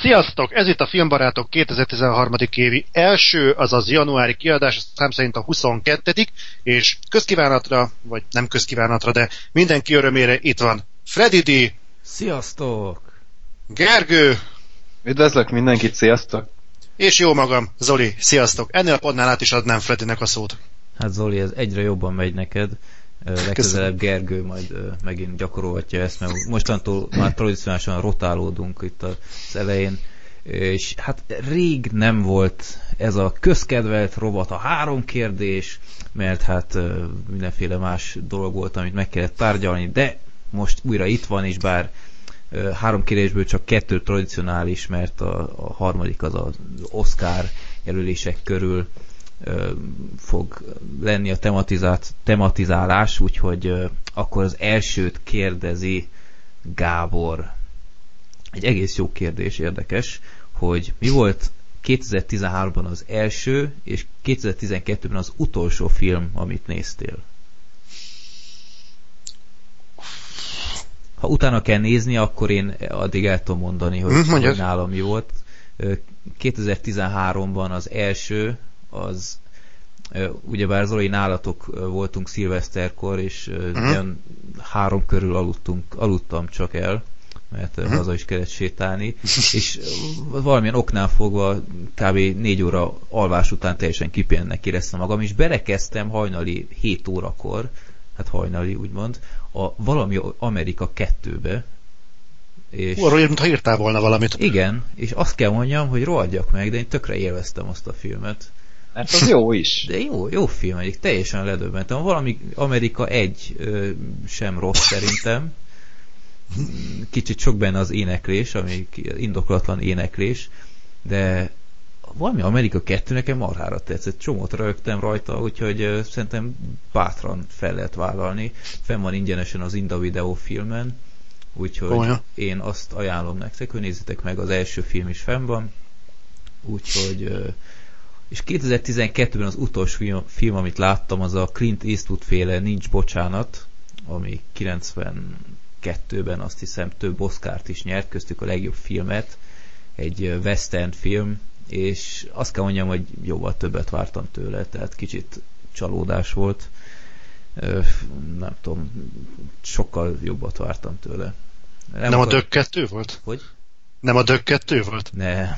Sziasztok! Ez itt a Filmbarátok 2013. évi első, azaz januári kiadás, szám szerint a 22 és közkívánatra, vagy nem közkívánatra, de mindenki örömére itt van Freddy D. Sziasztok! Gergő. Üdvözlök mindenkit, sziasztok! És jó magam, Zoli, sziasztok! Ennél a podnál át is adnám Freddynek a szót. Hát Zoli, ez egyre jobban megy neked. Legközelebb Gergő majd megint gyakorolhatja ezt, mert mostantól már tradicionálisan rotálódunk itt az elején, és hát rég nem volt ez a közkedvelt rovat a három kérdés, mert hát mindenféle más dolog volt, amit meg kellett tárgyalni, de most újra itt van, és bár három kérdésből csak kettő tradicionális, mert a, a harmadik az az Oscar jelölések körül fog lenni a tematizált, tematizálás, úgyhogy akkor az elsőt kérdezi Gábor. Egy egész jó kérdés, érdekes, hogy mi volt 2013-ban az első, és 2012-ben az utolsó film, amit néztél? Ha utána kell nézni, akkor én addig el tudom mondani, hogy, hm, hogy nálam mi volt. 2013-ban az első, az ugyebár Zoli nálatok voltunk szilveszterkor, és uh-huh. olyan három körül aludtunk, aludtam csak el, mert uh-huh. haza is kellett sétálni, és valamilyen oknál fogva kb. négy óra alvás után teljesen kipénnek éreztem magam, és berekeztem hajnali 7 órakor, hát hajnali úgymond, a valami Amerika kettőbe, és... Hú, arról mintha írtál volna valamit. Igen, és azt kell mondjam, hogy rohadjak meg, de én tökre élveztem azt a filmet. Mert az jó is. De jó, jó film egyik, teljesen ledöbbentem. Valami Amerika egy ö, sem rossz szerintem. Kicsit sok benne az éneklés, ami indoklatlan éneklés, de valami Amerika 2 nekem marhára tetszett, csomót rögtem rajta, úgyhogy uh, szerintem bátran fel lehet vállalni. Fenn van ingyenesen az Inda Video filmen, úgyhogy Olyan. én azt ajánlom nektek, hogy nézzétek meg, az első film is fenn van, úgyhogy uh, és 2012-ben az utolsó film, film, amit láttam, az a Clint Eastwood féle Nincs Bocsánat, ami 92-ben azt hiszem több Oscárt is nyert, köztük a legjobb filmet, egy western film, és azt kell mondjam, hogy jóval többet vártam tőle, tehát kicsit csalódás volt. Nem tudom, sokkal jobbat vártam tőle. Nem, nem a Dög 2 volt? Hogy? Nem a Dög 2 volt? Nem.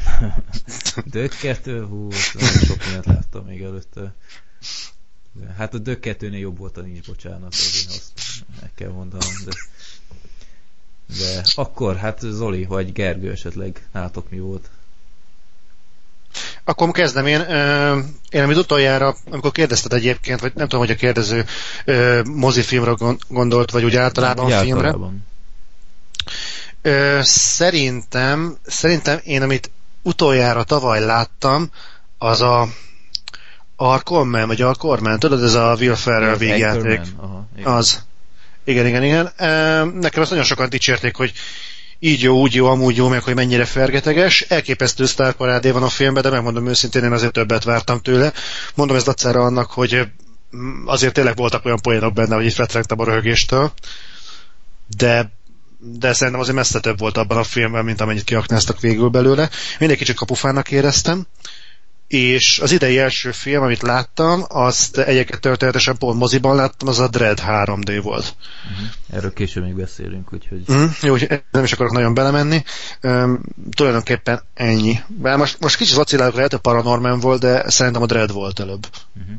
Dög 2, hú, nagyon sok mindent láttam még előtte. De, hát a Dög 2-nél jobb volt a nincs bocsánat, az én azt meg kell mondanom, de de akkor, hát Zoli, vagy Gergő esetleg, nálatok mi volt? Akkor kezdem én. Én amit utoljára, amikor kérdezted egyébként, vagy nem tudom, hogy a kérdező mozifilmre gondolt, vagy úgy általában nem, filmre. Általában. Szerintem, szerintem én, amit utoljára tavaly láttam, az a Arkorman, vagy Arkorman, tudod, ez a Will Ferrell végjáték. Az. Igen, igen, igen. Nekem azt nagyon sokan dicsérték, hogy így jó, úgy jó, amúgy jó, meg hogy mennyire fergeteges. Elképesztő sztárparádé van a filmben, de megmondom őszintén, én azért többet vártam tőle. Mondom ez dacára annak, hogy azért tényleg voltak olyan poénok benne, hogy itt retrengtem a röhögéstől. De de szerintem azért messze több volt abban a filmben, mint amennyit kiaknáztak végül belőle. Mindig kicsit kapufának éreztem és az idei első film, amit láttam, azt egyébként történetesen pont moziban láttam, az a Dread 3D volt. Uh-huh. Erről később még beszélünk, úgyhogy... Uh-huh. Jó, nem is akarok nagyon belemenni. Um, tulajdonképpen ennyi. Bár most, most kicsit vacilálok, lehet, hogy Paranorman volt, de szerintem a Dread volt előbb. Uh-huh.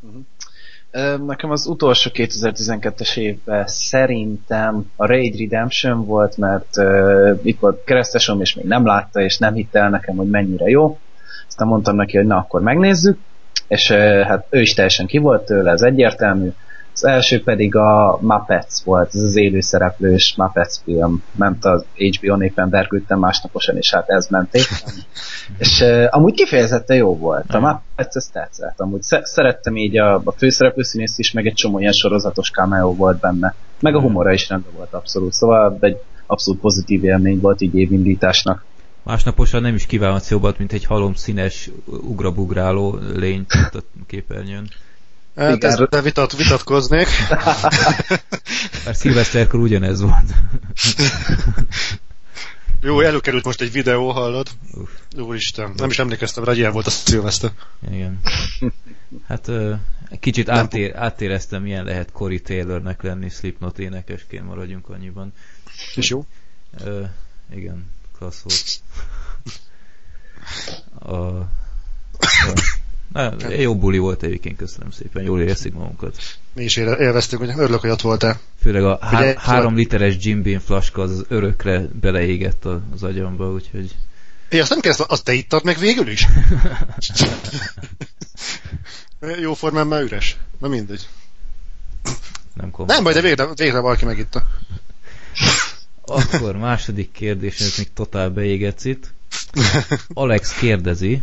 Uh-huh. Nekem az utolsó 2012-es évben szerintem a Raid Redemption volt, mert uh, itt volt keresztesom, és még nem látta, és nem hitte el nekem, hogy mennyire jó aztán mondtam neki, hogy na akkor megnézzük, és hát ő is teljesen ki volt tőle, ez egyértelmű. Az első pedig a Muppets volt, ez az élőszereplős Muppets film, ment az HBO népen vergődtem másnaposan, és hát ez ment éppen. és uh, amúgy kifejezetten jó volt. A Muppets ezt tetszett. Amúgy szerettem így a, a főszereplő színész is, meg egy csomó ilyen sorozatos cameo volt benne. Meg a humora is rendben volt abszolút. Szóval egy abszolút pozitív élmény volt így évindításnak. Másnaposan nem is kívánhatsz jobbat, mint egy halom színes ugrabugráló lény a képernyőn. Hát ezzel vitat, vitatkoznék. Mert szilveszterkor ugyanez volt. Jó, előkerült most egy videó, hallod? Uf. Úristen, nem is emlékeztem rá, hogy ilyen volt a szilveszter. Igen. Hát kicsit átér, átéreztem, milyen lehet Cory Taylornek lenni Slipknot énekesként, maradjunk annyiban. És jó? Ö, igen, klassz volt. A, a, jó buli volt egyébként, köszönöm szépen, jól érzik magunkat. Mi is élveztük, hogy örülök, hogy ott voltál. Főleg a há Ugye, három literes Jim Beam flaska az örökre beleégett az agyamba, úgyhogy... É, azt nem kezd, azt te ittad meg végül is? Jó formán már üres. Na mindegy. Nem, komoly. nem baj, de végre, végre valaki megitta. Akkor második kérdés, ez még totál beégetsz itt. Alex kérdezi,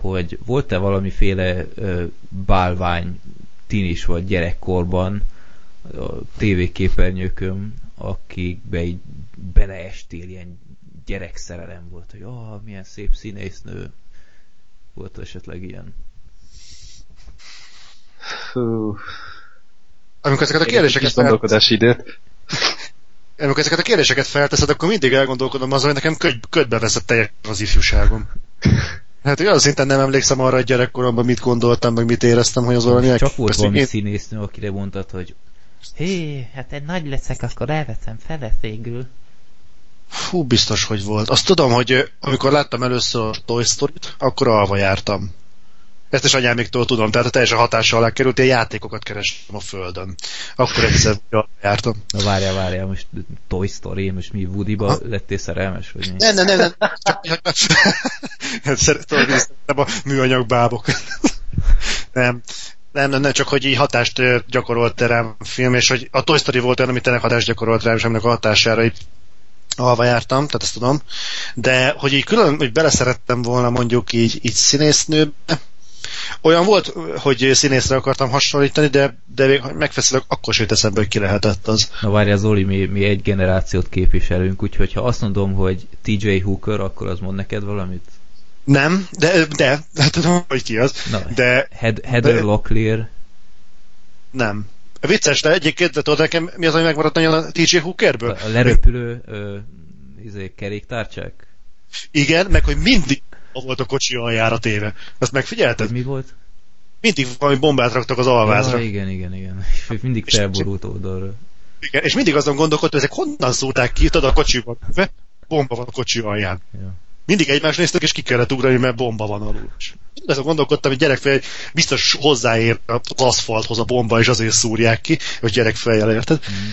hogy volt-e valamiféle ö, bálvány tinis vagy gyerekkorban a tévéképernyőkön, akikbe így beleestél, ilyen gyerekszerelem volt, hogy oh, milyen szép színésznő volt esetleg ilyen. Amikor ezeket a kérdéseket gondolkodási időt. Amikor ezeket a kérdéseket felteszed, akkor mindig elgondolkodom azon, hogy nekem köd, ködbe veszett teljesen az ifjúságom. Hát olyan szinten nem emlékszem arra, hogy gyerekkoromban mit gondoltam, meg mit éreztem, hogy az valami Csak volt valami én... színésznő, akire mondtad, hogy hé, hát egy nagy leszek, akkor elveszem feleségül. Fú, biztos, hogy volt. Azt tudom, hogy amikor láttam először a Toy Story-t, akkor alva jártam. Ezt is anyámiktól tudom, tehát a teljesen hatással alá került, ilyen játékokat kerestem a földön. Akkor egyszer jártam. Na várjál, várjál, most Toy Story, most mi Woody-ba lettél szerelmes, vagy mi? Nem, nem, nem, nem. Csak, szeretem a műanyag bábok. nem. Nem, nem, nem, csak hogy így hatást gyakorolt rám a film, és hogy a Toy Story volt olyan, ami tényleg hatást gyakorolt rám, és aminek a hatására így alva jártam, tehát ezt tudom, de hogy így külön, hogy beleszerettem volna mondjuk így, így színésznőbe, olyan volt, hogy színészre akartam hasonlítani, de, de megfeszülök, akkor sem eszembe, hogy ki lehetett az. Na várja, Zoli, mi, mi egy generációt képviselünk, úgyhogy ha azt mondom, hogy TJ Hooker, akkor az mond neked valamit? Nem, de, de, de tudom, hogy ki az. Na, de, Head, Heather de, Locklear? Nem. Vicces, de egyébként, de tudod nekem mi az, ami megmaradt nagyon a TJ Hookerből? A leröpülő ö, izé, keréktárcsák? Igen, meg hogy mindig volt a kocsi aljára téve. Azt megfigyelted? Mi volt? Mindig valami bombát raktak az alvázra. Ja, igen, igen, igen. Mindig felborult oldalra. Igen, és mindig azon gondolkodtam, ezek honnan szólták ki, tudod a kocsiban, bomba van a kocsi alján. Ja. Mindig egymást néztek, és ki kellett ugrani, mert bomba van alul. És azon gondolkodtam, hogy gyerekfej biztos hozzáér az aszfalthoz a bomba, és azért szúrják ki, hogy gyerekfejjel érted? Mm.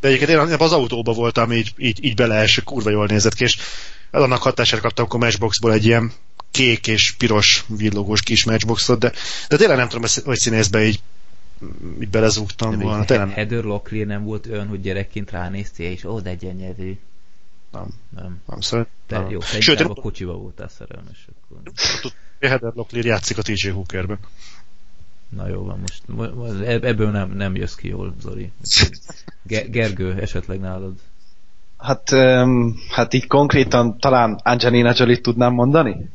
De egyébként én az autóban voltam, így, így, így beleeső, kurva jól nézett ki, és annak hatására kaptam akkor Matchboxból egy ilyen kék és piros villogós kis Matchboxot, de, de tényleg nem tudom, hogy színészbe így így belezúgtam de volna. Tényleg... Heather Locklear nem volt olyan, hogy gyerekként ránéztél, és ó, de gyönyörű. Nem. Nem. Nem, nem. jó, Sőt, én... a kocsiba voltál szerelmes. Akkor... Heather Locklear játszik a TJ Hookerben. Na jó van, most ebből nem, nem jössz ki jól, Zoli. Gergő, esetleg nálad Hát, um, hát így konkrétan talán Angelina Jolie tudnám mondani?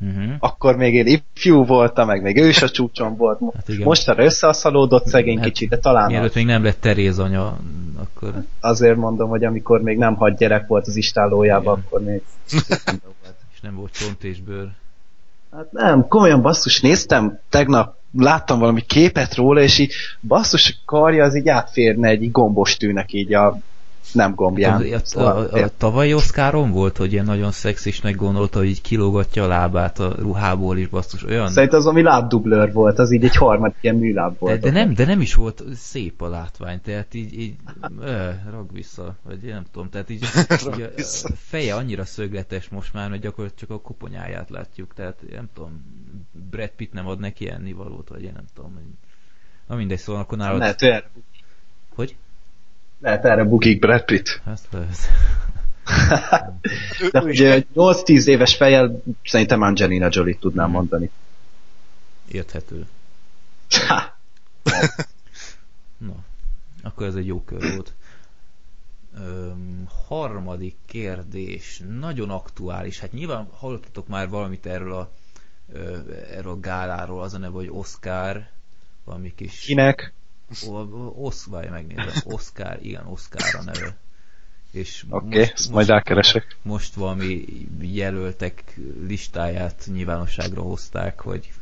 Uh-huh. Akkor még én ifjú voltam, meg még ő is a csúcson volt. Hát igen. Mostanra összeaszalódott szegény hát, kicsit, de talán... Mielőtt még nem lett Teréz anya, akkor... Azért mondom, hogy amikor még nem hagy gyerek volt az istálójában, akkor még... és nem volt csont és bőr. Hát nem, komolyan basszus, néztem tegnap, láttam valami képet róla, és így basszus karja az így átférne egy gombos tűnek így a nem gombján. A, szóval, a, a, a tavalyi Oszkáron volt, hogy ilyen nagyon szexisnek gondolta, hogy így kilógatja a lábát a ruhából is, basszus, olyan... Szerint az, ami lábdublőr volt, az így egy harmadik ilyen műláb volt. De, de, nem, de nem is volt szép a látvány, tehát így, így ö, rag vissza, vagy én nem tudom, tehát így, így a, a feje annyira szögletes most már, hogy gyakorlatilag csak a koponyáját látjuk, tehát nem tudom, Brad Pitt nem ad neki ennivalót, vagy én nem tudom, hogy... Na mindegy, szóval akkor nálad... Lehet, hogy? Lehet erre bukik Brad Pitt. Ezt lehet. De ugye 8-10 éves fejjel szerintem Angelina Jolie tudnám mondani. Érthető. Na, akkor ez egy jó kör volt. Öm, harmadik kérdés, nagyon aktuális. Hát nyilván hallottatok már valamit erről a, ö, erről a gáláról, az a neve, hogy Oscar, valami kis... Kinek? Osz, várj, megnézem. Oscar, igen, Oscar a neve. És Oké, okay, ezt majd elkeresek. Most valami jelöltek listáját nyilvánosságra hozták, hogy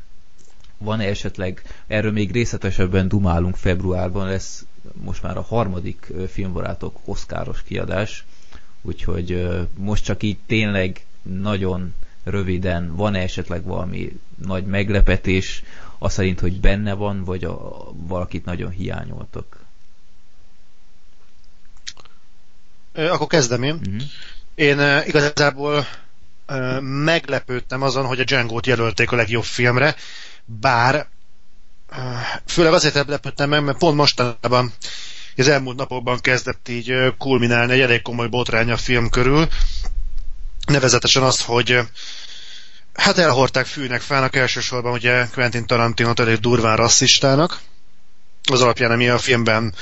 van -e esetleg, erről még részletesebben dumálunk februárban, lesz most már a harmadik filmbarátok oszkáros kiadás, úgyhogy most csak így tényleg nagyon röviden, van-e esetleg valami nagy meglepetés, az szerint, hogy benne van, vagy a, valakit nagyon hiányoltak? Akkor kezdem én. Uh-huh. Én igazából meglepődtem azon, hogy a Django-t jelölték a legjobb filmre, bár főleg azért lepődtem meg, mert pont mostanában az elmúlt napokban kezdett így kulminálni egy elég komoly botrány a film körül, nevezetesen azt, hogy hát elhordták fűnek fának elsősorban ugye Quentin Tarantino elég durván rasszistának, az alapján, ami a filmben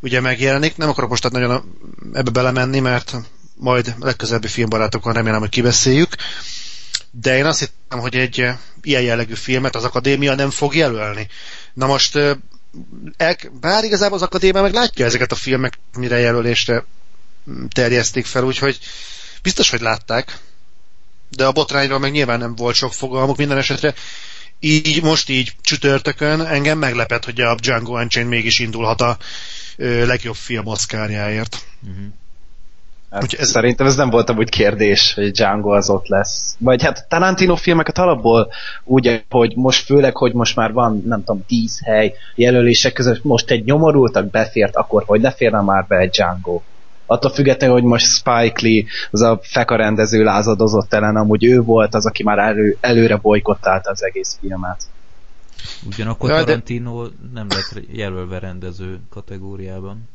ugye megjelenik. Nem akarok most nagyon ebbe belemenni, mert majd legközelebbi filmbarátokon remélem, hogy kibeszéljük. De én azt hittem, hogy egy ilyen jellegű filmet az akadémia nem fog jelölni. Na most, bár igazából az akadémia meg látja ezeket a filmek, mire jelölésre terjesztik fel, úgyhogy biztos, hogy látták, de a botrányról meg nyilván nem volt sok fogalmuk minden esetre. Így most így csütörtökön engem meglepett, hogy a Django Unchained mégis indulhat a legjobb film oszkárjáért. Uh-huh. Hát ez... Szerintem ez nem volt amúgy kérdés, hogy Django az ott lesz. Vagy hát Tarantino filmeket alapból úgy, hogy most főleg, hogy most már van, nem tudom, tíz hely jelölések között, most egy nyomorultak befért, akkor hogy ne férne már be egy Django? Attól függetlenül, hogy most Spike Lee, az a feka rendező lázadozott ellen, amúgy ő volt az, aki már elő, előre bolykottálta az egész filmet. Ugyanakkor ja, Tarantino de... nem lett jelölve rendező kategóriában.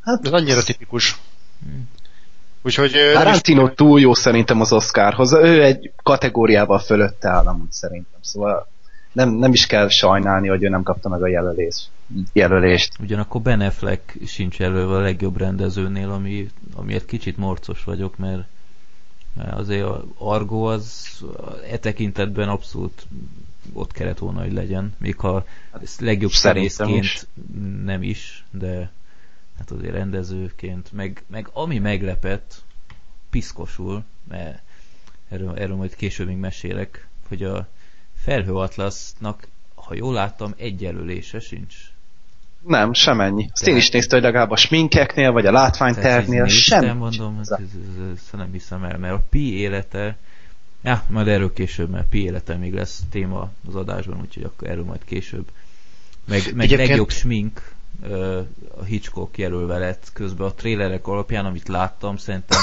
Hát, ez annyira tipikus. Hmm. Úgyhogy... Tarantino is... túl jó szerintem az Oscarhoz. Ő egy kategóriával fölötte áll amúgy szerintem. Szóval nem, nem is kell sajnálni, hogy ő nem kapta meg a jelölést. jelölést. Ugyanakkor Ben Affleck sincs jelölve a legjobb rendezőnél, ami, amiért kicsit morcos vagyok, mert, azért a Argo az e tekintetben abszolút ott kellett volna, hogy legyen. Még ha ezt legjobb szerészként nem is, de hát azért rendezőként, meg, meg ami meglepett, piszkosul, mert erről, erről majd később még mesélek, hogy a Felhőatlasznak, ha jól láttam, egy jelölése sincs. Nem, semennyi. Azt én is néztem, hogy legalább a sminkeknél, vagy a látványtervnél sem. mondom, ezt, ezt nem hiszem el, mert a Pi élete, ja, majd erről később, mert Pi élete még lesz téma az adásban, úgyhogy akkor erről majd később. Meg, meg Egyébként... legjobb smink a Hitchcock jelölve lett közben a trélerek alapján, amit láttam, szerintem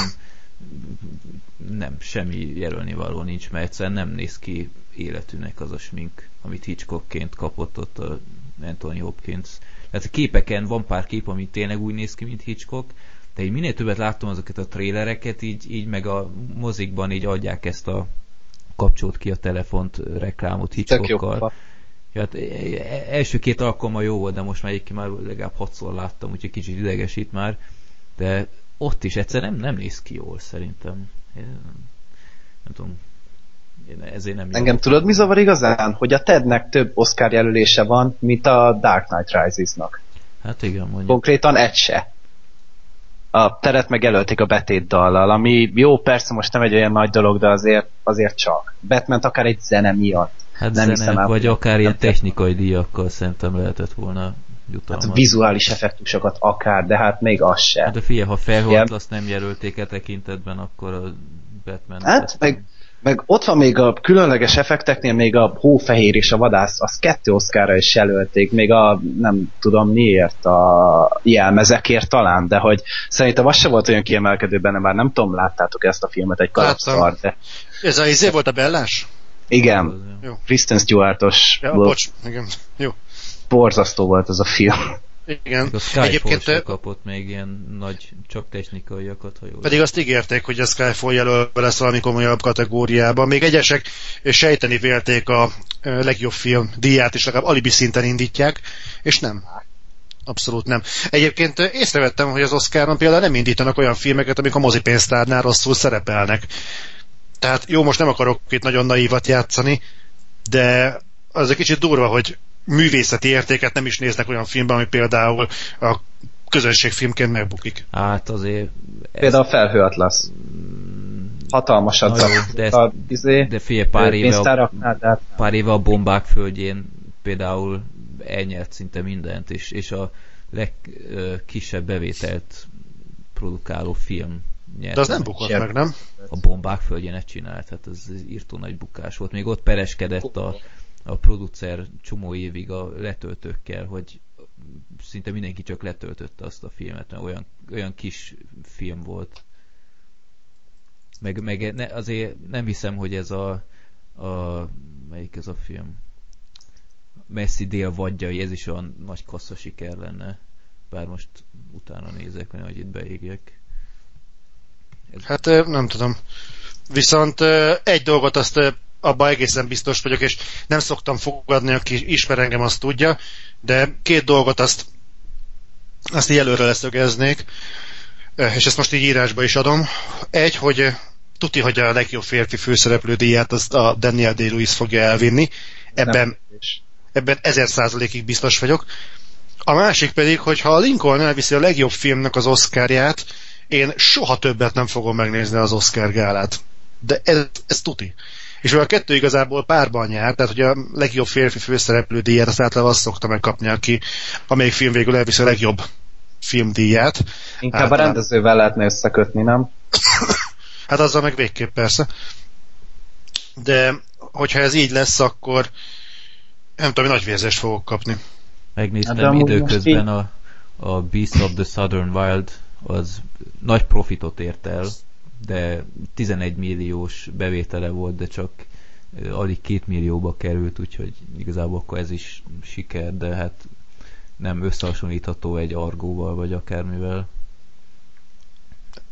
nem, semmi jelölni való nincs, mert egyszerűen nem néz ki életűnek az a smink, amit Hitchcockként kapott ott a Anthony Hopkins. Tehát a képeken van pár kép, ami tényleg úgy néz ki, mint Hitchcock, de így minél többet láttam azokat a trélereket, így, így meg a mozikban így adják ezt a kapcsolt ki a telefont reklámot Hitchcockkal. Ja, hát e, e, első két alkalommal jó volt, de most már egyébként már legalább hatszor láttam, úgyhogy kicsit idegesít már, de ott is egyszer nem, nem néz ki jól szerintem. Nem tudom, én ezért nem Engem jó. tudod mi zavar igazán? Hogy a Tednek több Oscar jelölése van, mint a Dark Knight Rises-nak. Hát igen, mondjuk. Konkrétan egy se. A teret megjelölték a betét dallal, ami jó, persze most nem egy olyan nagy dolog, de azért, azért csak. batman akár egy zene miatt. Hát nem zene, hiszem, vagy akár ilyen technikai díjakkal szerintem lehetett volna jutalmazni. Hát vizuális effektusokat akár, de hát még az se. De figyelj, ha felholt, azt nem jelölték e tekintetben, akkor a Batman... Hát, meg, meg ott van még a különleges effekteknél még a hófehér és a vadász, az kettő oszkára is jelölték, még a nem tudom miért, a jelmezekért talán, de hogy szerintem az se volt olyan kiemelkedő benne, már nem tudom, láttátok ezt a filmet, egy kalapszar, de... Ez a izé volt a bellás? Igen, Jó. Kristen Stewartos ja, bocs, igen, jó. Borzasztó volt az a film. Igen. A Skyfall Egyébként kapott még ilyen nagy, csak technikaiakat, ha jól Pedig azt ígérték, hogy a Skyfall jelölve lesz valami komolyabb kategóriában. Még egyesek sejteni vélték a legjobb film díját, és legalább alibi szinten indítják, és nem. Abszolút nem. Egyébként észrevettem, hogy az Oscaron például nem indítanak olyan filmeket, amik a mozipénztárnál rosszul szerepelnek. Tehát jó, most nem akarok itt nagyon naívat játszani, de az egy kicsit durva, hogy művészeti értéket nem is néznek olyan filmben, ami például a közönségfilmként megbukik. Hát azért... Ez... Például a Felhő Atlasz. Mm, Hatalmasat jó, de, ezt, a, izé, de figyelj, pár éve, a, hát- pár éve a bombák földjén például elnyert szinte mindent, és, és a legkisebb bevételt produkáló film nyert. De az nem bukott meg, nem? A bombák földjén ezt csinált, hát ez írtó nagy bukás volt. Még ott pereskedett a, a producer csomó évig a letöltőkkel, hogy szinte mindenki csak letöltötte azt a filmet, mert olyan, olyan kis film volt. Meg, meg ne, azért nem hiszem, hogy ez a, a melyik ez a film? Messi dél vadjai, ez is olyan nagy kassza siker lenne. Bár most utána nézek, hogy itt beégjek. Ez... Hát nem tudom. Viszont egy dolgot azt abban egészen biztos vagyok, és nem szoktam fogadni, aki ismer engem, azt tudja, de két dolgot azt, azt így előre leszögeznék, és ezt most így írásba is adom. Egy, hogy tuti, hogy a legjobb férfi főszereplő díját azt a Daniel Day-Lewis fogja elvinni. Ebben, ebben ezer százalékig biztos vagyok. A másik pedig, hogy ha a Lincoln elviszi a legjobb filmnek az Oscarját, én soha többet nem fogom megnézni az Oscar gálát. De ez, ez tuti. És a kettő igazából párban nyár, tehát hogy a legjobb férfi főszereplő díját azt általában azt szokta megkapni, aki amelyik film végül elviszi a legjobb filmdíját. Inkább általában... a rendezővel lehetne összekötni, nem? hát azzal meg végképp persze. De hogyha ez így lesz, akkor nem tudom, nagy vérzést fogok kapni. Megnéztem hát időközben a, a Beast of the Southern Wild az nagy profitot ért el, de 11 milliós bevétele volt, de csak alig 2 millióba került, úgyhogy igazából akkor ez is siker, de hát nem összehasonlítható egy argóval, vagy akármivel.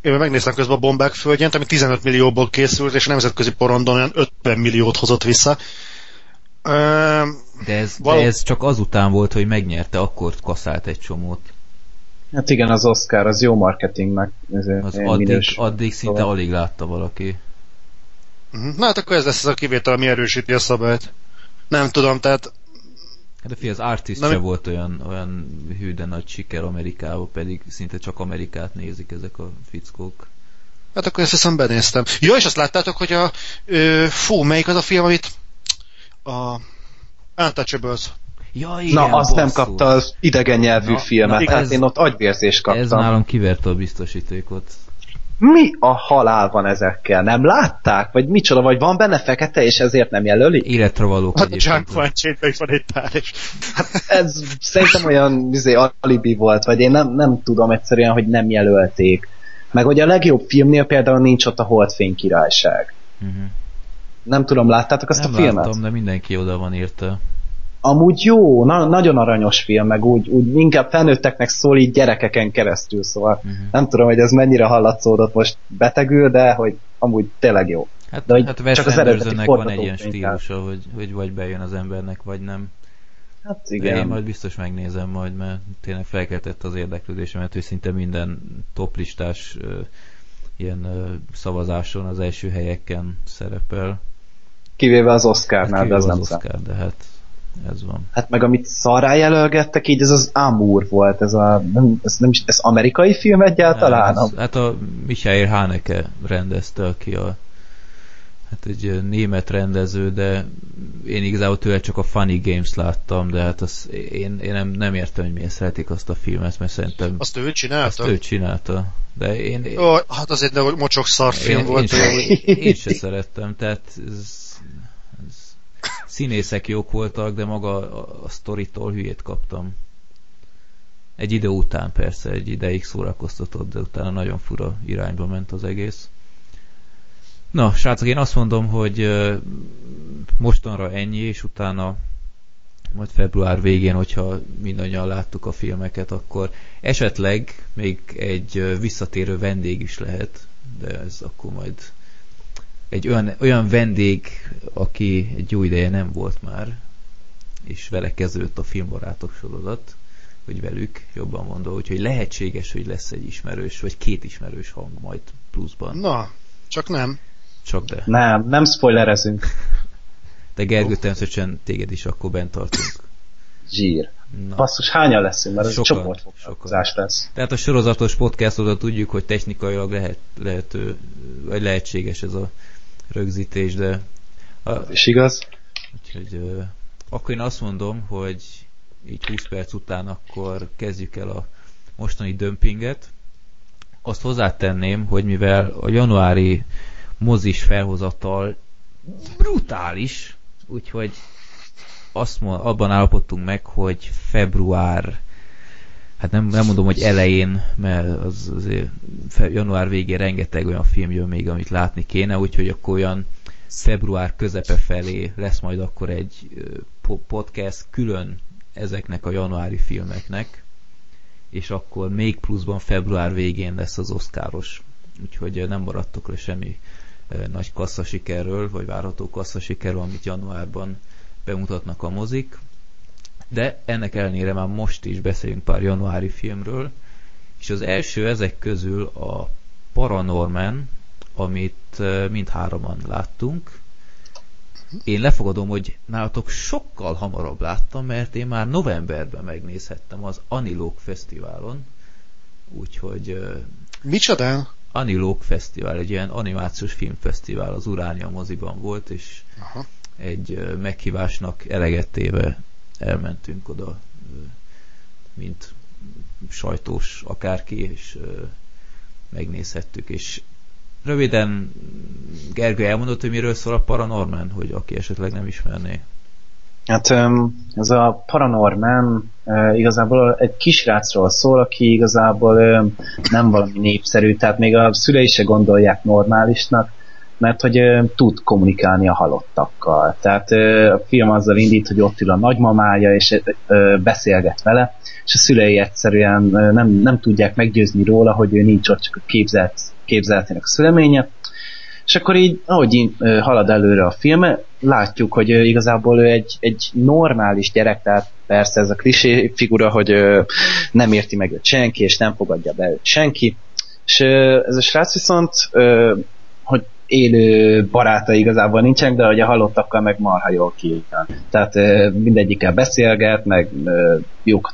Én megnéztem közben a bombák földjén, ami 15 millióból készült, és nemzetközi porondon olyan 50 milliót hozott vissza. De ez, val- de ez csak azután volt, hogy megnyerte, akkor kaszált egy csomót. Hát igen, az Oscar, az jó marketingnek. Az addig, minős, addig szinte szóval. alig látta valaki. Mhm. Na hát akkor ez lesz az a kivétel, ami erősíti a szabályt. Nem tudom, tehát... Hát a fi, az Artist nem... se volt olyan, olyan hű, de nagy siker Amerikában, pedig szinte csak Amerikát nézik ezek a fickók. Hát akkor ezt hiszem benéztem. Jó, és azt láttátok, hogy a... Ö, fú, melyik az a film, amit... A... Untouchables Ja, igen, Na, azt basszul. nem kapta az idegen nyelvű Na, filmet, na, hát ez, én ott agyvérzést kaptam. Ez nálam kiverte a biztosítékot. Mi a halál van ezekkel? Nem látták? Vagy micsoda? Vagy van benne fekete, és ezért nem jelöli? Életre valók. Hát a Junk van egy pár is. Hát ez szerintem olyan izé, alibi volt, vagy én nem, nem tudom egyszerűen, hogy nem jelölték. Meg hogy a legjobb filmnél például nincs ott a Holdfény királyság. Uh-huh. Nem tudom, láttátok azt nem a filmet? Nem de mindenki oda van írta amúgy jó, na, nagyon aranyos film, meg úgy, úgy inkább felnőtteknek szól így gyerekeken keresztül, szóval uh-huh. nem tudom, hogy ez mennyire hallatszódott most betegül, de hogy amúgy tényleg jó. Hát, de, hát Wes csak az eredeti van egy ilyen stílusa, hogy, hogy vagy bejön az embernek, vagy nem. Hát igen. De én majd biztos megnézem majd, mert tényleg felkeltett az érdeklődésemet, hogy szinte minden toplistás uh, ilyen uh, szavazáson az első helyeken szerepel. Kivéve az Oscarnál, hát, de ez nem Oscar, de hát ez van. Hát meg amit szarrá jelölgettek, így ez az Amour volt, ez a, nem, ez, nem is, ez amerikai film egyáltalán? Hát, hát a Michael Haneke rendezte, aki a hát egy német rendező, de én igazából tőle csak a Funny Games láttam, de hát az, én, én nem, nem értem, hogy miért szeretik azt a filmet, mert szerintem... Azt ő csinálta? Azt ő csinálta. De én... Ó, hát az egy mocsok szar film én, volt. Én, én, én se szerettem, tehát ez színészek jók voltak, de maga a, a sztoritól hülyét kaptam. Egy idő után persze, egy ideig szórakoztatott, de utána nagyon fura irányba ment az egész. Na, srácok, én azt mondom, hogy mostanra ennyi, és utána majd február végén, hogyha mindannyian láttuk a filmeket, akkor esetleg még egy visszatérő vendég is lehet, de ez akkor majd egy olyan, olyan vendég, aki egy jó ideje nem volt már, és vele kezdődött a filmbarátok sorozat, hogy velük jobban mondom, úgyhogy lehetséges, hogy lesz egy ismerős, vagy két ismerős hang majd pluszban. Na, csak nem. Csak de. Nem, nem spoilerezünk. De Gergő, természetesen téged is akkor bent tartunk. zsír. Na. Basszus, hányan leszünk, mert ez sokan, csoportfoglalkozás lesz. Tehát a sorozatos podcastodra tudjuk, hogy technikailag lehet, lehető, vagy lehetséges ez a rögzítés, de... A, és igaz. Úgyhogy uh, akkor én azt mondom, hogy így 20 perc után akkor kezdjük el a mostani dömpinget. Azt hozzátenném, hogy mivel a januári mozis felhozatal brutális, úgyhogy azt mond, abban állapodtunk meg, hogy február hát nem, nem mondom, hogy elején, mert az azért január végén rengeteg olyan film jön még, amit látni kéne, úgyhogy akkor olyan február közepe felé lesz majd akkor egy podcast külön ezeknek a januári filmeknek, és akkor még pluszban február végén lesz az oszkáros. Úgyhogy nem maradtok le semmi nagy kasszasikerről, vagy várható kasszasikerről, amit januárban bemutatnak a mozik. De ennek ellenére már most is beszéljünk pár januári filmről, és az első ezek közül a Paranorman, amit mindhároman láttunk. Én lefogadom, hogy nálatok sokkal hamarabb láttam, mert én már novemberben megnézhettem az Anilók Fesztiválon. Úgyhogy... Micsoda? Anilók Fesztivál, egy ilyen animációs filmfesztivál az Uránia moziban volt, és Aha. egy meghívásnak elegettéve elmentünk oda, mint sajtós akárki, és megnézhettük, és röviden Gergő elmondott, hogy miről szól a Paranorman, hogy aki esetleg nem ismerné. Hát ez a Paranorman igazából egy kisrácról szól, aki igazából nem valami népszerű, tehát még a szülei se gondolják normálisnak, mert hogy tud kommunikálni a halottakkal. Tehát a film azzal indít, hogy ott ül a nagymamája, és beszélget vele, és a szülei egyszerűen nem, nem tudják meggyőzni róla, hogy ő nincs ott, csak a képzelt, képzeltének a szüleménye, és akkor így, ahogy így, halad előre a film, látjuk, hogy igazából ő egy, egy normális gyerek, tehát persze ez a klisé figura, hogy nem érti meg őt senki, és nem fogadja be őt senki, és ez a srác viszont, hogy élő baráta igazából nincsenek, de a halottakkal meg marha jól kijön. Tehát mindegyikkel beszélget, meg jók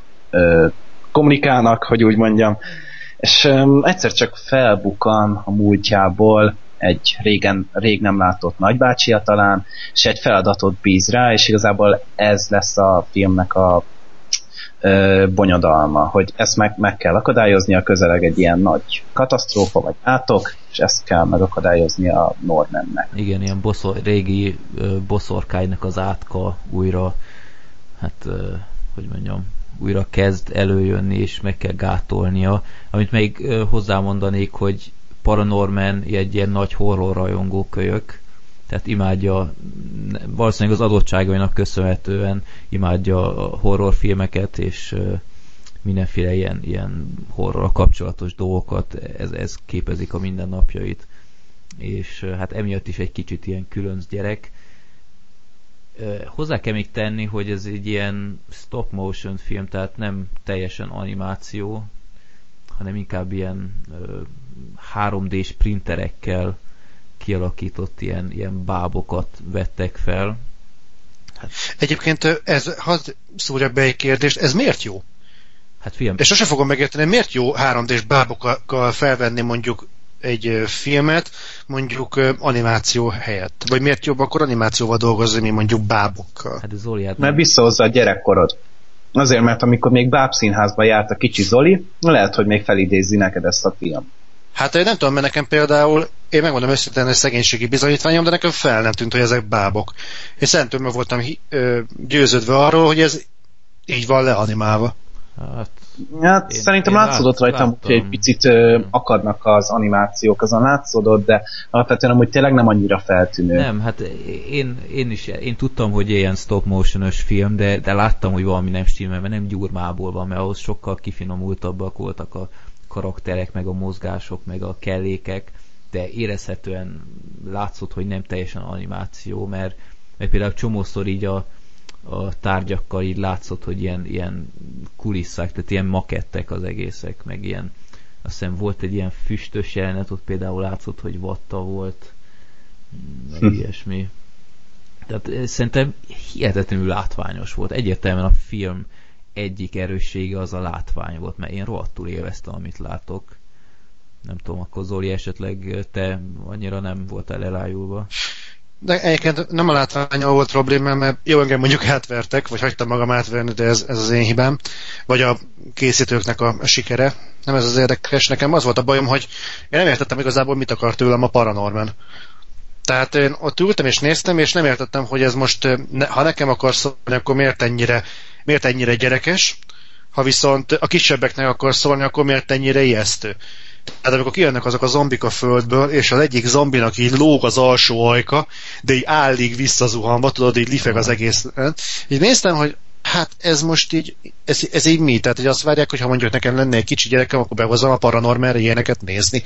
kommunikálnak, hogy úgy mondjam, és egyszer csak felbukan a múltjából egy régen, rég nem látott nagybácsia talán, és egy feladatot bíz rá, és igazából ez lesz a filmnek a bonyodalma, hogy ezt meg, meg kell akadályozni a közeleg egy ilyen nagy katasztrófa vagy átok, és ezt kell megakadályozni a Normannek. Igen, ilyen boszor, régi ö, boszorkálynak az átka újra, hát hogy mondjam, újra kezd előjönni, és meg kell gátolnia. Amit még hozzámondanék, hogy Paranorman egy ilyen nagy horror rajongó kölyök, tehát imádja, valószínűleg az adottságainak köszönhetően imádja a horrorfilmeket, és mindenféle ilyen, ilyen horror kapcsolatos dolgokat, ez, ez képezik a mindennapjait. És hát emiatt is egy kicsit ilyen különc gyerek. Hozzá kell még tenni, hogy ez egy ilyen stop motion film, tehát nem teljesen animáció, hanem inkább ilyen 3D-s printerekkel kialakított ilyen, ilyen bábokat vettek fel. Hát. Egyébként ez, hadd szúrja be egy kérdést, ez miért jó? Hát film. És sose fogom megérteni, miért jó 3D-s bábokkal felvenni mondjuk egy filmet, mondjuk animáció helyett? Vagy miért jobb akkor animációval dolgozni, mint mondjuk bábokkal? Hát Zoli, hát Mert visszahozza a gyerekkorod. Azért, mert amikor még bábszínházba járt a kicsi Zoli, lehet, hogy még felidézi neked ezt a film. Hát én nem tudom, mert nekem például, én megmondom őszintén, hogy szegénységi bizonyítványom, de nekem fel nem tűnt, hogy ezek bábok. És szentőmben voltam győződve arról, hogy ez így van leanimálva. Hát, hát én, szerintem én látszódott rajtam, hogy egy picit ö, akadnak az animációk, azon látszódott, de alapvetően amúgy tényleg nem annyira feltűnő. Nem, hát én, én is, én tudtam, hogy ilyen stop motionos film, de, de láttam, hogy valami nem stimmel, mert nem gyurmából van, mert ahhoz sokkal kifinomultabbak voltak a karakterek, meg a mozgások, meg a kellékek, de érezhetően látszott, hogy nem teljesen animáció, mert, mert például csomószor így a, a tárgyakkal így látszott, hogy ilyen, ilyen kulisszák, tehát ilyen makettek az egészek, meg ilyen, azt hiszem volt egy ilyen füstös jelenet, ott például látszott, hogy vatta volt, meg hm. ilyesmi. Tehát szerintem hihetetlenül látványos volt. Egyértelműen a film egyik erőssége az a látvány volt, mert én rohadtul élveztem, amit látok. Nem tudom, akkor Zoli esetleg te annyira nem voltál elájulva. De egyébként nem a látványal volt probléma, mert jó, engem mondjuk átvertek, vagy hagytam magam átverni, de ez, ez az én hibám, vagy a készítőknek a, sikere. Nem ez az érdekes. Nekem az volt a bajom, hogy én nem értettem igazából, mit akar tőlem a Paranorman. Tehát én ott ültem és néztem, és nem értettem, hogy ez most, ha nekem akar szólni, akkor miért ennyire, miért ennyire gyerekes, ha viszont a kisebbeknek akar szólni, akkor miért ennyire ijesztő. Tehát amikor kijönnek azok a zombik a földből, és az egyik zombinak így lóg az alsó ajka, de így állig visszazuhanva, tudod, így lifeg az egész. Így néztem, hogy hát ez most így, ez, ez így mi? Tehát, hogy azt várják, hogy ha mondjuk nekem lenne egy kicsi gyerekem, akkor behozom a paranormára ilyeneket nézni.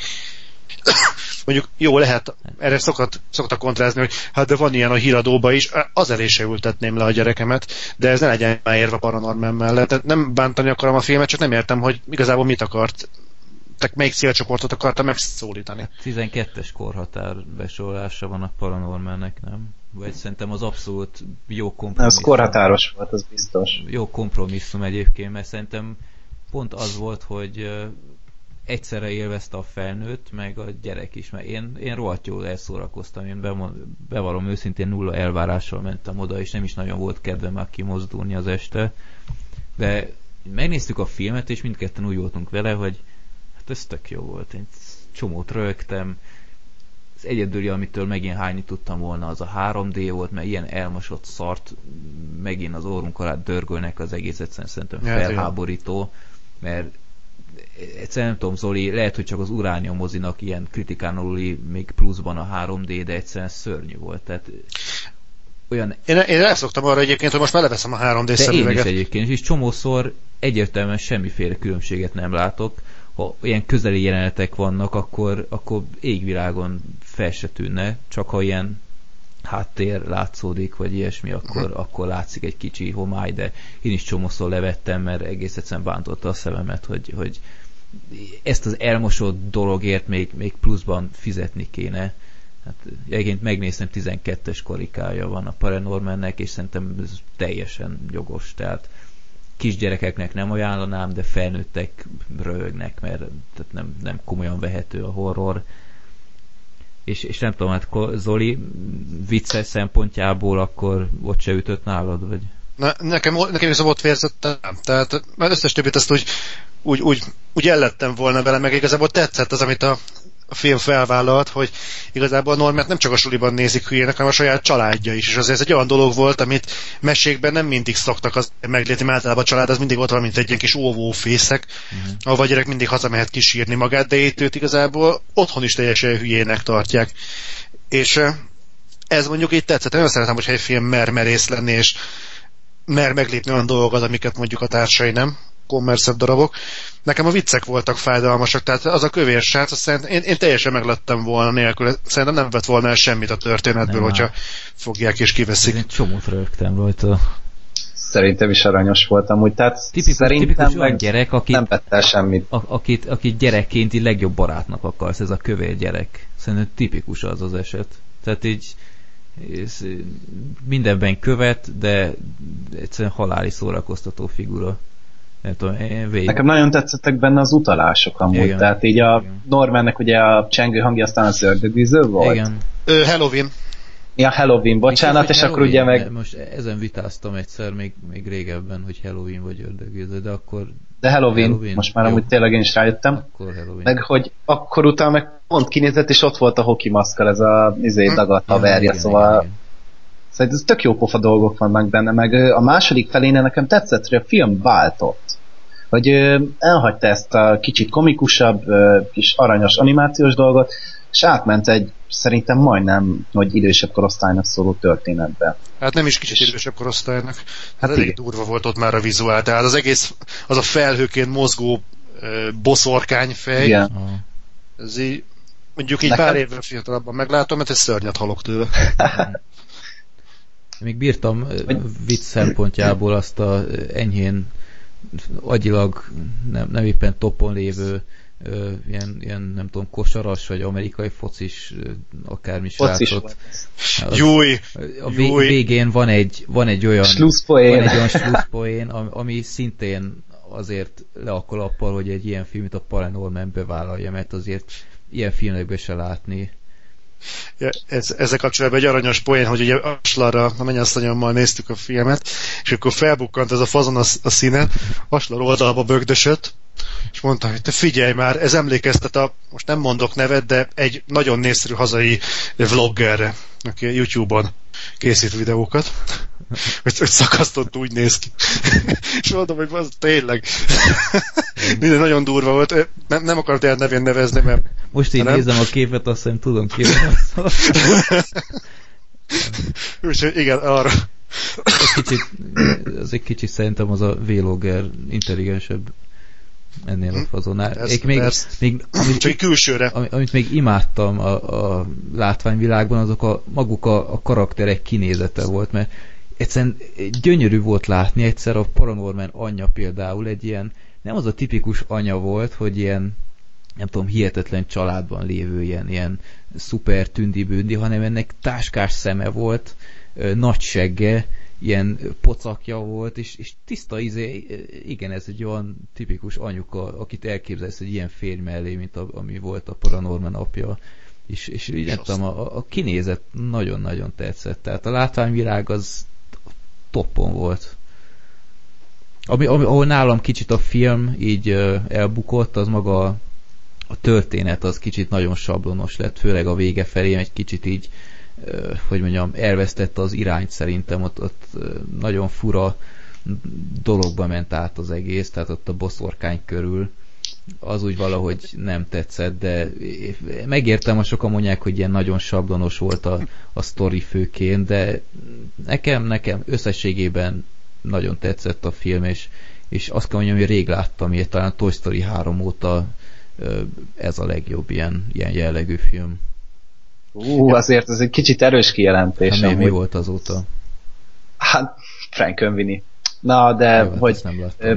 mondjuk jó lehet, erre szokott, szoktak kontrázni, hogy hát de van ilyen a híradóba is, az elé se ültetném le a gyerekemet, de ez ne legyen már érve paranormál mellett. Tehát nem bántani akarom a filmet, csak nem értem, hogy igazából mit akart tehát melyik célcsoportot akarta megszólítani. 12-es korhatár besorolása van a Paranormalnek, nem? Vagy szerintem az abszolút jó kompromisszum. Ez korhatáros volt, az biztos. Jó kompromisszum egyébként, mert szerintem pont az volt, hogy egyszerre élvezte a felnőtt, meg a gyerek is, mert én, én rohadt jól elszórakoztam, én bevallom őszintén nulla elvárással mentem oda, és nem is nagyon volt kedvem már kimozdulni az este, de megnéztük a filmet, és mindketten úgy voltunk vele, hogy ez tök jó volt. Én csomót rögtem. Az egyedüli, amitől megint hányni tudtam volna, az a 3D volt, mert ilyen elmosott szart megint az órunk alá dörgölnek az egész egyszerűen szerintem felháborító, mert egyszerűen nem tudom, Zoli, lehet, hogy csak az Uránia mozinak ilyen kritikán aluli még pluszban a 3D, de egyszerűen szörnyű volt. Tehát olyan... Én, én elszoktam arra egyébként, hogy most beleveszem a 3D szemüveget. Én is egyébként, és csomószor egyértelműen semmiféle különbséget nem látok ha ilyen közeli jelenetek vannak, akkor, akkor égvilágon fel se tűnne, csak ha ilyen háttér látszódik, vagy ilyesmi, akkor, uh-huh. akkor látszik egy kicsi homály, de én is csomószor levettem, mert egész egyszerűen bántotta a szememet, hogy, hogy ezt az elmosott dologért még, még pluszban fizetni kéne. Hát egyébként megnéztem, 12-es korikája van a Paranormannek, és szerintem ez teljesen jogos, tehát kisgyerekeknek nem ajánlanám, de felnőttek röhögnek, mert tehát nem, nem komolyan vehető a horror. És, és nem tudom, hát Zoli vicces szempontjából akkor ott se ütött nálad, vagy? Na, nekem, nekem is ott vérzettem. Tehát már összes többit ezt úgy, úgy, úgy, úgy ellettem volna vele, meg igazából tetszett az, amit a a film felvállalt, hogy igazából a Normát nem csak a suliban nézik hülyének, hanem a saját családja is. És azért ez egy olyan dolog volt, amit mesékben nem mindig szoktak az meglépni, mert általában a család az mindig ott van, mint egy ilyen kis óvófészek, uh-huh. ahol a gyerek mindig hazamehet kísírni magát, de itt őt igazából otthon is teljesen hülyének tartják. És ez mondjuk itt tetszett. Nagyon szeretem, hogyha egy film mer merész lenni, és mer meglépni olyan dolgokat, amiket mondjuk a társai nem kommerszebb darabok. Nekem a viccek voltak fájdalmasak, tehát az a kövér srác, azt szerint, én, én teljesen meglettem volna nélkül, szerintem nem vett volna el semmit a történetből, nem hogyha már. fogják és kiveszik. Én csomót rögtem rajta. Szerintem is aranyos voltam, úgy, tehát tipikus, szerintem tipikus olyan gyerek, akit, nem vett el semmit. A, akit, akit gyerekként így legjobb barátnak akarsz, ez a kövér gyerek. Szerintem tipikus az az eset. Tehát így mindenben követ, de egyszerűen haláli szórakoztató figura. Nem tudom, én végig... Nekem nagyon tetszettek benne az utalások amúgy, Igen. tehát így a Normannek ugye a csengő hangja aztán az ördögűző volt. Igen. Ö, Halloween. Ja, Halloween, bocsánat, és akkor ugye meg... Most ezen vitáztam egyszer, még, még régebben, hogy Halloween vagy ördögűző, de akkor... De Halloween, Halloween most már jó. amúgy tényleg én is rájöttem. Akkor Halloween. Meg hogy akkor utána meg pont kinézett, és ott volt a hoki maszkal, ez a izé, hm. dagadt haverja, ja, szóval... Igen, igen. Szóval ez tök jó pofa dolgok vannak benne, meg a második feléne nekem tetszett, hogy a film váltott hogy elhagyta ezt a kicsit komikusabb, kis aranyos animációs dolgot, és átment egy szerintem majdnem, hogy idősebb korosztálynak szóló történetbe. Hát nem is kicsit idősebb korosztálynak. Hát, hát elég durva volt ott már a vizuál, tehát az egész, az a felhőként mozgó boszorkányfej, Igen. ez így, mondjuk így Nekem... pár évvel fiatalabban meglátom, mert egy szörnyet halok tőle. Még bírtam vicc szempontjából azt a enyhén agyilag nem, nem éppen topon lévő ö, ilyen, ilyen, nem tudom, kosaras, vagy amerikai focis, akármi srácot. Júj! A végén van egy, van egy olyan van egy olyan slusszpoén, ami szintén azért le a kalappal, hogy egy ilyen filmet a Paranorman bevállalja, mert azért ilyen filmekbe se látni. Ja, ez, ezzel kapcsolatban egy aranyos poén, hogy ugye Aslarra, a mennyasszonyommal néztük a filmet, és akkor felbukkant ez a fazon a, a színen, Aslar oldalba bögdösött, és mondta, hogy te figyelj már, ez emlékeztet a, most nem mondok nevet, de egy nagyon népszerű hazai vloggerre, aki a YouTube-on készít videókat, hogy, hogy szakasztott úgy néz ki. és mondom, hogy az tényleg minden nagyon durva volt. Nem, nem akart el nevén nevezni, mert... Most én nem? nézem a képet, azt hiszem tudom ki Úgyhogy igen, arra. Egy kicsit, az egy kicsit szerintem az a vlogger intelligensebb ennél a fazonál. Persze, még, persze. még, amit, Csak külsőre. Amit még imádtam a, a látványvilágban, azok a maguk a, a karakterek kinézete volt, mert egyszerűen gyönyörű volt látni egyszer a Paranorman anyja például egy ilyen, nem az a tipikus anya volt, hogy ilyen nem tudom, hihetetlen családban lévő ilyen, ilyen szuper tündi-bündi, hanem ennek táskás szeme volt, nagy segge, ilyen pocakja volt, és, és tiszta izé, igen, ez egy olyan tipikus anyuka, akit elképzelsz egy ilyen férj mellé, mint a, ami volt a Paranorman apja, és, és így nem tudom, a, a kinézet nagyon-nagyon tetszett, tehát a látványvilág az toppon volt. Ami, ami, ahol nálam kicsit a film így elbukott, az maga a, a történet az kicsit nagyon sablonos lett, főleg a vége felé egy kicsit így hogy mondjam, elvesztette az irányt szerintem, ott, ott nagyon fura dologba ment át az egész, tehát ott a boszorkány körül az úgy valahogy nem tetszett, de megértem, a sokan mondják, hogy ilyen nagyon sablonos volt a, a sztori főként, de nekem, nekem összességében nagyon tetszett a film, és, és azt kell mondjam, hogy rég láttam ilyet, talán Toy Story 3 óta ez a legjobb ilyen, ilyen jellegű film. Ú, azért ez egy kicsit erős kijelentés. Hát mi, mi volt azóta? Hát, Frank Önvini. Na, de Jó, hát hogy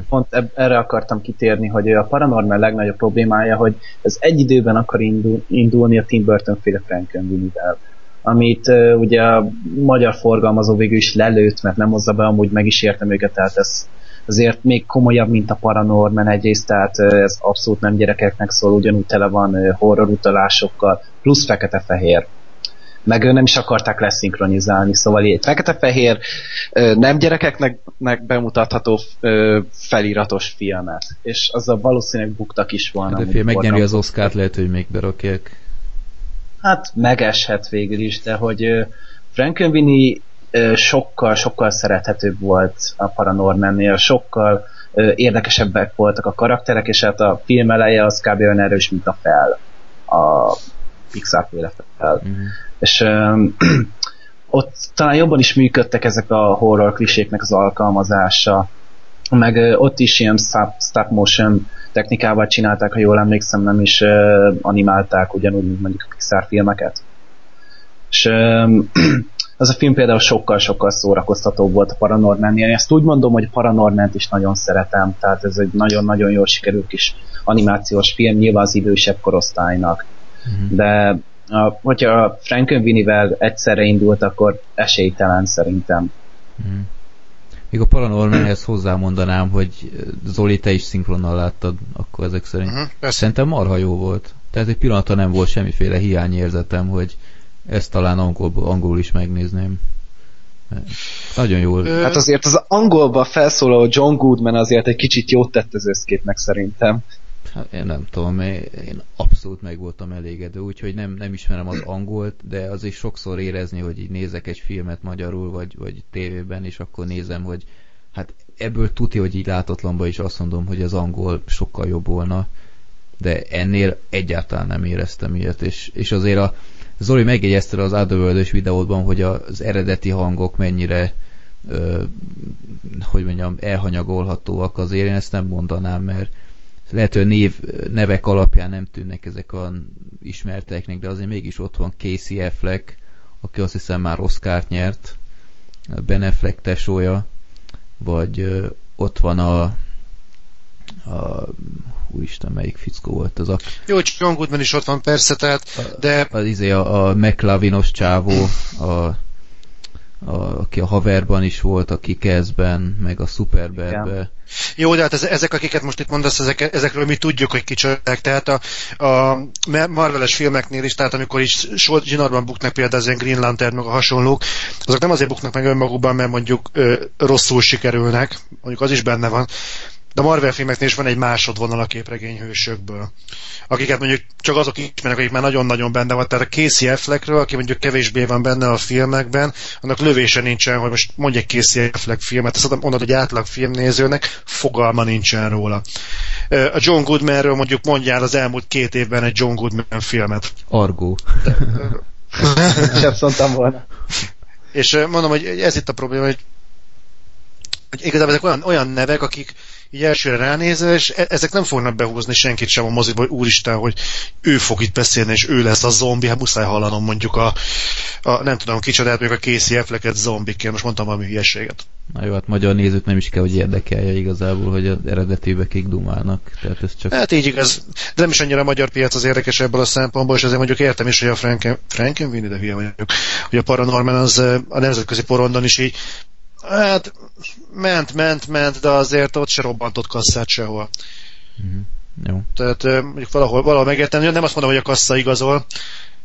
pont erre akartam kitérni, hogy a Paranormal legnagyobb problémája, hogy ez egy időben akar indul, indulni a Tim Burton féle Frank Önvinivel amit uh, ugye a magyar forgalmazó végül is lelőtt, mert nem hozza be, amúgy meg is értem őket, tehát ez azért még komolyabb, mint a Paranorman egyrészt, tehát ez abszolút nem gyerekeknek szól, ugyanúgy tele van horror utalásokkal, plusz fekete-fehér meg nem is akarták leszinkronizálni, szóval egy fekete-fehér, nem gyerekeknek bemutatható feliratos filmet, és azzal valószínűleg buktak is volna. Hát, de megnyeri az Oscar-t, lehet, hogy még berakják. Hát megeshet végül is, de hogy Frankenweenie sokkal, sokkal szerethetőbb volt a Paranormannél, sokkal érdekesebbek voltak a karakterek, és hát a film eleje az kb. olyan erős, mint a fel. A Pixar féle fel. Mm-hmm. És ott talán jobban is működtek ezek a horror kliséknek az alkalmazása, meg ott is ilyen stop, stop motion technikával csinálták, ha jól emlékszem, nem is animálták ugyanúgy, mint mondjuk a Pixar filmeket. És az a film például sokkal-sokkal szórakoztatóbb volt a Paranormannél. Én ezt úgy mondom, hogy Paranormant is nagyon szeretem, tehát ez egy nagyon-nagyon jól sikerült kis animációs film, nyilván az idősebb korosztálynak. Uh-huh. De a, hogyha Frankenweenie-vel egyszerre indult, akkor esélytelen szerintem. Uh-huh. Még a Paranormanhez hozzámondanám, hogy Zoli, te is szinkronnal láttad, akkor ezek szerint. Uh-huh, Szerintem marha jó volt. Tehát egy pillanata nem volt semmiféle hiányérzetem, hogy ezt talán angol, angol is megnézném. Nagyon jól. Hát azért az angolba felszólaló John Goodman azért egy kicsit jót tett az összképnek szerintem. Hát én nem tudom, én abszolút meg voltam elégedő, úgyhogy nem, nem ismerem az angolt, de azért sokszor érezni, hogy így nézek egy filmet magyarul, vagy, vagy tévében, és akkor nézem, hogy hát ebből tudja, hogy így látatlanban is azt mondom, hogy az angol sokkal jobb volna, de ennél egyáltalán nem éreztem ilyet, és, és azért a, Zoli megjegyezte az otherworld videódban, hogy az eredeti hangok mennyire ö, hogy mondjam, elhanyagolhatóak azért, én ezt nem mondanám, mert lehet, hogy név, nevek alapján nem tűnnek ezek a ismerteknek, de azért mégis ott van Casey Affleck, aki azt hiszem már Oscar-t nyert, Ben Affleck tesója, vagy ott van a a úristen, melyik fickó volt az a... Jó, hogy John Goodman is ott van persze, tehát, de... Az izé a, a McLavinos csávó, a a, aki a haverban is volt, a Kikezben, meg a Superberben. Jó, de hát ezek, akiket most itt mondasz, ezek, ezekről mi tudjuk, hogy kicsodák. Tehát a, a Marveles filmeknél is, tehát amikor is zsinórban buknak például az Green Lantern, meg a hasonlók, azok nem azért buknak meg önmagukban, mert mondjuk ö, rosszul sikerülnek, mondjuk az is benne van, de a Marvel filmeknél is van egy másodvonal a képregényhősökből. Akiket mondjuk csak azok ismernek, akik már nagyon-nagyon benne van. Tehát a Casey Affleckről, aki mondjuk kevésbé van benne a filmekben, annak lövése nincsen, hogy most mondja Casey Affleck filmet. Ezt mondod, hogy átlag filmnézőnek fogalma nincsen róla. A John Goodmanről mondjuk mondjál az elmúlt két évben egy John Goodman filmet. Argo. Sem szóltam volna. És mondom, hogy ez itt a probléma, hogy, hogy igazából ezek olyan, olyan nevek, akik így elsőre ránézve, és e- ezek nem fognak behúzni senkit sem a moziba, hogy úristen, hogy ő fog itt beszélni, és ő lesz a zombi, hát muszáj hallanom mondjuk a, a nem tudom kicsodát, még a Casey Afflecket zombiként, most mondtam valami hülyeséget. Na jó, hát magyar nézőt nem is kell, hogy érdekelje igazából, hogy az eredetibe kik dumálnak. Tehát ez csak... Hát így igaz, de nem is annyira a magyar piac az érdekes ebből a szempontból, és azért mondjuk értem is, hogy a Franken, Frankenweenie, de hülye vagyok, hogy a Paranorman az a nemzetközi porondon is így Hát ment, ment, ment, de azért ott se robbantott kasszát sehol. Mm-hmm. Jó. Tehát mondjuk valahol, valahol megérteni, nem azt mondom, hogy a kassa igazol,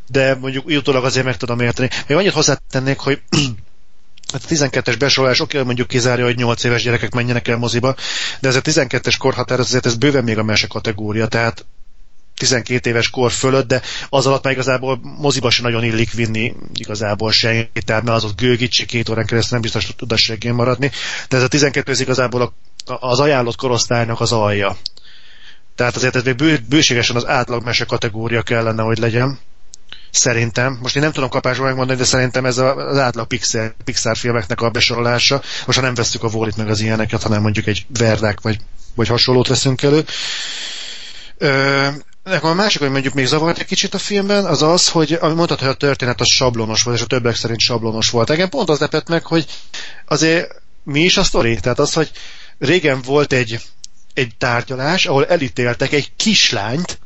de mondjuk utólag azért meg tudom érteni. Még annyit hozzátennék, hogy Hát a 12-es besorolás oké, mondjuk kizárja, hogy 8 éves gyerekek menjenek el moziba, de ez a 12-es korhatár, azért ez bőven még a mese kategória, tehát 12 éves kor fölött, de az alatt már igazából moziba sem nagyon illik vinni igazából senki, tehát mert az ott gőgicsi két órán keresztül nem biztos tud a seggén maradni, de ez a 12 ez igazából a, az ajánlott korosztálynak az alja. Tehát azért ez még bő, bőségesen az átlagmese kategória kellene, hogy legyen. Szerintem. Most én nem tudom kapásban megmondani, de szerintem ez az átlag Pixar, Pixar filmeknek a besorolása. Most ha nem veszük a Wallit meg az ilyeneket, hanem mondjuk egy Verdák vagy, vagy hasonlót veszünk elő. Ö, Nekem a másik, hogy mondjuk még zavart egy kicsit a filmben, az az, hogy ami mondtad, hogy a történet az sablonos volt, és a többek szerint sablonos volt. Engem pont az lepett meg, hogy azért mi is a sztori? Tehát az, hogy régen volt egy, egy tárgyalás, ahol elítéltek egy kislányt,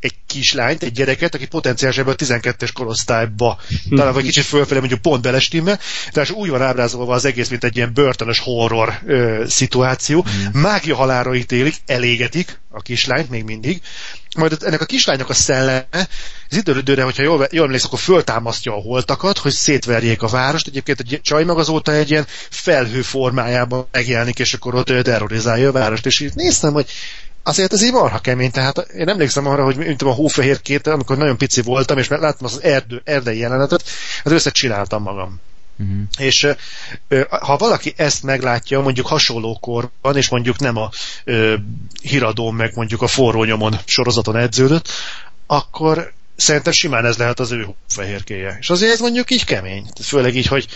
egy kislányt, egy gyereket, aki potenciálisan ebből a 12-es korosztályba, talán vagy kicsit fölfelé mondjuk pont belestimmel, tehát úgy van ábrázolva az egész, mint egy ilyen börtönös horror ö, szituáció. Mm. Mágia halára ítélik, elégetik a kislányt még mindig, majd ennek a kislánynak a szelleme az időre, hogyha jól, jól emlékszem, akkor föltámasztja a holtakat, hogy szétverjék a várost. Egyébként egy csaj meg azóta egy ilyen felhő formájában megjelenik, és akkor ott terrorizálja a várost. És így néztem, hogy azért ez így marha kemény, tehát én emlékszem arra, hogy mint a hófehér két, amikor nagyon pici voltam, és láttam az erdő, erdei jelenetet, az összecsináltam magam. Uh-huh. És ha valaki ezt meglátja, mondjuk hasonló korban, és mondjuk nem a ö, híradón, meg mondjuk a forró nyomon sorozaton edződött, akkor szerintem simán ez lehet az ő fehérkéje. És azért ez mondjuk így kemény. Főleg így, hogy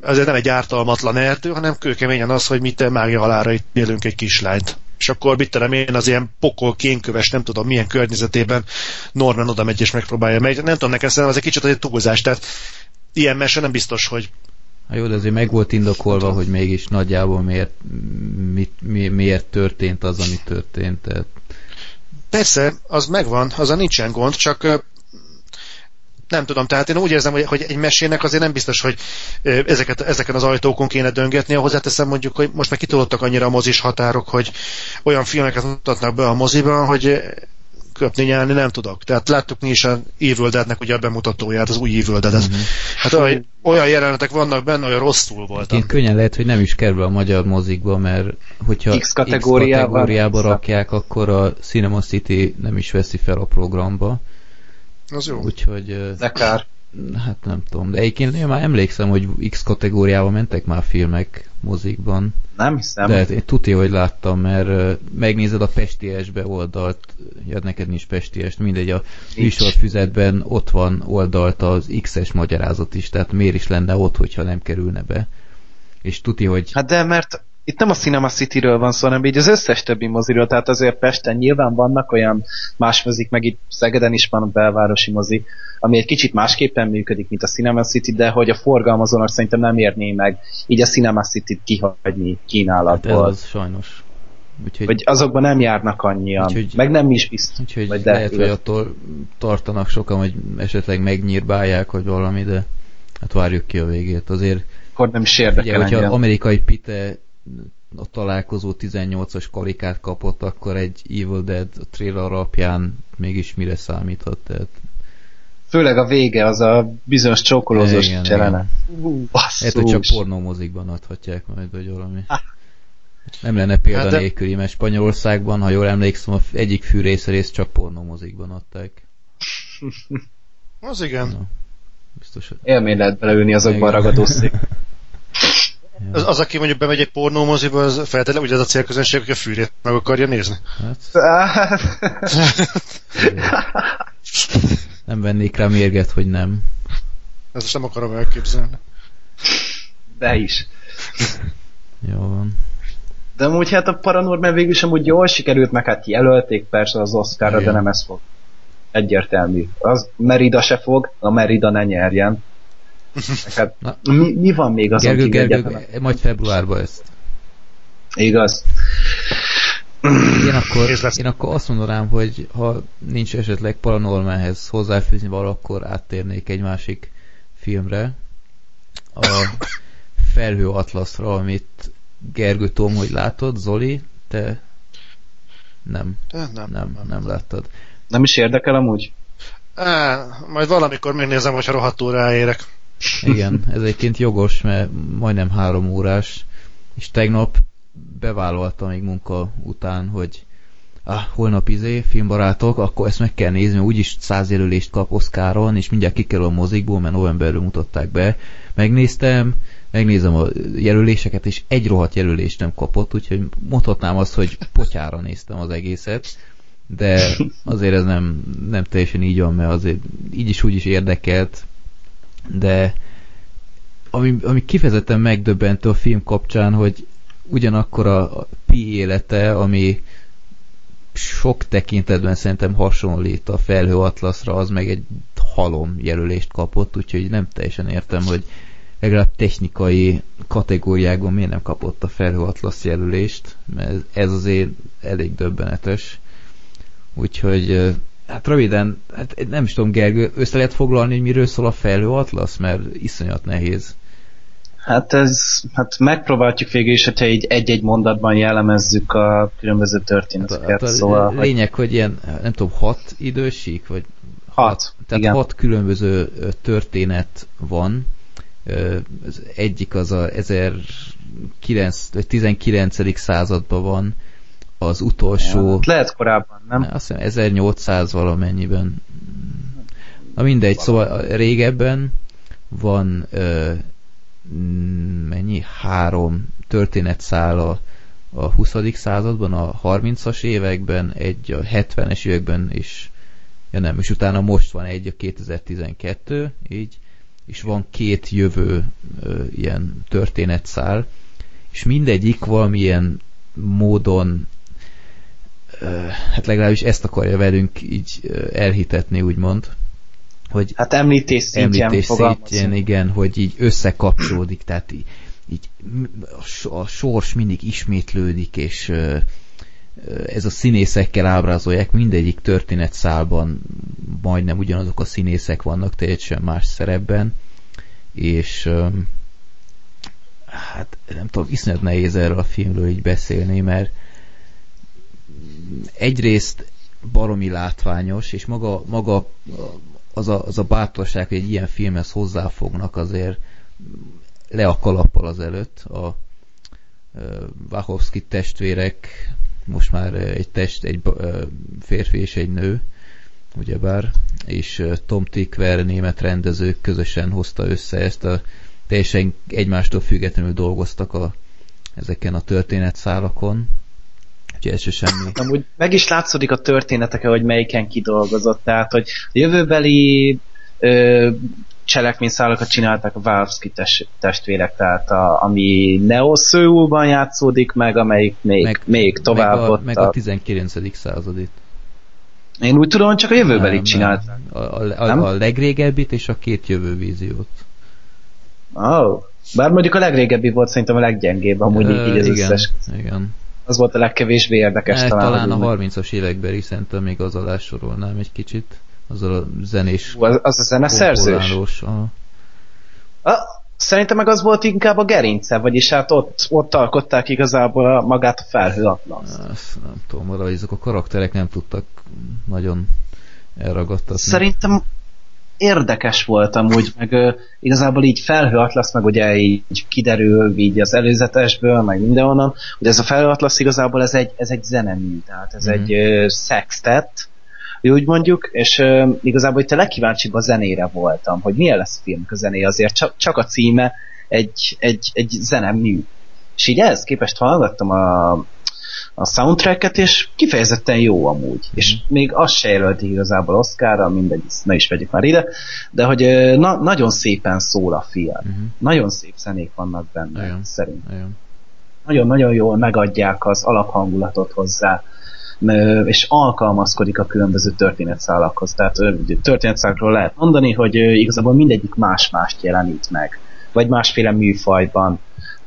azért nem egy ártalmatlan erdő, hanem kőkeményen az, hogy mit mágia halára itt élünk egy kislányt. És akkor mit terem én az ilyen pokol, kénköves, nem tudom milyen környezetében Norman oda megy és megpróbálja meg. Nem tudom, nekem szerintem az egy kicsit egy túlzás. Tehát ilyen mese nem biztos, hogy Hát jó, de azért meg volt indokolva, hogy mégis nagyjából miért, mit, mi, miért történt az, ami történt. Tehát... Persze, az megvan, az a nincsen gond, csak nem tudom, tehát én úgy érzem, hogy, hogy egy mesének azért nem biztos, hogy ezeket, ezeken az ajtókon kéne döngetni. Hozzáteszem mondjuk, hogy most meg kitolottak annyira a mozis határok, hogy olyan filmeket mutatnak be a moziban, hogy köpni, nyelni nem tudok. Tehát láttuk mi is a Evil Dead-nek ugye a bemutatóját, az új Evil Dead. Mm-hmm. Hát olyan, olyan jelenetek vannak benne, olyan rosszul voltak. Én könnyen lehet, hogy nem is kerül a magyar mozikba, mert hogyha X kategóriába, X kategóriába rakják, akkor a Cinema City nem is veszi fel a programba. Az jó. Úgyhogy... De kár. Hát nem tudom, de egyébként én már emlékszem, hogy X kategóriában mentek már filmek mozikban. Nem hiszem. De hát én tudja, hogy láttam, mert megnézed a Pestiesbe oldalt, ja, neked nincs Pesties, mindegy, a műsorfüzetben ott van oldalt az X-es magyarázat is, tehát miért is lenne ott, hogyha nem kerülne be. És tudja, hogy... Hát de mert itt nem a Cinema City-ről van szó, hanem így az összes többi moziról, tehát azért Pesten nyilván vannak olyan más mozik, meg itt Szegeden is van a belvárosi mozi, ami egy kicsit másképpen működik, mint a Cinema City, de hogy a forgalmazónak szerintem nem érné meg így a Cinema City-t kihagyni kínálatból. Hát ez az sajnos. Úgyhogy, vagy azokban nem járnak annyian, úgyhogy, meg nem is biztos. Úgyhogy vagy lehet, hogy attól tartanak sokan, hogy esetleg megnyírbálják, hogy valami, de hát várjuk ki a végét. Azért akkor nem is érdekel ugye, hogyha amerikai Pite a találkozó 18-as karikát kapott, akkor egy Evil Dead trailer alapján mégis mire számíthat? Tehát... Főleg a vége, az a bizonyos csókolózós cselene. Hát, hogy csak pornómozikban adhatják majd, vagy valami. Nem lenne példanélküli, hát mert Spanyolországban, ha jól emlékszem, az egyik fűrészrész csak pornómozikban adták. Az igen. Na, biztos. Élmény lehet beleülni azokban a ragadószék. Az, az, aki mondjuk bemegy egy pornómoziba, az feltétlenül ugye az a célközönség, hogy a fűrét meg akarja nézni. Hát. nem vennék rá mérget, hogy nem. Ezt sem akarom elképzelni. De is. Jó van. De amúgy hát a Paranormal végül sem úgy jól sikerült, meg hát jelölték persze az Oscarra, de nem ez fog. Egyértelmű. Az Merida se fog, a Merida ne nyerjen. Hát, mi, mi van még az Gergő, Gergő, Gergő majd februárban ezt. Igaz. Én akkor, én akkor azt mondanám, hogy ha nincs esetleg Paranormalhez hozzáfűzni való, akkor áttérnék egy másik filmre. A Felhő Atlaszra, amit Gergő Tom, hogy látod, Zoli, te nem. Nem, nem, nem, nem láttad. Nem is érdekel amúgy? Á, majd valamikor megnézem, hogyha rohadtul ráérek. Igen, ez egyébként jogos, mert majdnem három órás, és tegnap bevállaltam még munka után, hogy ah, holnap izé, filmbarátok, akkor ezt meg kell nézni, mert úgyis száz jelölést kap Oscaron, és mindjárt kikerül a mozikból, mert novemberről mutatták be. Megnéztem, megnézem a jelöléseket, és egy rohadt jelölést nem kapott, úgyhogy mondhatnám azt, hogy potyára néztem az egészet, de azért ez nem, nem teljesen így van, mert azért így is úgy is érdekelt, de ami, ami kifejezetten megdöbbentő a film kapcsán, hogy ugyanakkor a Pi élete, ami sok tekintetben szerintem hasonlít a felhő atlaszra, az meg egy halom jelölést kapott, úgyhogy nem teljesen értem, hogy legalább technikai kategóriákban miért nem kapott a felhő atlasz jelölést, mert ez azért elég döbbenetes. Úgyhogy Hát röviden, hát nem is tudom, Gergő, össze lehet foglalni, hogy miről szól a felhő atlasz, mert iszonyat nehéz. Hát ez, hát megpróbáljuk végül is, hogyha így egy-egy mondatban jellemezzük a különböző történeteket. Hát a, szóval, a lényeg, hogy ilyen, nem tudom, hat idősík, vagy hat, hat tehát igen. hat különböző történet van. Az egyik az a 19. században van, az utolsó... Ja, lehet korábban, nem? Azt hiszem 1800 valamennyiben. Na mindegy, szóval régebben van ö, mennyi? Három történetszál a, a 20. században, a 30-as években, egy a 70-es években is, ja nem, és utána most van egy a 2012, így, és van két jövő ö, ilyen történetszál, és mindegyik valamilyen módon hát legalábbis ezt akarja velünk így elhitetni, úgymond. Hogy hát említés szintjén említés szintjén, igen, hogy így összekapcsolódik, tehát így, így a sors mindig ismétlődik, és ez a színészekkel ábrázolják, mindegyik történetszálban majdnem ugyanazok a színészek vannak teljesen más szerepben, és hát nem tudom, iszonyat nehéz erről a filmről így beszélni, mert egyrészt baromi látványos, és maga, maga az, a, az a bátorság, hogy egy ilyen filmhez hozzáfognak, azért le a kalappal az előtt. A Wachowski testvérek, most már egy test, egy férfi és egy nő, ugyebár, és Tom Tickwer német rendezők közösen hozta össze ezt a teljesen egymástól függetlenül dolgoztak a, ezeken a történetszálakon, úgyhogy ez se semmi. Amúgy meg is látszódik a történeteke, hogy melyiken kidolgozott, tehát hogy a jövőbeli ö, cselekményszálakat csináltak a Valvski testvérek, tehát a, ami Neo Seoulban játszódik meg, amelyik még, meg, még tovább meg a, ott meg a 19. századit. Én úgy tudom, csak a jövőbelit csinálták. A, a, a, a legrégebbit és a két jövővíziót. Oh. Bár mondjuk a legrégebbi volt szerintem a leggyengébb, amúgy így, így az igen, összes. Igen. Az volt a legkevésbé érdekes ne, talán. Talán a 30-as években szerintem még az alá sorolnám egy kicsit. Azzal a zenés... Az, az a zeneszerzős? A, szerintem meg az volt inkább a gerince, vagyis hát ott, ott alkották igazából a, magát a felhő atlaszt. Nem tudom, valahogy ezek a karakterek nem tudtak nagyon elragadtatni. Szerintem érdekes volt amúgy, meg uh, igazából így felhő atlasz, meg ugye így kiderül így az előzetesből, meg mindenhonnan, hogy ez a felhő atlasz igazából ez egy, ez egy zenemű, tehát ez mm. egy uh, sextet, úgy mondjuk, és uh, igazából itt a legkíváncsibb a zenére voltam, hogy milyen lesz a film a zené, azért csak, csak a címe egy, egy, egy zenemű. És így ehhez képest hallgattam a, a soundtracket, és kifejezetten jó amúgy. És még azt se jelölti igazából Oscarra, mindegy, ne is vegyük már ide, de hogy na, nagyon szépen szól a film. Mm. Nagyon szép zenék vannak benne, Olyan. szerintem. Nagyon-nagyon jól megadják az alaphangulatot hozzá és alkalmazkodik a különböző történetszálakhoz. Tehát történetszálakról lehet mondani, hogy igazából mindegyik más-mást jelenít meg, vagy másféle műfajban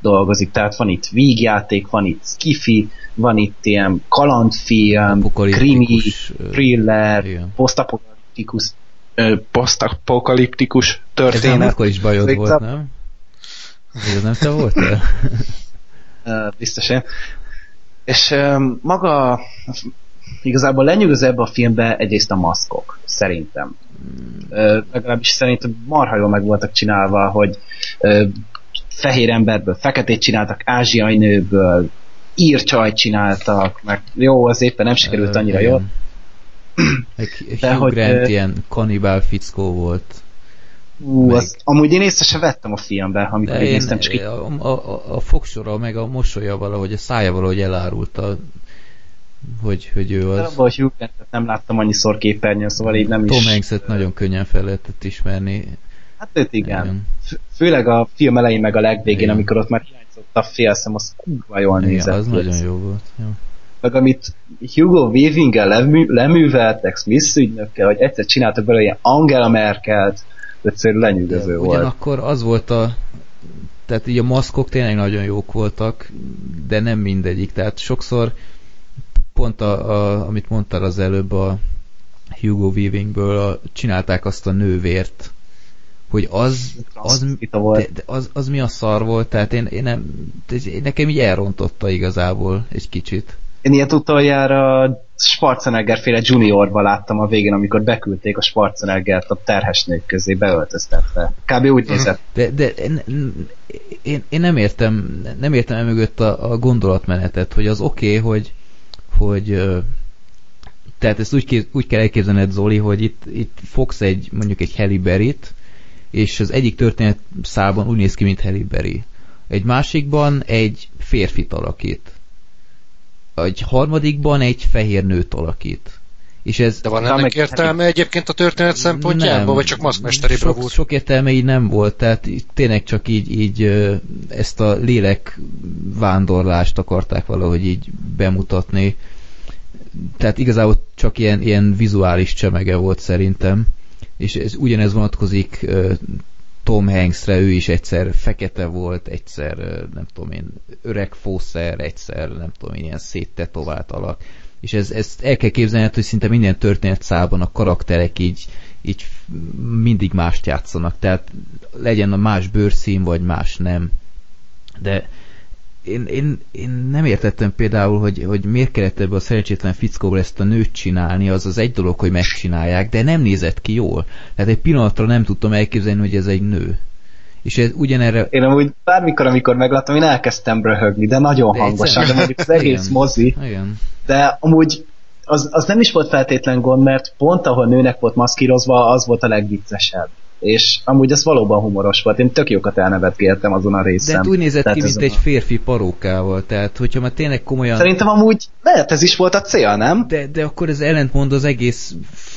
dolgozik. Tehát van itt vígjáték, van itt skifi, van itt ilyen kalandfilm, krimi, thriller, posztapokaliptikus posztapokaliptikus történet. Ez akkor is bajod volt, nem? Ez nem te voltál? Biztos én. És maga igazából lenyűgöző ebbe a filmbe egyrészt a maszkok, szerintem. Hmm. legalábbis szerintem marha jól meg voltak csinálva, hogy fehér emberből feketét csináltak, ázsiai nőből, írcsajt csináltak, meg jó, az éppen nem sikerült annyira jól. De Hugh hogy, Grant ilyen kanibál fickó volt. Ú, meg... az, amúgy én észre sem vettem a filmben, amikor én, néztem, csak a, a, a fogsora, meg a mosolya valahogy, a szája valahogy elárulta, hogy, hogy ő az. Abban a Hugh Grantet nem láttam annyiszor képernyőn, szóval így nem Tom is... Tom Hanks-et nagyon könnyen fel lehetett ismerni. Hát őt igen. Főleg a film elején meg a legvégén, igen. amikor ott már hiányzott a félszem, az kurva jól igen, nézett. az nagyon jó volt. Jó. Meg amit Hugo Weaving-el lemű, leműveltek Smith ügynökkel, hogy egyszer csináltak belőle ilyen Angela Merkelt, egyszerűen lenyűgöző ja, volt. Ugyanakkor az volt a tehát így a maszkok tényleg nagyon jók voltak, de nem mindegyik. Tehát sokszor pont a, a, amit mondtál az előbb a Hugo Weavingből, a, csinálták azt a nővért, hogy az, az, de, de az, az mi a szar volt, tehát én, én nem, nekem így elrontotta igazából egy kicsit. Én ilyet utoljára Schwarzenegger féle juniorba láttam a végén, amikor beküldték a Schwarzeneggert a terhes nők közé beöltöztetve. Kb. úgy mhm. nézett. De, de én, én, én nem értem, nem értem mögött a, a gondolatmenetet, hogy az oké, okay, hogy, hogy tehát ezt úgy, úgy kell elképzelned, Zoli, hogy itt, itt fogsz egy, mondjuk egy Halle Berry-t, és az egyik történet szálban úgy néz ki, mint Halle Berry. Egy másikban egy férfit alakít. Egy harmadikban egy fehér nőt alakít. És ez, De van ennek értelme egyébként a történet szempontjából, vagy csak maszkmesteri sok, bravúr? Sok értelme így nem volt, tehát tényleg csak így, így ezt a lélek vándorlást akarták valahogy így bemutatni. Tehát igazából csak ilyen, ilyen vizuális csemege volt szerintem és ez ugyanez vonatkozik Tom Hanksre, ő is egyszer fekete volt, egyszer nem tudom én, öreg fószer, egyszer nem tudom én, ilyen széttetovált alak. És ez, ezt el kell képzelni, hogy szinte minden történet szában a karakterek így, így mindig mást játszanak. Tehát legyen a más bőrszín, vagy más nem. De én, én, én nem értettem például, hogy, hogy miért kellett ebből a szerencsétlen fickóból ezt a nőt csinálni, az az egy dolog, hogy megcsinálják, de nem nézett ki jól. Tehát egy pillanatra nem tudtam elképzelni, hogy ez egy nő. És ez ugyanerre... Én amúgy bármikor, amikor megláttam, én elkezdtem röhögni, de nagyon de hangosan, de mondjuk az egész igen, mozi. Igen. De amúgy az, az nem is volt feltétlen gond, mert pont ahol nőnek volt maszkírozva, az volt a legviccesebb és amúgy ez valóban humoros volt. Én tök jókat elnevetgéltem azon a részen. De hát úgy nézett tehát ki, mint egy a... férfi parókával, tehát hogyha már tényleg komolyan... Szerintem amúgy lehet ez is volt a cél, nem? De, de akkor ez ellentmond az egész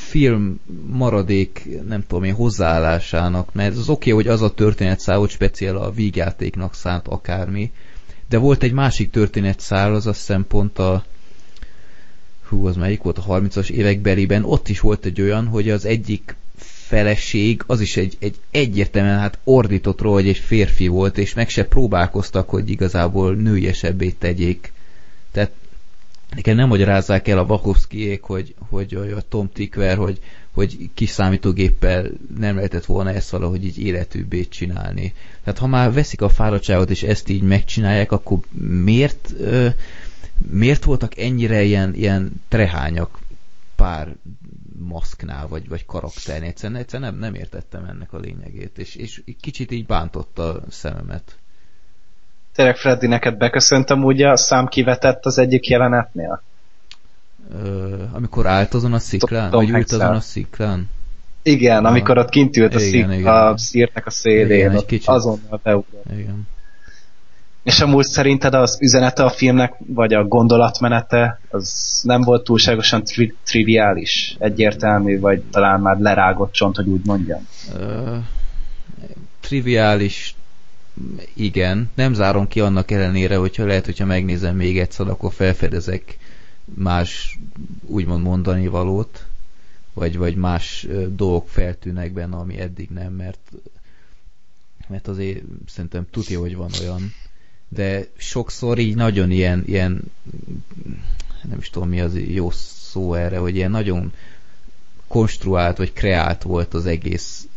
film maradék, nem tudom én, hozzáállásának, mert az oké, okay, hogy az a történetszál, hogy speciál a vígjátéknak szánt akármi, de volt egy másik történetszál, az a szempont a hú, az melyik volt a 30-as évek beliben, ott is volt egy olyan, hogy az egyik feleség, az is egy, egy egyértelműen hát ordított róla, hogy egy férfi volt, és meg se próbálkoztak, hogy igazából nőiesebbé tegyék Tehát nekem nem magyarázzák el a Bakovszkiék, hogy, hogy a Tom Tickver, hogy, hogy kis számítógéppel nem lehetett volna ezt valahogy így életűbbé csinálni. Tehát ha már veszik a fáradtságot és ezt így megcsinálják, akkor miért, miért voltak ennyire ilyen, ilyen trehányak pár maszknál, vagy, vagy karakternél. Egyszerűen, egyszerűen nem, nem értettem ennek a lényegét, és, és kicsit így bántotta a szememet. Tényleg Freddy, neked beköszöntem úgy a szám kivetett az egyik jelenetnél? Ö, amikor állt azon a sziklán? Tom vagy ült azon a sziklán? Igen, a... amikor ott kint ült a, igen, szik, igen. a szírtek a szélén, igen, ott kicsit... azonnal beugrott. Igen. És amúgy szerinted az üzenete a filmnek, vagy a gondolatmenete, az nem volt túlságosan tri- triviális, egyértelmű, vagy talán már lerágott csont, hogy úgy mondjam? Uh, triviális, igen. Nem zárom ki annak ellenére, hogyha lehet, hogyha megnézem még egyszer, akkor felfedezek más úgymond mondani valót, vagy, vagy más dolgok feltűnnek benne, ami eddig nem, mert mert azért szerintem tudja, hogy van olyan, de sokszor így nagyon ilyen, ilyen nem is tudom mi az jó szó erre, hogy ilyen nagyon konstruált vagy kreált volt az egész,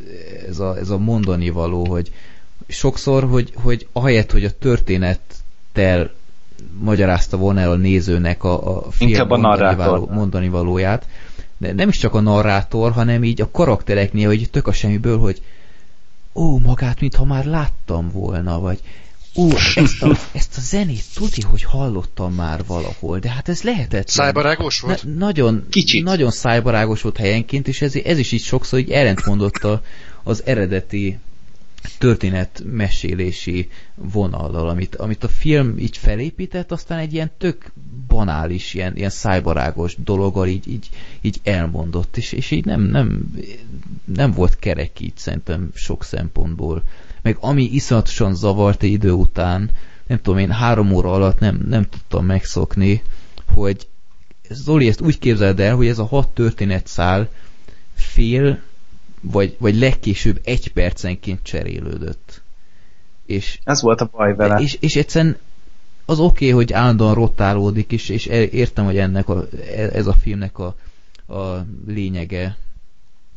ez a, ez a mondani való, hogy sokszor, hogy, hogy ahelyett, hogy a történettel magyarázta volna el a nézőnek a, a film a mondani, való, mondani valóját, de nem is csak a narrátor, hanem így a karaktereknél, hogy tök a semmiből, hogy ó, magát, mintha már láttam volna, vagy Ó, ezt a, ezt a zenét tudni, hogy hallottam már valahol, de hát ez lehetetlen. Szájbarágos volt? Na, nagyon, Kicsit. Nagyon szájbarágos volt helyenként, és ez, ez is így sokszor így ellentmondott a, az eredeti történetmesélési vonallal, amit, amit a film így felépített, aztán egy ilyen tök banális, ilyen, ilyen szájbarágos dologgal így, így, így elmondott, és, és így nem, nem, nem volt kerek így szerintem sok szempontból meg ami iszonyatosan zavart idő után, nem tudom én, három óra alatt nem, nem tudtam megszokni, hogy Zoli, ezt úgy képzeld el, hogy ez a hat történetszál fél, vagy, vagy legkésőbb egy percenként cserélődött. És, ez volt a baj vele. És, és egyszerűen az oké, okay, hogy állandóan rotálódik, és, és értem, hogy ennek a, ez a filmnek a, a lényege,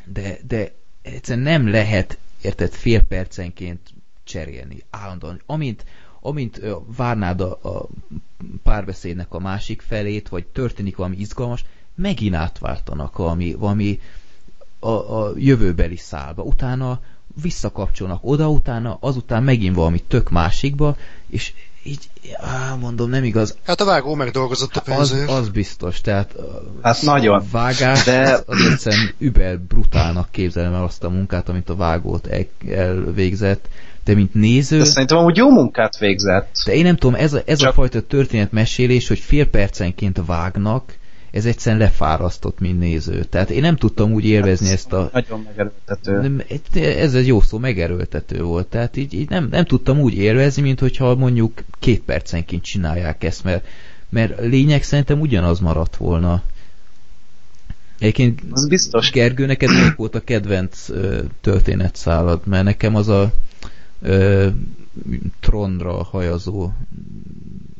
de, de egyszerűen nem lehet érted, fél percenként cserélni, állandóan. Amint, amint várnád a, a párbeszédnek a másik felét, vagy történik valami izgalmas, megint átváltanak valami, valami a, a jövőbeli szálba. Utána visszakapcsolnak oda, utána azután megint valami tök másikba, és így, á, mondom, nem igaz. Hát a vágó megdolgozott a pénzért. Az, az biztos, tehát hát nagyon. a vágás de... az egyszerűen über brutálnak képzelem el azt a munkát, amit a vágót el, elvégzett, de mint néző... De szerintem amúgy jó munkát végzett. De én nem tudom, ez a, ez Csak... a fajta történetmesélés, hogy fél percenként vágnak, ez egyszerűen lefárasztott, mint néző. Tehát én nem tudtam úgy élvezni hát, ezt a... Nagyon megerőltető. Nem, ez egy jó szó, megerőltető volt. Tehát így, így nem, nem tudtam úgy élvezni, mint hogyha mondjuk két percenként csinálják ezt, mert, mert lényeg szerintem ugyanaz maradt volna. Egyébként az biztos. Gergő, neked melyik volt a kedvenc ö, történetszálad? Mert nekem az a ö, tronra hajazó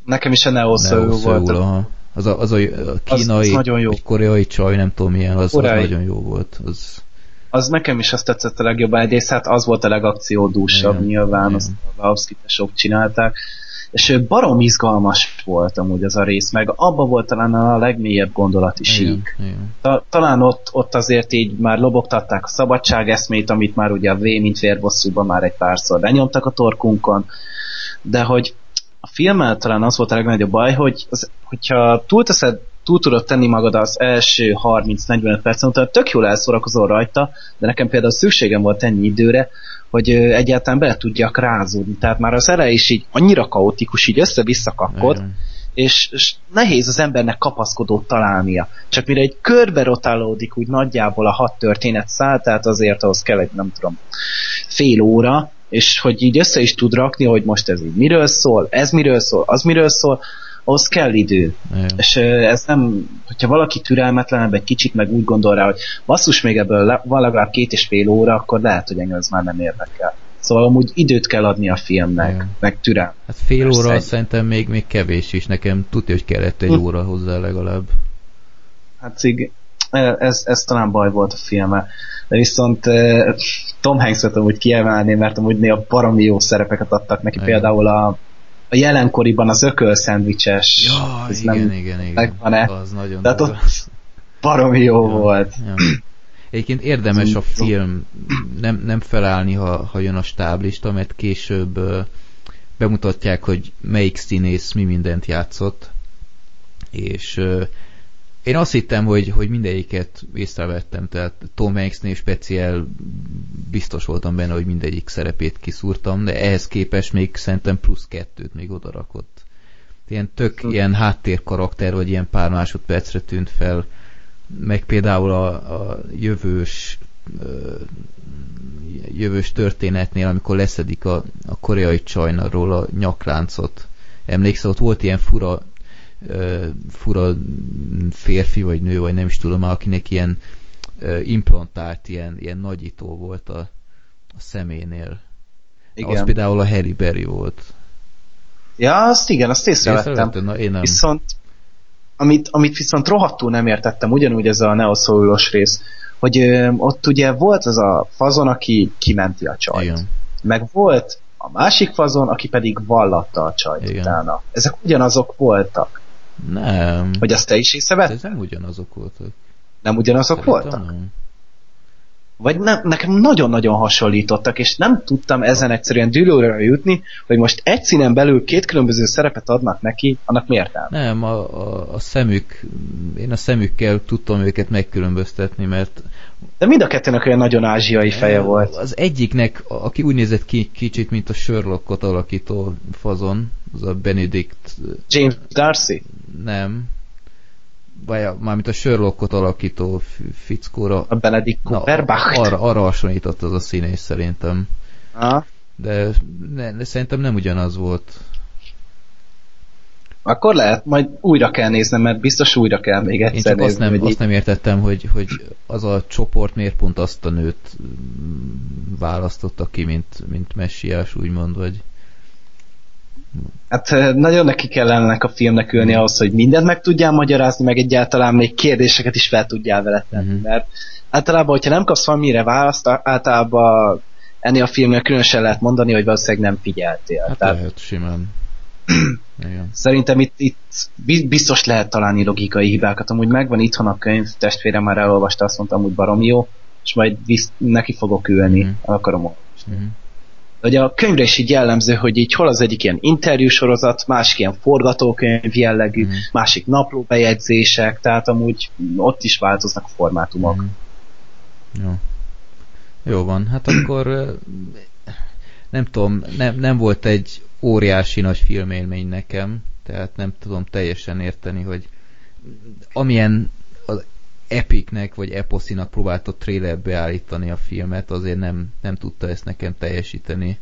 Nekem is a Neo volt. Aha. Az a, az a kínai, az, az nagyon jó. koreai csaj, nem tudom milyen, az, az nagyon jó volt. Az... az nekem is azt tetszett a legjobban. Egyrészt hát az volt a legakciódúsabb igen, nyilván, igen. azt a Wachowski tesók csinálták. És barom izgalmas volt amúgy az a rész, meg abba volt talán a legmélyebb gondolati sík. Ta, talán ott, ott azért így már lobogtatták a szabadság eszmét, amit már ugye a V, mint vérbosszúban már egy párszor lenyomtak a torkunkon, de hogy a filmmel talán az volt a legnagyobb baj, hogy az, hogyha túlteszed, túl tudod tenni magad az első 30-45 percen után, tök jól elszórakozol rajta, de nekem például szükségem volt ennyi időre, hogy egyáltalán bele tudjak rázódni. Tehát már az elej is így annyira kaotikus, így össze-vissza kapkod, és, és nehéz az embernek kapaszkodót találnia. Csak mire egy körbe rotálódik úgy nagyjából a hat történet száll, tehát azért ahhoz kell egy, nem tudom, fél óra, és hogy így össze is tud rakni, hogy most ez így miről szól, ez miről szól, az miről szól, ahhoz kell idő. Igen. És ez nem, hogyha valaki türelmetlenebb egy kicsit, meg úgy gondol rá, hogy basszus, még ebből van legalább két és fél óra, akkor lehet, hogy engem ez már nem érdekel. Szóval amúgy időt kell adni a filmnek, Igen. meg türel. Hát fél óra Persze. szerintem még, még kevés is, nekem tudja, hogy kellett egy hm. óra hozzá legalább. Hát cig, ez, ez talán baj volt a filme. De viszont Tom Hanks-et amúgy kiemelni, mert amúgy néha baromi jó szerepeket adtak neki, Igen. például a, a jelenkoriban az ököl szendvicses. Ja, ez igen, nem igen, igen. -e. Az nagyon Tehát ott baromi jó ja, volt. Ja. Egyébként érdemes a film nem, nem felállni, ha, ha jön a stáblista, mert később uh, bemutatják, hogy melyik színész mi mindent játszott, és uh, én azt hittem, hogy, hogy mindegyiket észrevettem, tehát Tom Hanksnél speciál biztos voltam benne, hogy mindegyik szerepét kiszúrtam, de ehhez képest még szerintem plusz kettőt még odarakott. Ilyen tök hm. ilyen háttérkarakter, vagy ilyen pár másodpercre tűnt fel, meg például a, a jövős jövős történetnél, amikor leszedik a, a koreai csajnarról a nyakláncot. Emlékszel, ott volt ilyen fura fura férfi vagy nő, vagy nem is tudom, akinek ilyen implantált, ilyen, ilyen nagyító volt a, a szeménél. Igen. Az például a Harry Berry volt. Ja, azt igen, azt észrevettem. Na, én nem. Viszont, amit, amit viszont rohadtul nem értettem, ugyanúgy ez a neoszóulos rész, hogy ö, ott ugye volt az a fazon, aki kimenti a csajt. Igen. Meg volt a másik fazon, aki pedig vallatta a csajt Igen. utána. Ezek ugyanazok voltak. Nem. Hogy azt te is észrevetted? Ez nem ugyanazok voltak. Nem ugyanazok Szerintem voltak? Nem. Vagy nem, nekem nagyon-nagyon hasonlítottak, és nem tudtam ezen egyszerűen dűlőre jutni, hogy most egy színen belül két különböző szerepet adnak neki, annak miért nem? Nem, a, a, a szemük, én a szemükkel tudtam őket megkülönböztetni, mert de mind a kettőnek olyan nagyon ázsiai feje volt. Az egyiknek, aki úgy nézett ki kicsit, mint a Sherlockot alakító fazon, az a Benedict... James Darcy? Nem. Vagy a, mármint a Sherlockot alakító fickóra. A Benedict Cumberbatch? Arra, arra hasonlított az a színész szerintem. Aha. De, ne, de szerintem nem ugyanaz volt. Akkor lehet, majd újra kell néznem, mert biztos újra kell még egyszer Én csak nézni, azt nem, azt nem értettem, hogy, hogy az a csoport miért pont azt a nőt választotta ki, mint, mint messiás, úgymond, vagy... Hát nagyon neki kellene a filmnek ülni ahhoz, hogy mindent meg tudjál magyarázni, meg egyáltalán még kérdéseket is fel tudjál vele tenni, mm. mert általában, hogyha nem kapsz valamire választ, általában ennél a filmnél különösen lehet mondani, hogy valószínűleg nem figyeltél. Hát Tehát... lehet, simán. Igen. Szerintem itt, itt biztos lehet találni logikai hibákat. Amúgy megvan itthon a könyv, testvérem már elolvasta, azt mondtam, hogy barom jó, és majd visz, neki fogok ülni, mm. akarom olvasni. Mm. Ugye a könyvre is így jellemző, hogy így hol az egyik ilyen interjúsorozat, másik ilyen forgatókönyv jellegű, mm. másik naplóbejegyzések, tehát amúgy ott is változnak a formátumok. Mm. Jó. Jó van, hát akkor nem tudom, nem, nem volt egy óriási nagy filmélmény nekem, tehát nem tudom teljesen érteni, hogy amilyen az Epicnek vagy Eposzinak próbált a trailer beállítani a filmet, azért nem, nem tudta ezt nekem teljesíteni.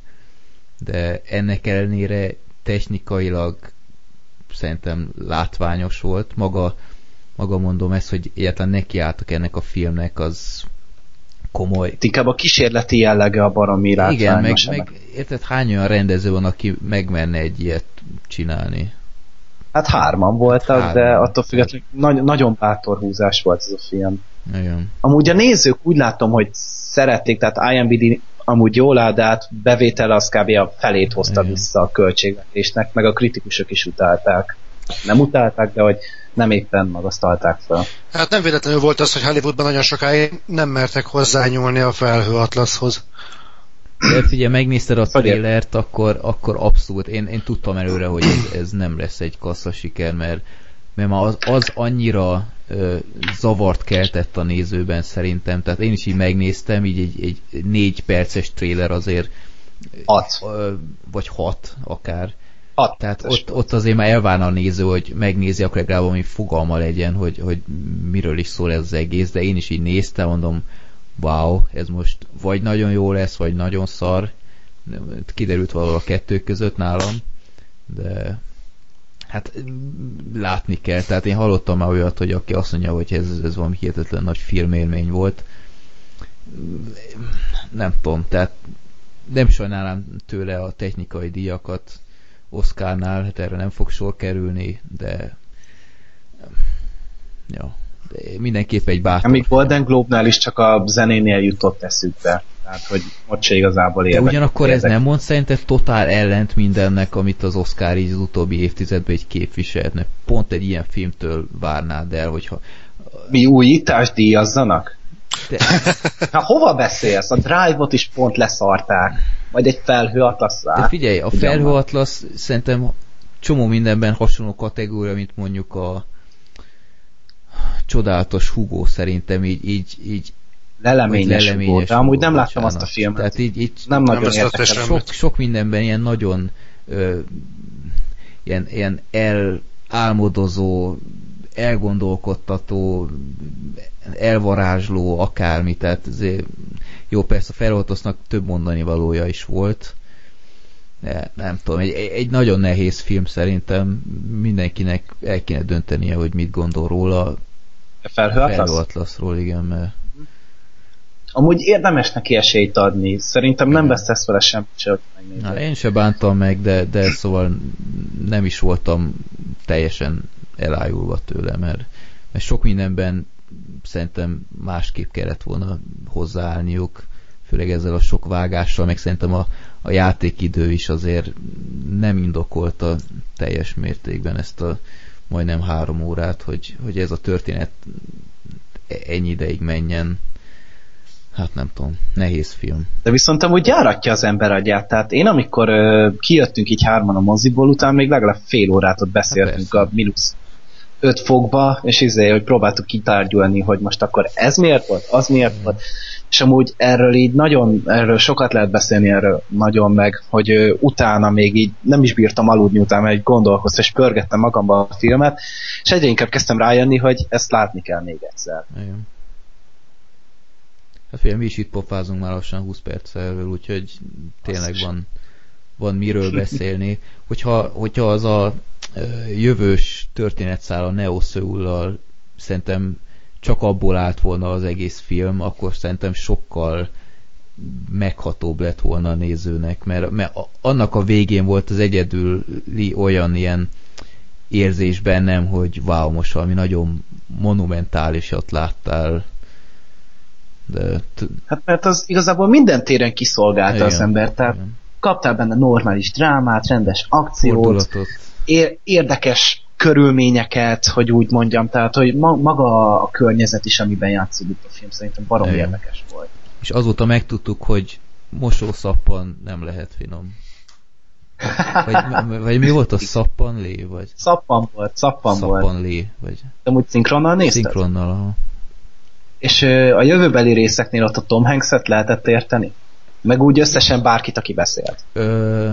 De ennek ellenére technikailag szerintem látványos volt. Maga, maga mondom ezt, hogy egyáltalán nekiálltak ennek a filmnek, az komoly. Inkább a kísérleti jellege a baromi Igen, meg, meg érted, hány olyan rendező van, aki megmerne egy ilyet csinálni? Hát hárman voltak, hárman. de attól függetlenül nagy, nagyon bátor húzás volt ez a film. Igen. Amúgy a nézők úgy látom, hogy szerették, tehát IMBD amúgy jól áll, de hát bevétele az kb. a felét hozta Igen. vissza a költségvetésnek, meg a kritikusok is utálták. Nem utálták, de hogy nem éppen magasztalták fel. Hát nem véletlenül volt az, hogy Hollywoodban nagyon sokáig nem mertek hozzányúlni a felhő atlaszhoz. De figyelj, megnézted a trailert, akkor, akkor abszolút, én, én tudtam előre, hogy ez, ez nem lesz egy kassza siker, mert, mert az, az annyira ö, zavart keltett a nézőben szerintem, tehát én is így megnéztem, így egy, egy négy perces trailer azért hat. Ö, vagy hat akár. Hat Tehát ott, ott azért már elvárna a néző, hogy megnézi, akkor legalább valami fogalma legyen, hogy, hogy miről is szól ez az egész, de én is így néztem, mondom, wow, ez most vagy nagyon jó lesz, vagy nagyon szar. Kiderült valahol a kettő között nálam, de hát látni kell. Tehát én hallottam már olyat, hogy aki azt mondja, hogy ez, ez valami hihetetlen nagy filmélmény volt. Nem tudom, tehát nem sajnálom tőle a technikai díjakat Oscarnál, hát erre nem fog sor kerülni, de ja, de mindenképp egy bátor. Amíg Golden Globe-nál is csak a zenénél jutott eszükbe. Tehát, hogy ott se igazából érdek. De ugyanakkor érdek. ez nem mond szerinted totál ellent mindennek, amit az Oscar így az utóbbi évtizedben egy mert pont egy ilyen filmtől várnád el, hogyha... Mi újítást díjazzanak? De... Hát hova beszélsz? A Drive-ot is pont leszarták. Vagy egy felhőatlasz De figyelj, a felhőatlasz szerintem csomó mindenben hasonló kategória, mint mondjuk a csodálatos Hugo szerintem így, így, így leleményes, leleményes Hugo, de amúgy nem láttam azt a filmet. Tehát így, így nem nagyon nem értek sok, sok mindenben ilyen nagyon ö, ilyen, ilyen elálmodozó elgondolkodtató elvarázsló, akármi, tehát azért, jó, persze a feloltosznak több mondani valója is volt, de nem tudom, egy, egy nagyon nehéz film szerintem, mindenkinek el kéne döntenie, hogy mit gondol róla. Felhőatlaszról, igen, mert Amúgy érdemes neki esélyt adni. Szerintem nem vesztesz vele semmit se, hogy Na, én se bántam meg, de, de szóval nem is voltam teljesen elájulva tőle, mert, mert sok mindenben szerintem másképp kellett volna hozzáállniuk, főleg ezzel a sok vágással, meg szerintem a, a játékidő is azért nem indokolta teljes mértékben ezt a majdnem három órát, hogy, hogy ez a történet ennyi ideig menjen. Hát nem tudom, nehéz film. De viszont amúgy gyáratja az ember agyát. Tehát én amikor ö, kijöttünk így hárman a moziból, után még legalább fél órát ott beszéltünk hát a mínusz 5 fokba, és izé, hogy próbáltuk kitárgyulni, hogy most akkor ez miért volt, az miért mm. volt, és amúgy erről így nagyon, erről sokat lehet beszélni erről nagyon meg, hogy ö, utána még így nem is bírtam aludni utána, mert gondolkoztam, és pörgettem magamba a filmet, és egyre inkább kezdtem rájönni, hogy ezt látni kell még egyszer. Igen. Hát fél, mi is itt pofázunk már lassan 20 perc erről, úgyhogy tényleg van, van miről beszélni. Hogyha, hogyha az a jövős történetszál a Neo Seul-lal szerintem csak abból állt volna az egész film, akkor szerintem sokkal meghatóbb lett volna a nézőnek, mert, mert annak a végén volt az egyedüli olyan ilyen érzés bennem, hogy wow, most valami nagyon monumentálisat láttál. De hát mert az igazából minden téren kiszolgálta igen, az ember, tehát igen. kaptál benne normális drámát, rendes akciót, Fordulatot érdekes körülményeket, hogy úgy mondjam, tehát hogy ma, maga a környezet is, amiben játszódik a film, szerintem barom Igen. érdekes volt. És azóta megtudtuk, hogy mosószappan nem lehet finom. Vagy, vagy mi volt a szappan lé? Vagy? Szappan volt, szappan, szappan volt. lé, vagy... De úgy szinkronnal nézted? Szinkronnal, aha. És a jövőbeli részeknél ott a Tom Hanks-et lehetett érteni? Meg úgy összesen bárkit, aki beszélt. Ö,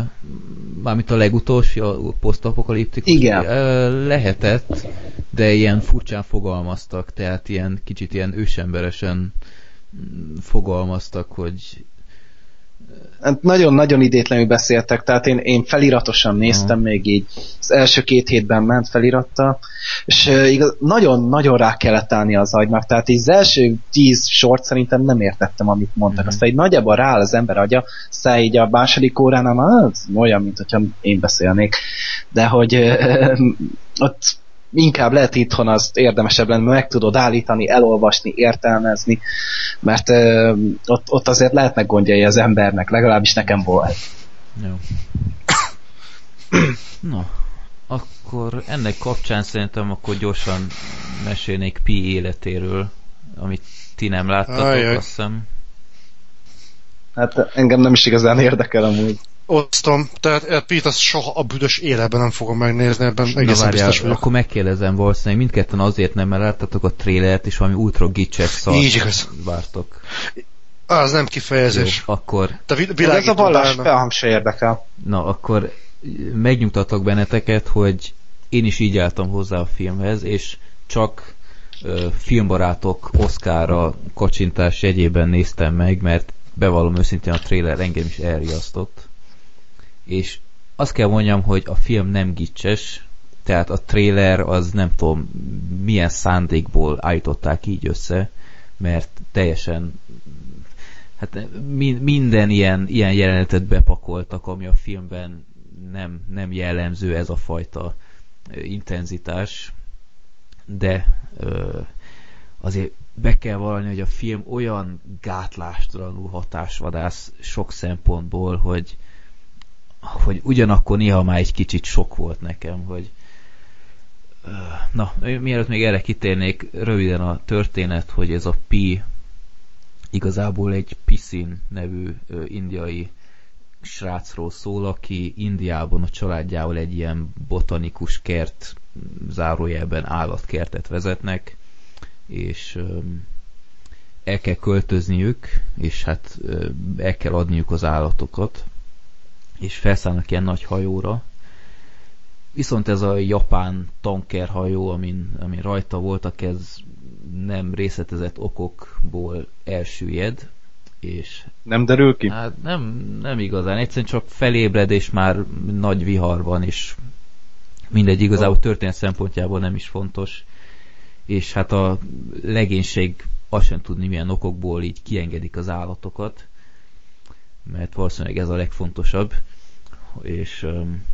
mármint a legutolsó, a posztapokaliptikus. Igen. Ö, lehetett, de ilyen furcsán fogalmaztak, tehát ilyen kicsit ilyen ősemberesen fogalmaztak, hogy nagyon-nagyon idétlenül beszéltek, tehát én, én feliratosan néztem uh-huh. még így, az első két hétben ment feliratta, és nagyon-nagyon rá kellett állni az agynak, tehát így az első tíz sort szerintem nem értettem, amit mondtak, uh-huh. aztán egy nagyjából rááll az ember agya, aztán így a második órán, az olyan, mint hogyha én beszélnék, de hogy ott inkább lehet itthon az érdemesebb lenne, meg tudod állítani, elolvasni, értelmezni, mert ö, ott, ott azért lehetnek gondjai az embernek, legalábbis nekem volt. Jó. Na, akkor ennek kapcsán szerintem akkor gyorsan mesélnék Pi életéről, amit ti nem láttatok, Ajaj. azt hiszem. Hát engem nem is igazán érdekel amúgy. Osztom, tehát eh, Pete azt soha a büdös életben nem fogom megnézni, ebben Na egészen várjál, biztos vagyok. Akkor megkérdezem valószínűleg mindketten azért nem, mert láttatok a trailert, és valami ultra gicses szart Így igaz. vártok. Az nem kifejezés. Jó, akkor... De világ ez a vallás felhang se érdekel. Na, akkor megnyugtatok benneteket, hogy én is így álltam hozzá a filmhez, és csak ö, filmbarátok Oszkára kacsintás jegyében néztem meg, mert bevallom őszintén a trailer engem is elriasztott és azt kell mondjam, hogy a film nem gicses, tehát a trailer az nem tudom milyen szándékból állították így össze, mert teljesen hát minden ilyen, ilyen jelenetet bepakoltak, ami a filmben nem, nem jellemző ez a fajta intenzitás, de ö, azért be kell valani, hogy a film olyan gátlástalanul hatásvadász sok szempontból, hogy, hogy ugyanakkor néha már egy kicsit sok volt nekem, hogy na, mielőtt még erre kitérnék, röviden a történet, hogy ez a Pi igazából egy Pisin nevű indiai srácról szól, aki Indiában a családjával egy ilyen botanikus kert, zárójelben állatkertet vezetnek, és el kell költözniük, és hát el kell adniuk az állatokat, és felszállnak ilyen nagy hajóra, Viszont ez a japán tankerhajó, amin, amin rajta voltak, ez nem részletezett okokból elsüllyed, és... Nem derül ki? Hát nem, nem igazán, egyszerűen csak felébred, és már nagy vihar van, és mindegy igazából történet szempontjából nem is fontos, és hát a legénység azt sem tudni milyen okokból így kiengedik az állatokat, mert valószínűleg ez a legfontosabb, és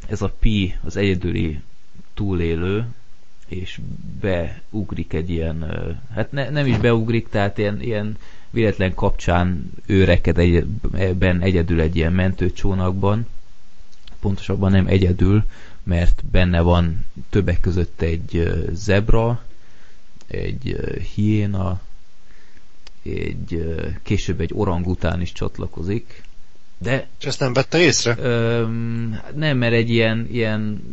ez a Pi az egyedüli túlélő, és beugrik egy ilyen, hát ne, nem is beugrik, tehát ilyen, ilyen véletlen kapcsán ő reked egy, ebben egyedül egy ilyen mentőcsónakban, pontosabban nem egyedül, mert benne van többek között egy zebra, egy hiéna, egy később egy orangután is csatlakozik, de... És ezt nem vette észre? Ö, nem, mert egy ilyen, ilyen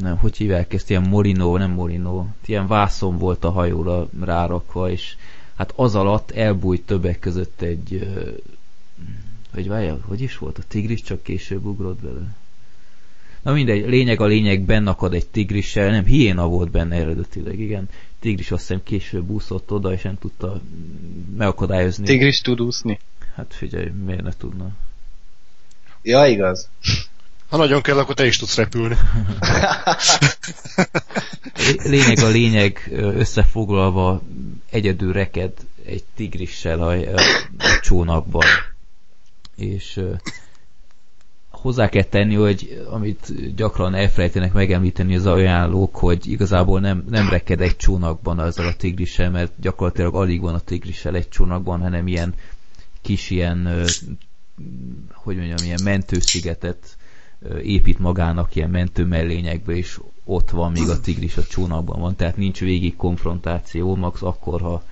nem, hogy hívják ezt, ilyen morinó, nem morinó, ilyen vászon volt a hajóra rárakva, és hát az alatt elbújt többek között egy hogy várjál, hogy is volt? A tigris csak később ugrott bele. Na mindegy, lényeg a lényeg, bennakad egy tigrissel, nem, hiéna volt benne eredetileg, igen. Tigris azt hiszem később úszott oda, és nem tudta megakadályozni. Tigris tud úszni? Hát figyelj, miért ne tudna? Ja, igaz. Ha nagyon kell, akkor te is tudsz repülni. lényeg a lényeg, összefoglalva egyedül reked egy tigrissel a, a, a csónakban. És hozzá kell tenni, hogy amit gyakran elfelejtenek megemlíteni az ajánlók, hogy igazából nem, nem reked egy csónakban azzal a tigrissel, mert gyakorlatilag alig van a tigrissel egy csónakban, hanem ilyen kis ilyen hogy mondjam, ilyen mentőszigetet épít magának ilyen mentő mellényekbe, és ott van még a tigris a csónakban van, tehát nincs végig konfrontáció, max akkor, ha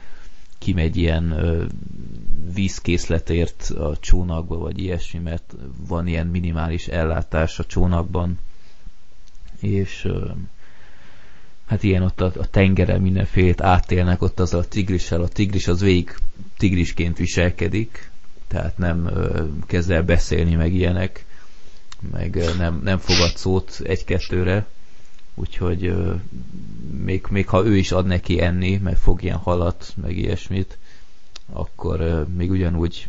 kimegy ilyen ö, vízkészletért a csónakba, vagy ilyesmi, mert van ilyen minimális ellátás a csónakban, és ö, hát ilyen ott a, a tengeren mindenfélét átélnek ott az a tigrissel, a tigris az végig tigrisként viselkedik, tehát nem kezd el beszélni meg ilyenek, meg nem, nem fogad szót egy-kettőre, úgyhogy még, még ha ő is ad neki enni, mert fog ilyen halat, meg ilyesmit, akkor még ugyanúgy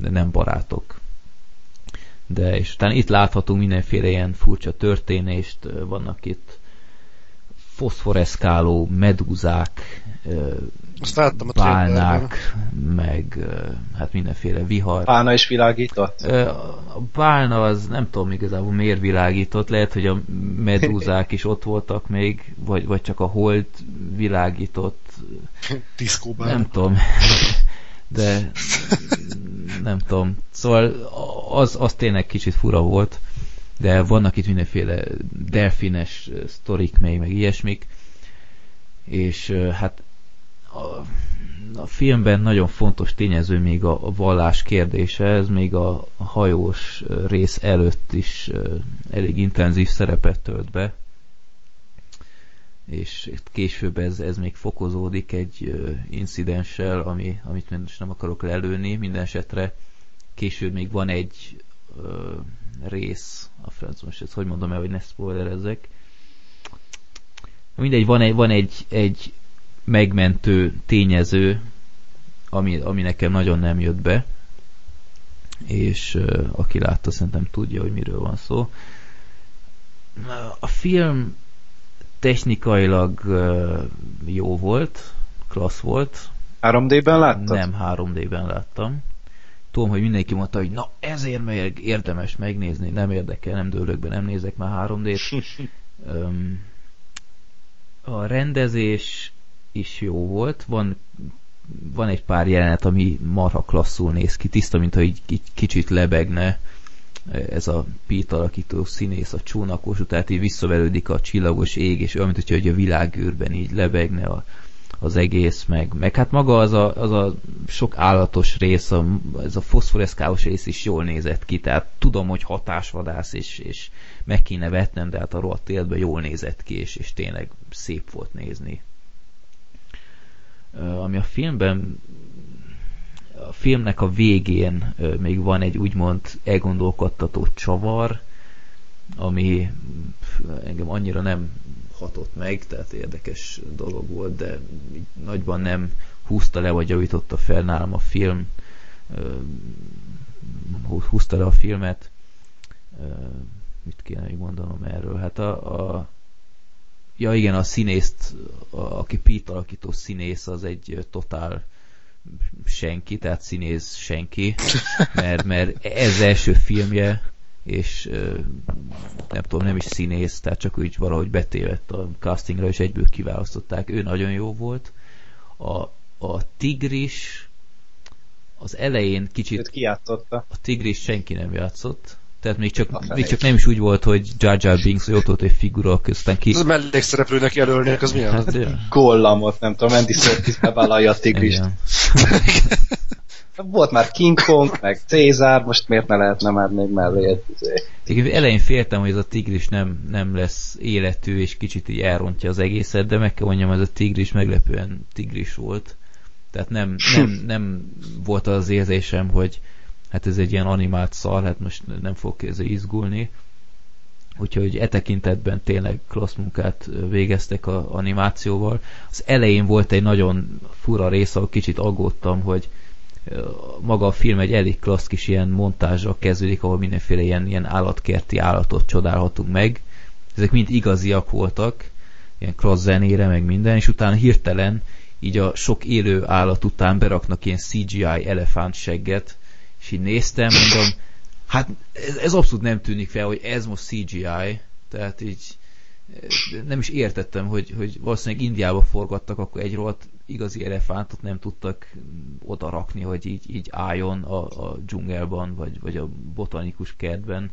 nem barátok. De és utána itt láthatunk mindenféle ilyen furcsa történést, vannak itt foszforeszkáló medúzák, Azt láttam a bálnák, meg hát mindenféle vihar. Bálna is világított? A bálna az nem tudom igazából miért világított, lehet, hogy a medúzák is ott voltak még, vagy, vagy csak a hold világított. Diszkóban. Nem tudom. De nem tudom. Szóval az, az tényleg kicsit fura volt de vannak itt mindenféle delfines sztorik még, meg ilyesmik, és hát a, a filmben nagyon fontos tényező még a, a vallás kérdése, ez még a, hajós rész előtt is elég intenzív szerepet tölt be, és később ez, ez még fokozódik egy incidenssel, ami, amit most nem akarok lelőni, minden esetre később még van egy rész, a franc most ezt hogy mondom el, hogy ne spoilerezzek. Mindegy, van egy, van egy, egy megmentő tényező, ami, ami nekem nagyon nem jött be, és uh, aki látta, szerintem tudja, hogy miről van szó. A film technikailag uh, jó volt, klassz volt. 3D-ben láttad? Nem 3D-ben láttam. Tudom, hogy mindenki mondta, hogy na ezért meg érdemes megnézni, nem érdekel, nem dőlök be, nem nézek már 3D-t. a rendezés is jó volt, van, van egy pár jelenet, ami marha klasszul néz ki, tiszta, mintha így, így kicsit lebegne ez a Pete alakító színész a csónakos, tehát így visszaverődik a csillagos ég, és olyan, mint hogyha a világűrben így lebegne a, az egész, meg, meg hát maga az a, az a sok állatos rész, a, ez a foszforeszkálós rész is jól nézett ki, tehát tudom, hogy hatásvadász, és, és meg kéne vetnem, de hát a rohadt életben jól nézett ki, és, és tényleg szép volt nézni. Ami a filmben a filmnek a végén még van egy úgymond elgondolkodtató csavar, ami engem annyira nem hatott meg, tehát érdekes dolog volt, de nagyban nem húzta le, vagy javította fel nálam a film, húzta le a filmet. Mit kéne még mondanom erről? Hát a, a ja igen, a színészt, aki Pete alakító színész, az egy totál senki, tehát színész senki, mert, mert ez első filmje, és nem tudom, nem is színész, tehát csak úgy valahogy betévedt a castingra, és egyből kiválasztották. Ő nagyon jó volt. A, a tigris az elején kicsit... Őt kijátszotta. A tigris senki nem játszott. Tehát még csak, még csak nem is úgy volt, hogy Jar Jar Binks, hogy ott volt egy figura, közten ki... Ez mellékszereplőnek jelölnék, az milyen? Hát, Gollamot, nem tudom, Andy Serkis bevállalja a tigrist. Volt már King Kong, meg Cézár, most miért ne lehetne már még mellé egy? Elején féltem, hogy ez a tigris nem, nem lesz életű, és kicsit így elrontja az egészet, de meg kell mondjam, ez a tigris meglepően tigris volt. Tehát nem, nem, nem volt az érzésem, hogy hát ez egy ilyen animált szar, hát most nem fog ezzel izgulni. Úgyhogy e tekintetben tényleg klassz munkát végeztek a animációval. Az elején volt egy nagyon fura rész, ahol kicsit aggódtam, hogy maga a film egy elég klassz kis ilyen montázsra kezdődik, ahol mindenféle ilyen, ilyen állatkerti állatot csodálhatunk meg. Ezek mind igaziak voltak, ilyen klassz zenére, meg minden, és utána hirtelen így a sok élő állat után beraknak ilyen CGI elefánt segget, és így néztem, mondom, hát ez, ez abszolút nem tűnik fel, hogy ez most CGI, tehát így nem is értettem, hogy, hogy valószínűleg Indiába forgattak, akkor egy rohadt igazi elefántot nem tudtak oda rakni, hogy így, így álljon a, a dzsungelban, vagy, vagy a botanikus kertben.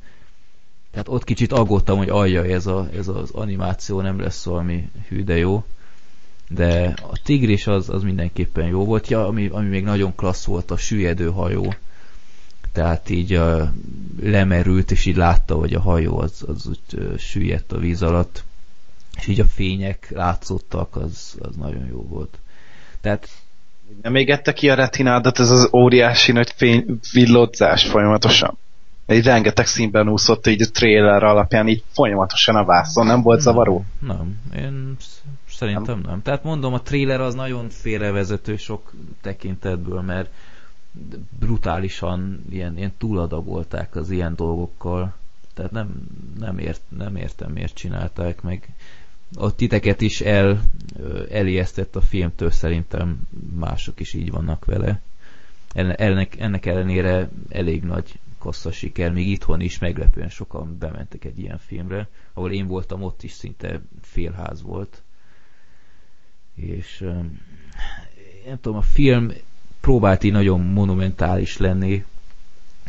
Tehát ott kicsit aggódtam, hogy ajja, ez, a, ez az animáció nem lesz valami hű, de jó. De a tigris az, az mindenképpen jó volt. Ja, ami, ami még nagyon klassz volt, a süllyedő hajó tehát így a, lemerült, és így látta, hogy a hajó az, az úgy süllyedt a víz alatt, és így a fények látszottak, az, az nagyon jó volt. Tehát nem égette ki a retinádat ez az óriási nagy fény villodzás folyamatosan? Egy rengeteg színben úszott így a trailer alapján így folyamatosan a vászon, nem volt zavaró? Nem, nem. én szerintem nem. nem. Tehát mondom, a trailer az nagyon félrevezető sok tekintetből, mert brutálisan ilyen, ilyen túladagolták az ilyen dolgokkal. Tehát nem, nem, ért, nem értem, miért csinálták meg. A titeket is el, elijesztett a filmtől, szerintem mások is így vannak vele. Ennek, ennek ellenére elég nagy kossza siker, még itthon is meglepően sokan bementek egy ilyen filmre, ahol én voltam, ott is szinte félház volt. És nem tudom, a film próbált így nagyon monumentális lenni,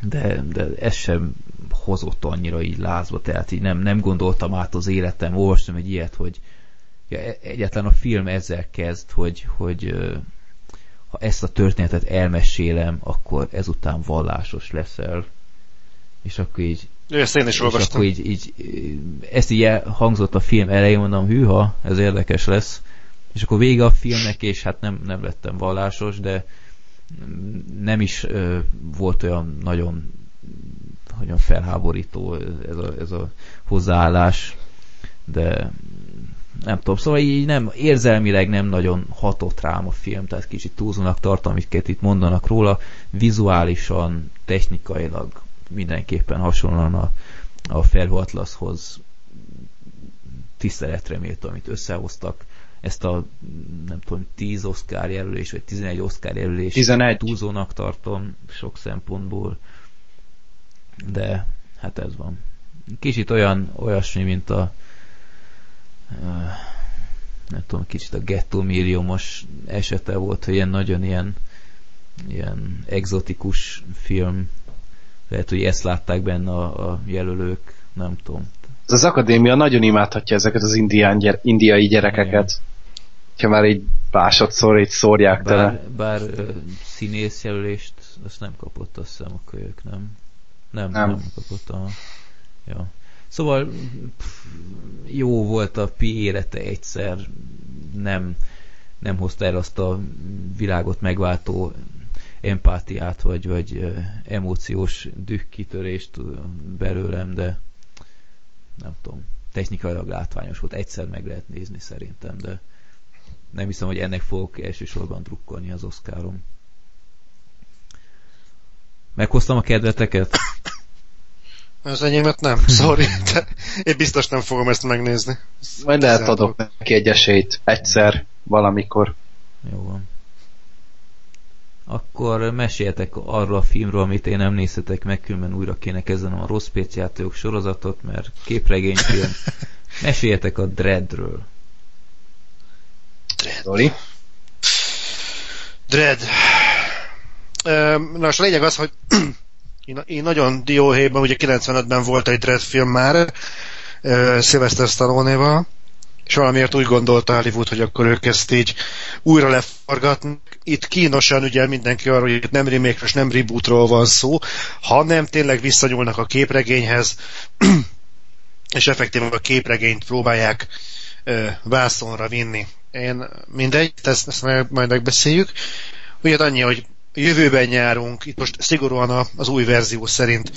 de, de ez sem hozott annyira így lázba, tehát így nem, nem gondoltam át az életem, olvastam egy ilyet, hogy ja, e, egyetlen a film ezzel kezd, hogy, hogy ha ezt a történetet elmesélem, akkor ezután vallásos leszel. És akkor így ezt én is olvastam. És akkor így, így, ezt így hangzott a film elején, mondom, hűha, ez érdekes lesz. És akkor vége a filmnek, és hát nem, nem lettem vallásos, de nem is ö, volt olyan nagyon nagyon felháborító ez a, ez a hozzáállás, de nem tudom, szóval így nem, érzelmileg nem nagyon hatott rám a film, tehát kicsit túlzónak tartom, amiket itt mondanak róla, vizuálisan, technikailag mindenképpen hasonlóan a, a Atlaszhoz tiszteletre méltó, amit összehoztak. Ezt a nem tudom, 10 Oscar jelölés, vagy 11 Oscar jelölés 11. túlzónak tartom sok szempontból, de hát ez van. Kicsit olyan, olyasmi, mint a nem tudom, kicsit a gettó milliómos esete volt, hogy ilyen nagyon ilyen ilyen exotikus film lehet, hogy ezt látták benne a, a jelölők, nem tudom. Ez az akadémia nagyon imádhatja ezeket az indián, gyere, indiai gyerekeket. Igen. Ha már így másodszor így szórják bár, tele. Bár uh, színész jelölést azt nem kapott, azt hiszem a kölyök, nem? Nem, nem, nem kapott a... Ja. Szóval pff, jó volt a pi élete egyszer, nem, nem hozta el azt a világot megváltó empátiát, vagy, vagy emóciós dühkitörést belőlem, de nem tudom, technikailag látványos volt, egyszer meg lehet nézni szerintem, de nem hiszem, hogy ennek fogok elsősorban drukkolni az Oscarom. Meghoztam a kedveteket? Az enyémet nem, sorry, de én biztos nem fogom ezt megnézni. Majd lehet adok neki egy esélyt, egyszer, valamikor. Jó van. Akkor meséljetek arról a filmről, amit én nem nézhetek meg, különben újra kéne kezdenem a rossz játékok sorozatot, mert képregényfilm. meséljetek a Dreadről. Dread. Dread. Na, most a lényeg az, hogy én, nagyon dióhéjban, ugye 95-ben volt egy Dread film már, Sylvester Stallone-val, és valamiért úgy gondolta Hollywood, hogy akkor ők ezt így újra leforgatnak. Itt kínosan ugye mindenki arról, hogy nem remake nem rebootról van szó, hanem tényleg visszanyúlnak a képregényhez, és effektíven a képregényt próbálják ö, vászonra vinni. Én mindegy, ezt, ezt majd megbeszéljük. Ugye annyi, hogy jövőben járunk, itt most szigorúan az új verzió szerint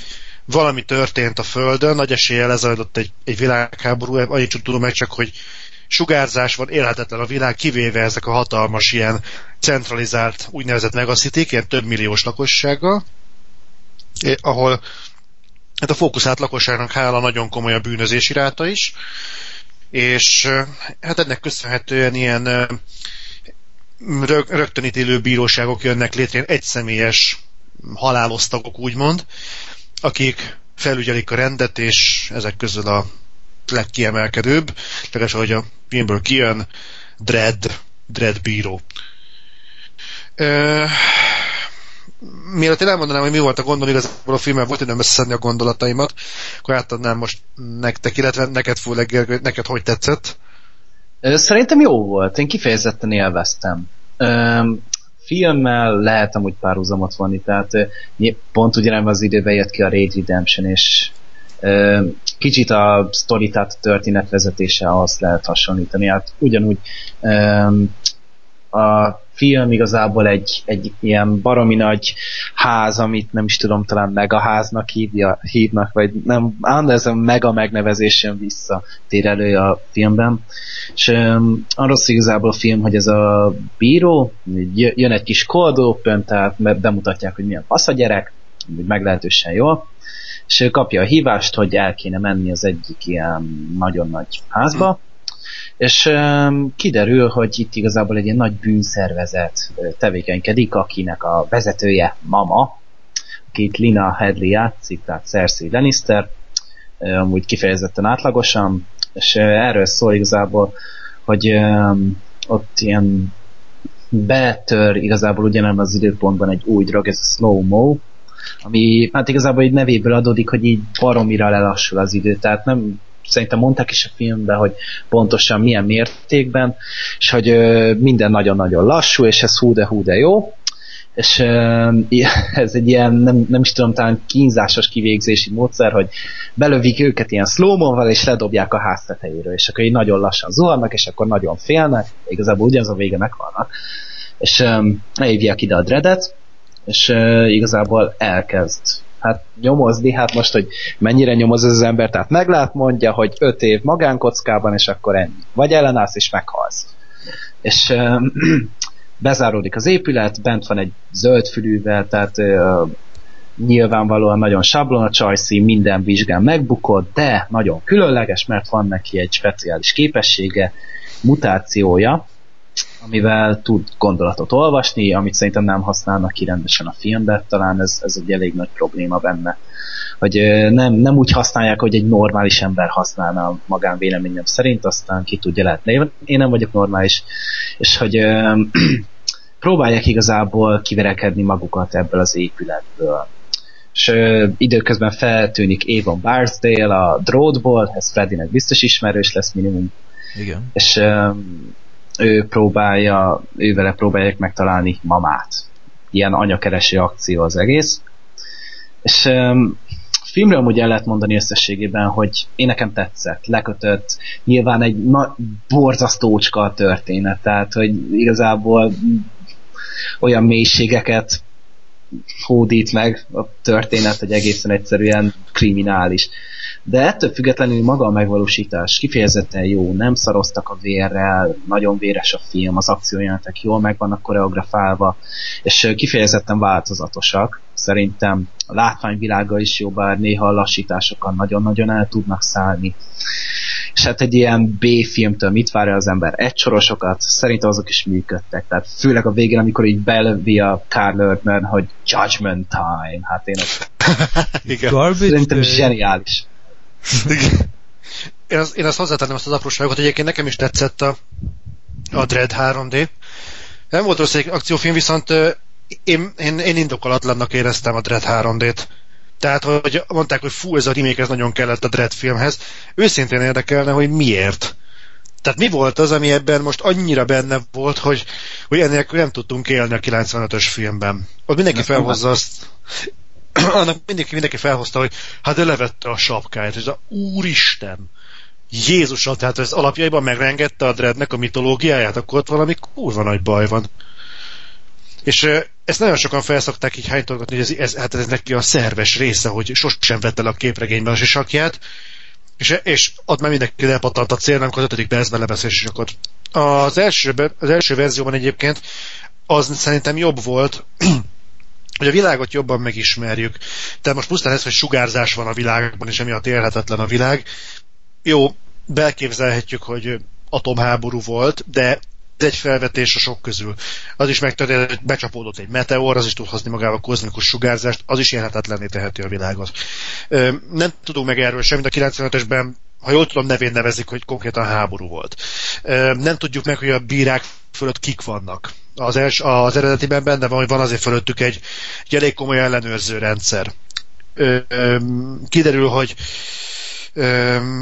valami történt a Földön, nagy eséllyel lezajlott egy, egy világháború, annyit tudom meg csak, hogy sugárzás van, élhetetlen a világ, kivéve ezek a hatalmas ilyen centralizált úgynevezett megasziték, ilyen több milliós lakossággal, ahol hát a fókuszált lakosságnak hála nagyon komoly a bűnözési ráta is, és hát ennek köszönhetően ilyen rögtönítélő bíróságok jönnek létre, ilyen egyszemélyes halálosztagok úgymond, akik felügyelik a rendet, és ezek közül a legkiemelkedőbb, legalábbis ahogy a filmből kijön, Dread, Dread bíró. Mielőtt én elmondanám, hogy mi volt a gondom igazából a filmmel, volt időm összeszedni a gondolataimat, akkor átadnám most nektek, illetve neked főleg, neked hogy tetszett? Szerintem jó volt, én kifejezetten élveztem filmmel lehet amúgy párhuzamot vonni, tehát pont ugyanebben az időben jött ki a Raid Redemption, és kicsit a sztori, tehát a történetvezetése azt lehet hasonlítani. Hát ugyanúgy a film igazából egy, egy ilyen baromi nagy ház, amit nem is tudom, talán megaháznak hívja, hívnak, vagy nem, ám ez a mega megnevezés jön vissza, tér elő a filmben. És um, arról igazából a film, hogy ez a bíró, jön egy kis cold open, tehát bemutatják, hogy milyen fasz a gyerek, meglehetősen jól, és ő kapja a hívást, hogy el kéne menni az egyik ilyen nagyon nagy házba, és kiderül, hogy itt igazából egy ilyen nagy bűnszervezet tevékenykedik, akinek a vezetője mama, akit Lina Headley játszik, tehát Cersei Lannister, amúgy kifejezetten átlagosan, és erről szól igazából, hogy ott ilyen betör igazából ugyanebben az időpontban egy új drog, ez a slow-mo, ami hát igazából egy nevéből adódik, hogy így baromira lelassul az idő, tehát nem szerintem mondták is a filmben, hogy pontosan milyen mértékben, és hogy ö, minden nagyon-nagyon lassú, és ez hú de hú de jó, és ez egy ilyen, nem, nem is tudom, talán kínzásos kivégzési módszer, hogy belövik őket ilyen slow és ledobják a ház tetejéről, és akkor így nagyon lassan zuhannak, és akkor nagyon félnek, igazából ugyanaz a vége meghalnak. És ö, elhívják ide a dreadet, és uh, igazából elkezd hát nyomozni, hát most, hogy mennyire nyomoz ez az ember, tehát meglát, mondja, hogy öt év magánkockában, és akkor ennyi. Vagy ellenállsz, és meghalsz. És uh, bezáródik az épület, bent van egy zöld fülűvel, tehát uh, nyilvánvalóan nagyon sablon a csajszí, minden vizsgán megbukott, de nagyon különleges, mert van neki egy speciális képessége, mutációja, amivel tud gondolatot olvasni, amit szerintem nem használnak ki rendesen a filmbe, talán ez, ez egy elég nagy probléma benne. Hogy nem, nem úgy használják, hogy egy normális ember használna a magánvéleményem szerint, aztán ki tudja lehetni. Én nem vagyok normális, és hogy próbálják igazából kiverekedni magukat ebből az épületből. És ö, időközben feltűnik Avon Barsdale a drótból, ez Freddynek biztos ismerős lesz minimum. Igen. És ö, ő próbálja, ővele próbálják megtalálni mamát. Ilyen anyakereső akció az egész. És um, filmről amúgy el lehet mondani összességében, hogy én nekem tetszett, lekötött, nyilván egy na- borzasztócska a történet, tehát hogy igazából olyan mélységeket hódít meg a történet, hogy egészen egyszerűen kriminális. De ettől függetlenül maga a megvalósítás kifejezetten jó, nem szaroztak a vérrel, nagyon véres a film, az akciójelenetek jól meg vannak koreografálva, és kifejezetten változatosak. Szerintem a látványvilága is jó, bár néha a lassításokkal nagyon-nagyon el tudnak szállni. És hát egy ilyen B-filmtől mit várja az ember? Egy sorosokat, szerintem azok is működtek. Tehát főleg a végén, amikor így belövi a Carl Erdman, hogy Judgment Time. Hát én ezt Igen. szerintem zseniális. Én, azt, én azt hozzátenném azt az apróságot, egyébként nekem is tetszett a, a Dread 3D. Nem volt rossz egy akciófilm, viszont én, én, én indokolatlannak éreztem a Dread 3D-t. Tehát, hogy mondták, hogy fú, ez a remake, ez nagyon kellett a Dread filmhez. Őszintén érdekelne, hogy miért. Tehát mi volt az, ami ebben most annyira benne volt, hogy, hogy ennél nem tudtunk élni a 95-ös filmben. Ott mindenki felhozza azt, annak mindenki, mindenki felhozta, hogy hát levette a sapkáját, és a úristen, Jézusom, tehát ez alapjaiban megrengette a Dreadnek a mitológiáját, akkor ott valami kurva nagy baj van. És ezt nagyon sokan felszokták így hánytolgatni, hogy ez, ez, hát ez neki a szerves része, hogy sosem vette le a képregényben a sisakját, és, és ott már mindenki lepatant a cél, amikor az ötödik percben lebeszélés akkor az első, az első verzióban egyébként az szerintem jobb volt, hogy a világot jobban megismerjük. Tehát most pusztán ez, hogy sugárzás van a világban, és emiatt élhetetlen a világ. Jó, belképzelhetjük, hogy atomháború volt, de egy felvetés a sok közül. Az is megtörtént, hogy becsapódott egy meteor, az is tud hozni magával kozmikus sugárzást, az is élhetetlenné teheti a világot. Nem tudunk meg erről semmit, a 95-ösben ha jól tudom, nevén nevezik, hogy konkrétan háború volt. Nem tudjuk meg, hogy a bírák fölött kik vannak. Az, els, az eredetiben benne van, hogy van azért fölöttük egy, egy elég komoly ellenőrző rendszer. Kiderül, hogy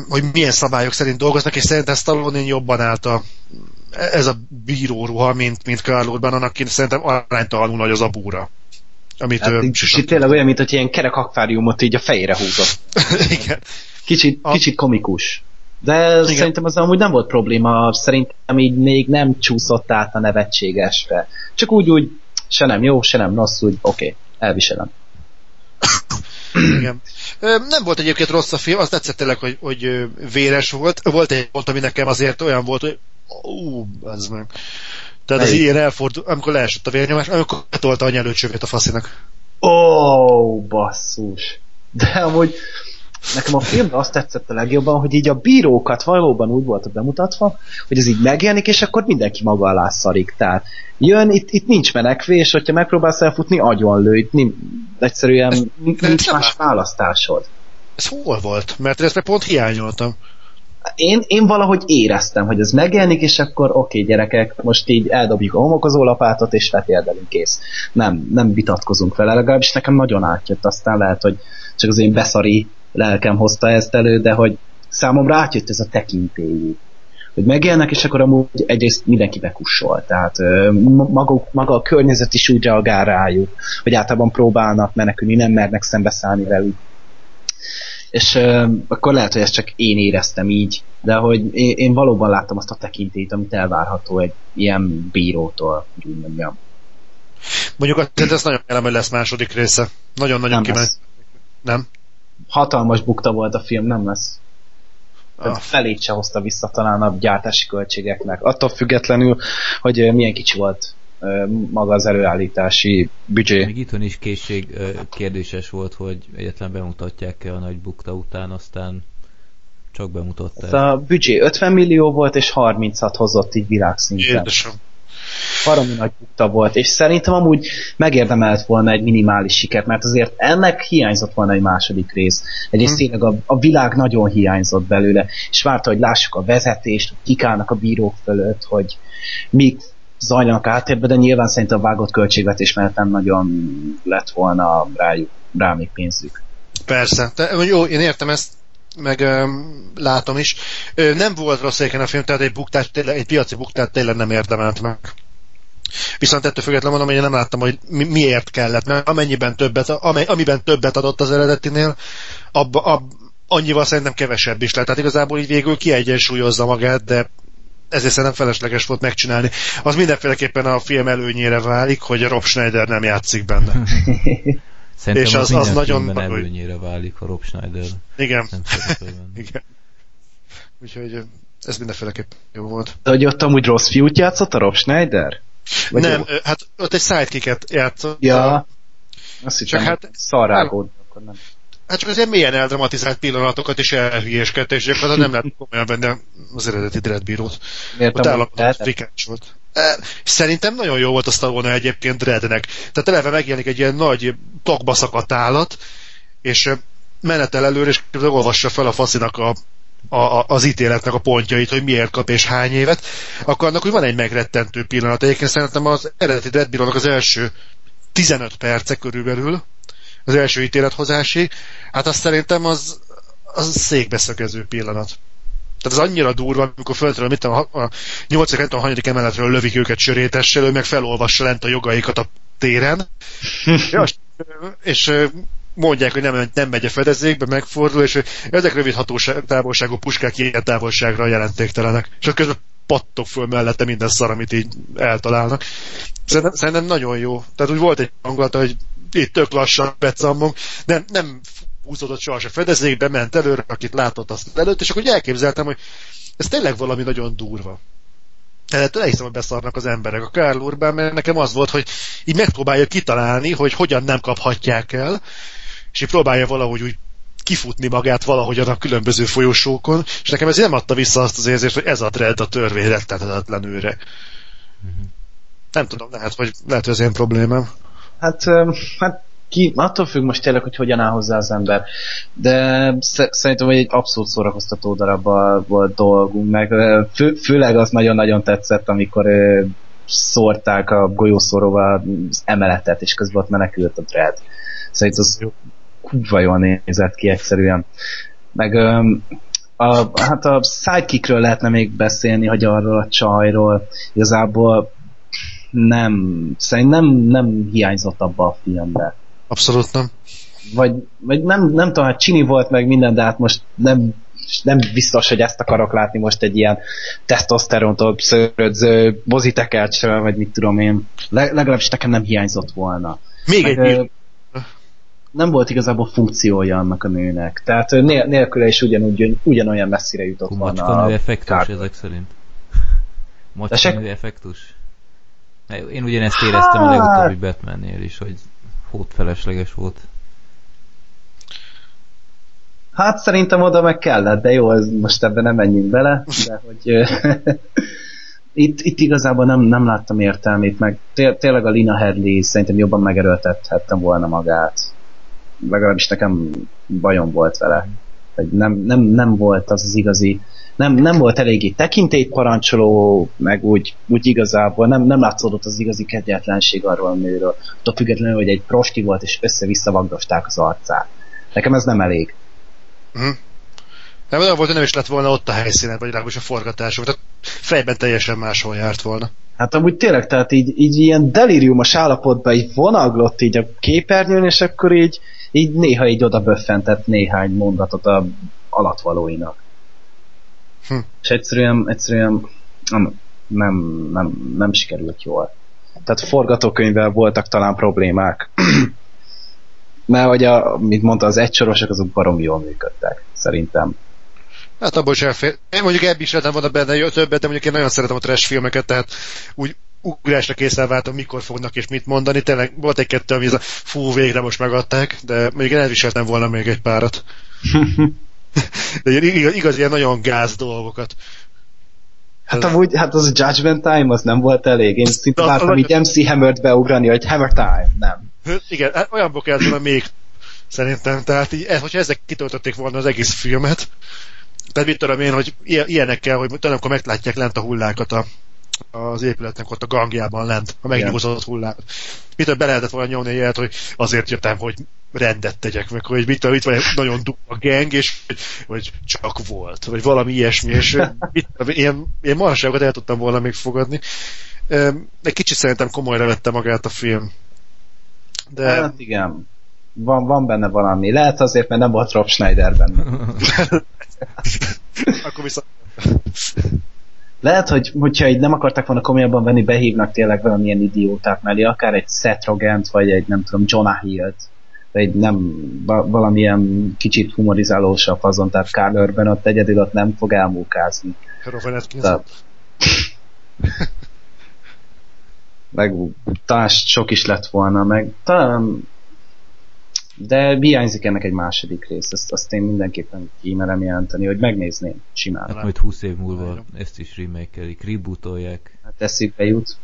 hogy milyen szabályok szerint dolgoznak, és szerintem Stallone jobban állt a, ez a bíróruha, mint, mint Carl Urban, annak szerintem aránytalanul nagy az a búra. Amit hát, ő, kicsit tényleg olyan, mint hogy ilyen kerek akváriumot így a fejére húzott. Igen. Kicsit, a... kicsit komikus. De Igen. szerintem az amúgy nem volt probléma, szerintem így még nem csúszott át a nevetségesbe. Csak úgy, úgy, se nem jó, se nem rossz, úgy oké, okay, elviselem. Igen. Nem volt egyébként rossz a film, az tetszett tényleg, hogy, hogy véres volt. Volt egy pont, ami nekem azért olyan volt, hogy ú, ez meg. Tehát az ilyen elfordul, amikor leesett a vérnyomás, amikor betolta a nyelőcsövét a faszinak. Ó, oh, basszus. De amúgy nekem a filmben azt tetszett a legjobban, hogy így a bírókat valóban úgy volt bemutatva, hogy ez így megjelenik, és akkor mindenki maga alá szarik. Tehát jön, itt, itt nincs menekvés, hogyha megpróbálsz elfutni, agyon lő, nincs, egyszerűen nincs más választásod. Ez hol volt? Mert ezt meg pont hiányoltam. Én, én valahogy éreztem, hogy ez megjelenik, és akkor oké, okay, gyerekek, most így eldobjuk a homokozó lapátot, és vetéldelünk kész. Nem, nem vitatkozunk vele, legalábbis nekem nagyon átjött, aztán lehet, hogy csak az én beszari lelkem hozta ezt elő, de hogy számomra átjött ez a tekintélyű. Hogy megjelennek, és akkor amúgy egyrészt mindenki bekussol. Tehát maga, maga a környezet is úgy reagál rájuk, hogy általában próbálnak menekülni, nem mernek szembeszállni velük. És uh, akkor lehet, hogy ezt csak én éreztem így, de hogy én, én valóban láttam azt a tekintélyt, amit elvárható egy ilyen bírótól, úgy mondjam. Mondjuk azt, ez nagyon elem, hogy lesz második része. Nagyon-nagyon kimegy. Nem? Hatalmas bukta volt a film, nem lesz. Tehát ah. felét se hozta vissza talán a gyártási költségeknek. Attól függetlenül, hogy milyen kicsi volt maga az előállítási büdzsé. Még itthon is készség kérdéses volt, hogy egyetlen bemutatják-e a nagy bukta után, aztán Csak bemutatta. Ez a büdzsé 50 millió volt, és 36 hozott így világszinten. Jézusom. Baromi nagy bukta volt, és szerintem amúgy megérdemelt volna egy minimális sikert, mert azért ennek hiányzott volna egy második rész. Egyrészt hmm. tényleg a, a világ nagyon hiányzott belőle, és várta, hogy lássuk a vezetést, hogy kikálnak a bírók fölött, hogy mik zajlanak átérbe, de nyilván szerintem a vágott költségvetés mellett nem nagyon lett volna rájuk, rá még pénzük. Persze. De, jó, én értem ezt, meg ö, látom is. Ö, nem volt rossz a film, tehát egy, buktát, tényleg, egy piaci buktát tényleg nem érdemelt meg. Viszont ettől függetlenül mondom, hogy én nem láttam, hogy mi, miért kellett, mert amennyiben többet, amely, amiben többet adott az eredetinél, abba, ab, annyival szerintem kevesebb is lett. Tehát igazából így végül kiegyensúlyozza magát, de ezért szerintem felesleges volt megcsinálni. Az mindenféleképpen a film előnyére válik, hogy Rob Schneider nem játszik benne. Szerintem és az, az, az nagyon előnyére válik a Rob Schneider. Igen. Igen. Úgyhogy ez mindenféleképp jó volt. De hogy ott amúgy rossz fiút játszott a Rob Schneider? Vagy nem, jó? hát ott egy sidekicket játszott. Ja. Azt hiszem, Csak hát, szarrágód, akkor nem. Hát csak azért milyen eldramatizált pillanatokat is elhülyéskedt, és gyakorlatilag nem lehet komolyan benne az eredeti dreadbírót. Miért Ott állapodott, frikács volt. E, szerintem nagyon jó volt a Stallone egyébként Dreadnek. Tehát eleve megjelenik egy ilyen nagy tokba szakadt állat, és menetel előre, és olvassa fel a faszinak a, a, az ítéletnek a pontjait, hogy miért kap és hány évet, akkor annak úgy van egy megrettentő pillanat. Egyébként szerintem az eredeti Dreadbírónak az első 15 perce körülbelül, az első ítélethozási, hát azt szerintem az, az székbeszögező pillanat. Tehát az annyira durva, amikor földről, mit a, a 8. nem tudom, hanyadik emeletről lövik őket sörétessel, ő meg felolvassa lent a jogaikat a téren, ja, és mondják, hogy nem, nem megy a fedezékbe, megfordul, és ezek rövid hatóság, távolságú puskák ilyen távolságra jelentéktelenek. És közben pattok föl mellette minden szar, amit így eltalálnak. Szerintem, szerintem nagyon jó. Tehát úgy volt egy hangulata, hogy itt tök lassan becammog, nem, nem húzódott sohasem fedezékbe, ment előre, akit látott azt előtt, és akkor elképzeltem, hogy ez tényleg valami nagyon durva. Tehát elhiszem, hogy beszarnak az emberek. A Karl Urban, mert nekem az volt, hogy így megpróbálja kitalálni, hogy hogyan nem kaphatják el, és így próbálja valahogy úgy kifutni magát valahogyan a különböző folyosókon, és nekem ez nem adta vissza azt az érzést, hogy ez a dread a törvény rettetetlen őre. Uh-huh. Nem tudom, lehet, hogy lehet, hogy ez én problémám. Hát, hát ki, attól függ most tényleg, hogy hogyan áll hozzá az ember. De szerintem, egy abszolút szórakoztató darabban volt dolgunk, meg fő, főleg az nagyon-nagyon tetszett, amikor szórták a golyószóróval az emeletet, és közben ott menekült a dread. Szerintem az kurva jól nézett ki egyszerűen. Meg a, hát a sidekickről lehetne még beszélni, hogy arról a csajról. Igazából nem, szerintem nem, nem hiányzott abba a filmbe. Abszolút nem. Vagy, vagy nem, nem tudom, hát Csini volt meg minden, de hát most nem, nem biztos, hogy ezt akarok látni most egy ilyen tesztoszterontól szőrödző bozitekercsről, vagy mit tudom én. Le, legalábbis nekem nem hiányzott volna. Még meg, egy nem volt igazából funkciója annak a nőnek. Tehát nél- nélküle is ugyanúgy, ugyanolyan messzire jutott Hú, volna. Macskanő effektus ezek szerint. Macskanő effektus. Én ugyanezt éreztem a legutóbbi Batmannél is, hogy hót felesleges volt. Hát szerintem oda meg kellett, de jó, ez most ebben nem menjünk bele, de hogy itt, itt igazából nem, nem láttam értelmét, meg té- tényleg a Lina Headley szerintem jobban megerőltethettem volna magát. Legalábbis nekem bajom volt vele. Nem, nem, nem volt az az igazi nem, nem volt eléggé tekintélyt parancsoló, meg úgy, úgy igazából nem, nem látszódott az igazi kegyetlenség arról a nőről. Attól függetlenül, hogy egy prosti volt, és össze-vissza az arcát. Nekem ez nem elég. Uh-huh. Nem olyan volt, hogy nem is lett volna ott a helyszínen, vagy legalábbis a forgatáson. Tehát fejben teljesen máshol járt volna. Hát amúgy tényleg, tehát így, így ilyen delíriumos állapotban így vonaglott így a képernyőn, és akkor így, így néha így oda böffentett néhány mondatot a alatvalóinak. Hm. És egyszerűen, egyszerűen nem, nem, nem, nem sikerült jól. Tehát forgatókönyvvel voltak talán problémák. Mert hogy a, mint mondta, az egysorosok azok barom jól működtek, szerintem. Hát abból sem fél. Én mondjuk ebbi is lehetne volna benne többet, de mondjuk én nagyon szeretem a trash filmeket, tehát úgy ugrásra készen váltam, mikor fognak és mit mondani. Tényleg volt egy-kettő, ami ez a fú, végre most megadták, de mondjuk én elviseltem volna még egy párat. De igaz, igaz ilyen nagyon gáz dolgokat. Hát amúgy, hát az a Judgment Time az nem volt elég. Én szinte vártam így MC Hammer-t beugrani, hogy Hammer Time, nem. Igen, hát olyanból kellett volna még szerintem. Tehát így, hogyha ezek kitöltötték volna az egész filmet, tehát mit tudom én, hogy ilyenekkel, hogy tudom, amikor meglátják lent a hullákat a, az épületnek ott a gangjában lent, a megnyúzott hullák. Mit be lehetett volna nyomni ilyet, hogy azért jöttem, hogy rendet tegyek meg, hogy mit itt van egy nagyon a gang, és hogy csak volt, vagy valami ilyesmi, és mit, ilyen, ilyen marságokat el tudtam volna még fogadni. Egy kicsit szerintem komolyra vette magát a film. De... Hát igen. Van, van benne valami. Lehet azért, mert nem volt Rob Schneider benne. Akkor viszont... Lehet, hogy hogyha így nem akartak volna komolyabban venni, behívnak tényleg valamilyen idiótát mellé, akár egy Seth Rogent, vagy egy nem tudom, Jonah Hill-t, vagy nem valamilyen kicsit humorizálósabb azon, tehát Carl Urban ott egyedül ott nem fog elmúkázni. Tehát... meg talán sok is lett volna, meg talán de hiányzik ennek egy második rész, ezt, azt én mindenképpen kímelem jelenteni, hogy megnézném simán. Hát majd 20 év múlva ezt is remake-elik, rebootolják. Hát eszükbe jut.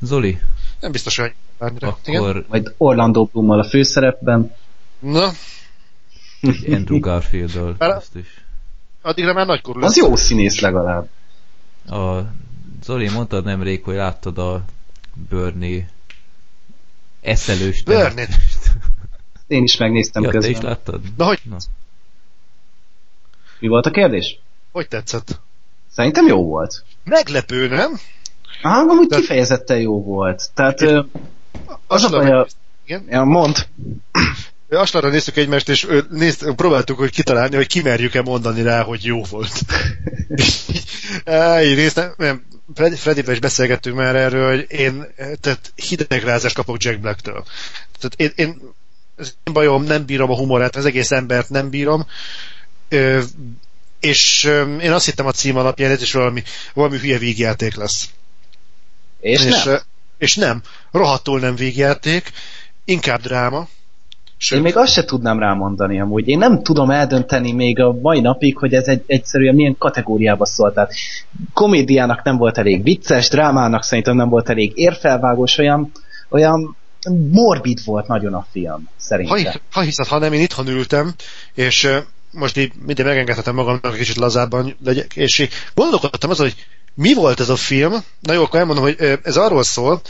Zoli? Nem biztos, hogy bármire. Akkor... Igen? Majd Orlando Bloom-mal a főszerepben. Na. Andrew Garfield-dal. Azt is. Addigra már nagykorú lesz. Az jó színész legalább. A Zoli, mondtad nemrég, hogy láttad a Bernie eszelős Bernie. Én is megnéztem ja, közben. te is láttad? Na, hogy? Na. Mi volt a kérdés? Hogy tetszett? Szerintem jó volt. Meglepő, nem? Ah, amúgy De... kifejezetten jó volt. Tehát ö, az a baj a... Igen? Ja, mond. Aslára néztük egymást, és nézd, próbáltuk hogy kitalálni, hogy kimerjük-e mondani rá, hogy jó volt. Így néztem, nem, Freddy-vel is beszélgettünk már erről, hogy én tehát hidegrázást kapok Jack Black-től. Tehát én, én ez nem bajom, nem bírom a humorát, az egész embert nem bírom. Ö, és ö, én azt hittem a cím alapján, ez is valami, valami hülye vígjáték lesz. És, és nem? És nem. Rohadtul nem vígjáték, inkább dráma. Sőt. Én még azt se tudnám rámondani amúgy. Én nem tudom eldönteni még a mai napig, hogy ez egy, egyszerűen milyen kategóriába szólt. Tehát komédiának nem volt elég vicces, drámának szerintem nem volt elég érfelvágós, olyan, olyan morbid volt nagyon a film, szerintem. Ha, ha hiszed, ha nem, én itthon ültem, és most így mindig megengedhetem magamnak egy kicsit lazábban legyek, és így gondolkodtam azon, hogy mi volt ez a film? Na jó, akkor elmondom, hogy ez arról szól,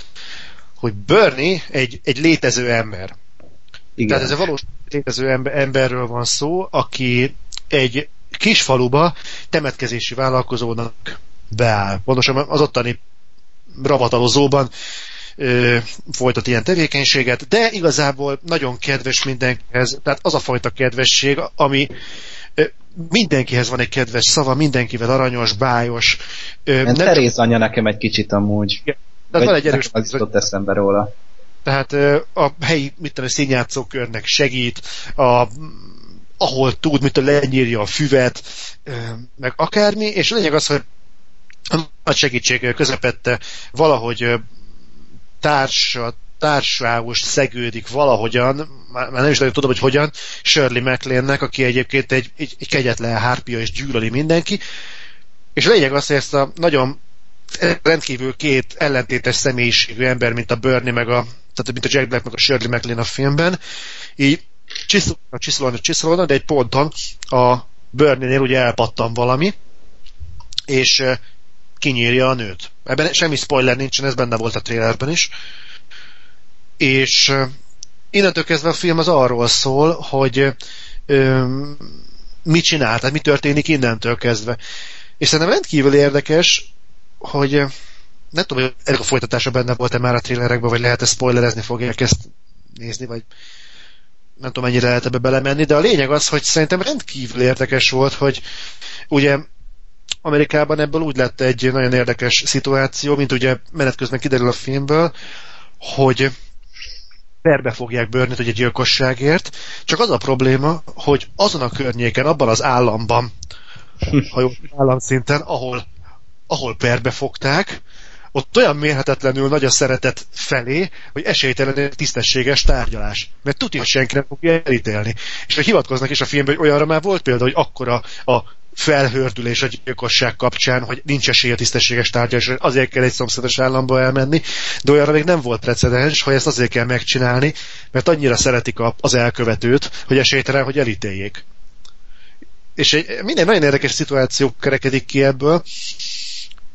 hogy Bernie egy, egy létező ember. Igen. Tehát ez a valós létező emberről van szó, aki egy kis faluba temetkezési vállalkozónak beáll. Pontosan az ottani ravatalozóban ö, folytat ilyen tevékenységet, de igazából nagyon kedves mindenkihez, tehát az a fajta kedvesség, ami ö, mindenkihez van egy kedves szava, mindenkivel aranyos, bájos. Ö, nem... Teréz anya nekem egy kicsit amúgy. Igen. De van egy erős... Az jutott eszembe róla. Tehát a helyi, mit tudom, színjátszókörnek segít, a, ahol tud, mit lenyírja a füvet, meg akármi, és a lényeg az, hogy a nagy segítség közepette valahogy társa, társágos szegődik valahogyan, már nem is nagyon tudom, hogy hogyan, Shirley MacLaine-nek, aki egyébként egy, egy, egy kegyetlen hárpia és gyűlöli mindenki, és a lényeg az, hogy ezt a nagyon rendkívül két ellentétes személyiségű ember, mint a Bernie, meg a, tehát mint a Jack Black, meg a Shirley MacLaine a filmben, így csiszolnak, csiszolnak, csiszolnak, de egy ponton a Bernie-nél ugye elpattan valami, és kinyírja a nőt. Ebben semmi spoiler nincsen, ez benne volt a trailerben is. És innentől kezdve a film az arról szól, hogy ö, mit csinál, tehát mi történik innentől kezdve. És szerintem rendkívül érdekes, hogy nem tudom, hogy ennek a folytatása benne volt-e már a trailerekben, vagy lehet-e spoilerezni fogják ezt nézni, vagy nem tudom, mennyire lehet ebbe belemenni, de a lényeg az, hogy szerintem rendkívül érdekes volt, hogy ugye Amerikában ebből úgy lett egy nagyon érdekes szituáció, mint ugye menet közben kiderül a filmből, hogy perbe fogják bőrnit egy gyilkosságért, csak az a probléma, hogy azon a környéken, abban az államban, ha jó államszinten, ahol, ahol perbe fogták, ott olyan mérhetetlenül nagy a szeretet felé, hogy esélytelen tisztességes tárgyalás. Mert tudja, hogy senki nem fogja elítélni. És hogy hivatkoznak is a filmben, hogy olyanra már volt példa, hogy akkora a felhördülés a gyilkosság kapcsán, hogy nincs esély a tisztességes tárgyalás, azért kell egy szomszédos államba elmenni, de olyanra még nem volt precedens, hogy ezt azért kell megcsinálni, mert annyira szeretik az elkövetőt, hogy esélytelen, hogy elítéljék. És egy, minden nagyon érdekes szituáció kerekedik ki ebből,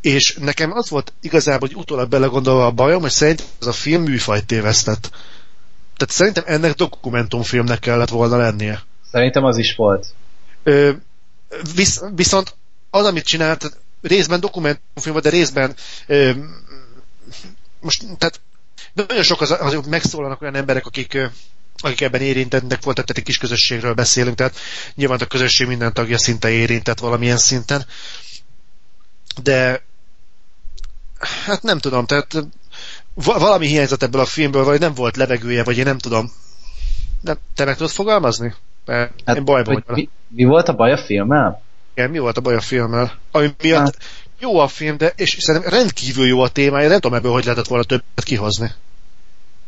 és nekem az volt igazából, hogy utólag belegondolva a bajom, hogy szerintem ez a film műfajt tévesztett. Tehát szerintem ennek dokumentumfilmnek kellett volna lennie. Szerintem az is volt. Ö, visz, viszont az, amit csinált, részben dokumentumfilm, de részben ö, most, tehát nagyon sok az, az, megszólalnak olyan emberek, akik akik ebben érintettek voltak, tehát egy kis közösségről beszélünk, tehát nyilván a közösség minden tagja szinte érintett valamilyen szinten, de hát nem tudom, tehát valami hiányzott ebből a filmből, vagy nem volt levegője, vagy én nem tudom. Nem, te meg tudod fogalmazni? Mert hát, én bajban mi, mi volt a baj a filmmel? Igen, mi volt a baj a filmmel? Ami miatt hát. jó a film, de és szerintem rendkívül jó a témája, nem tudom ebből, hogy lehetett volna többet kihozni.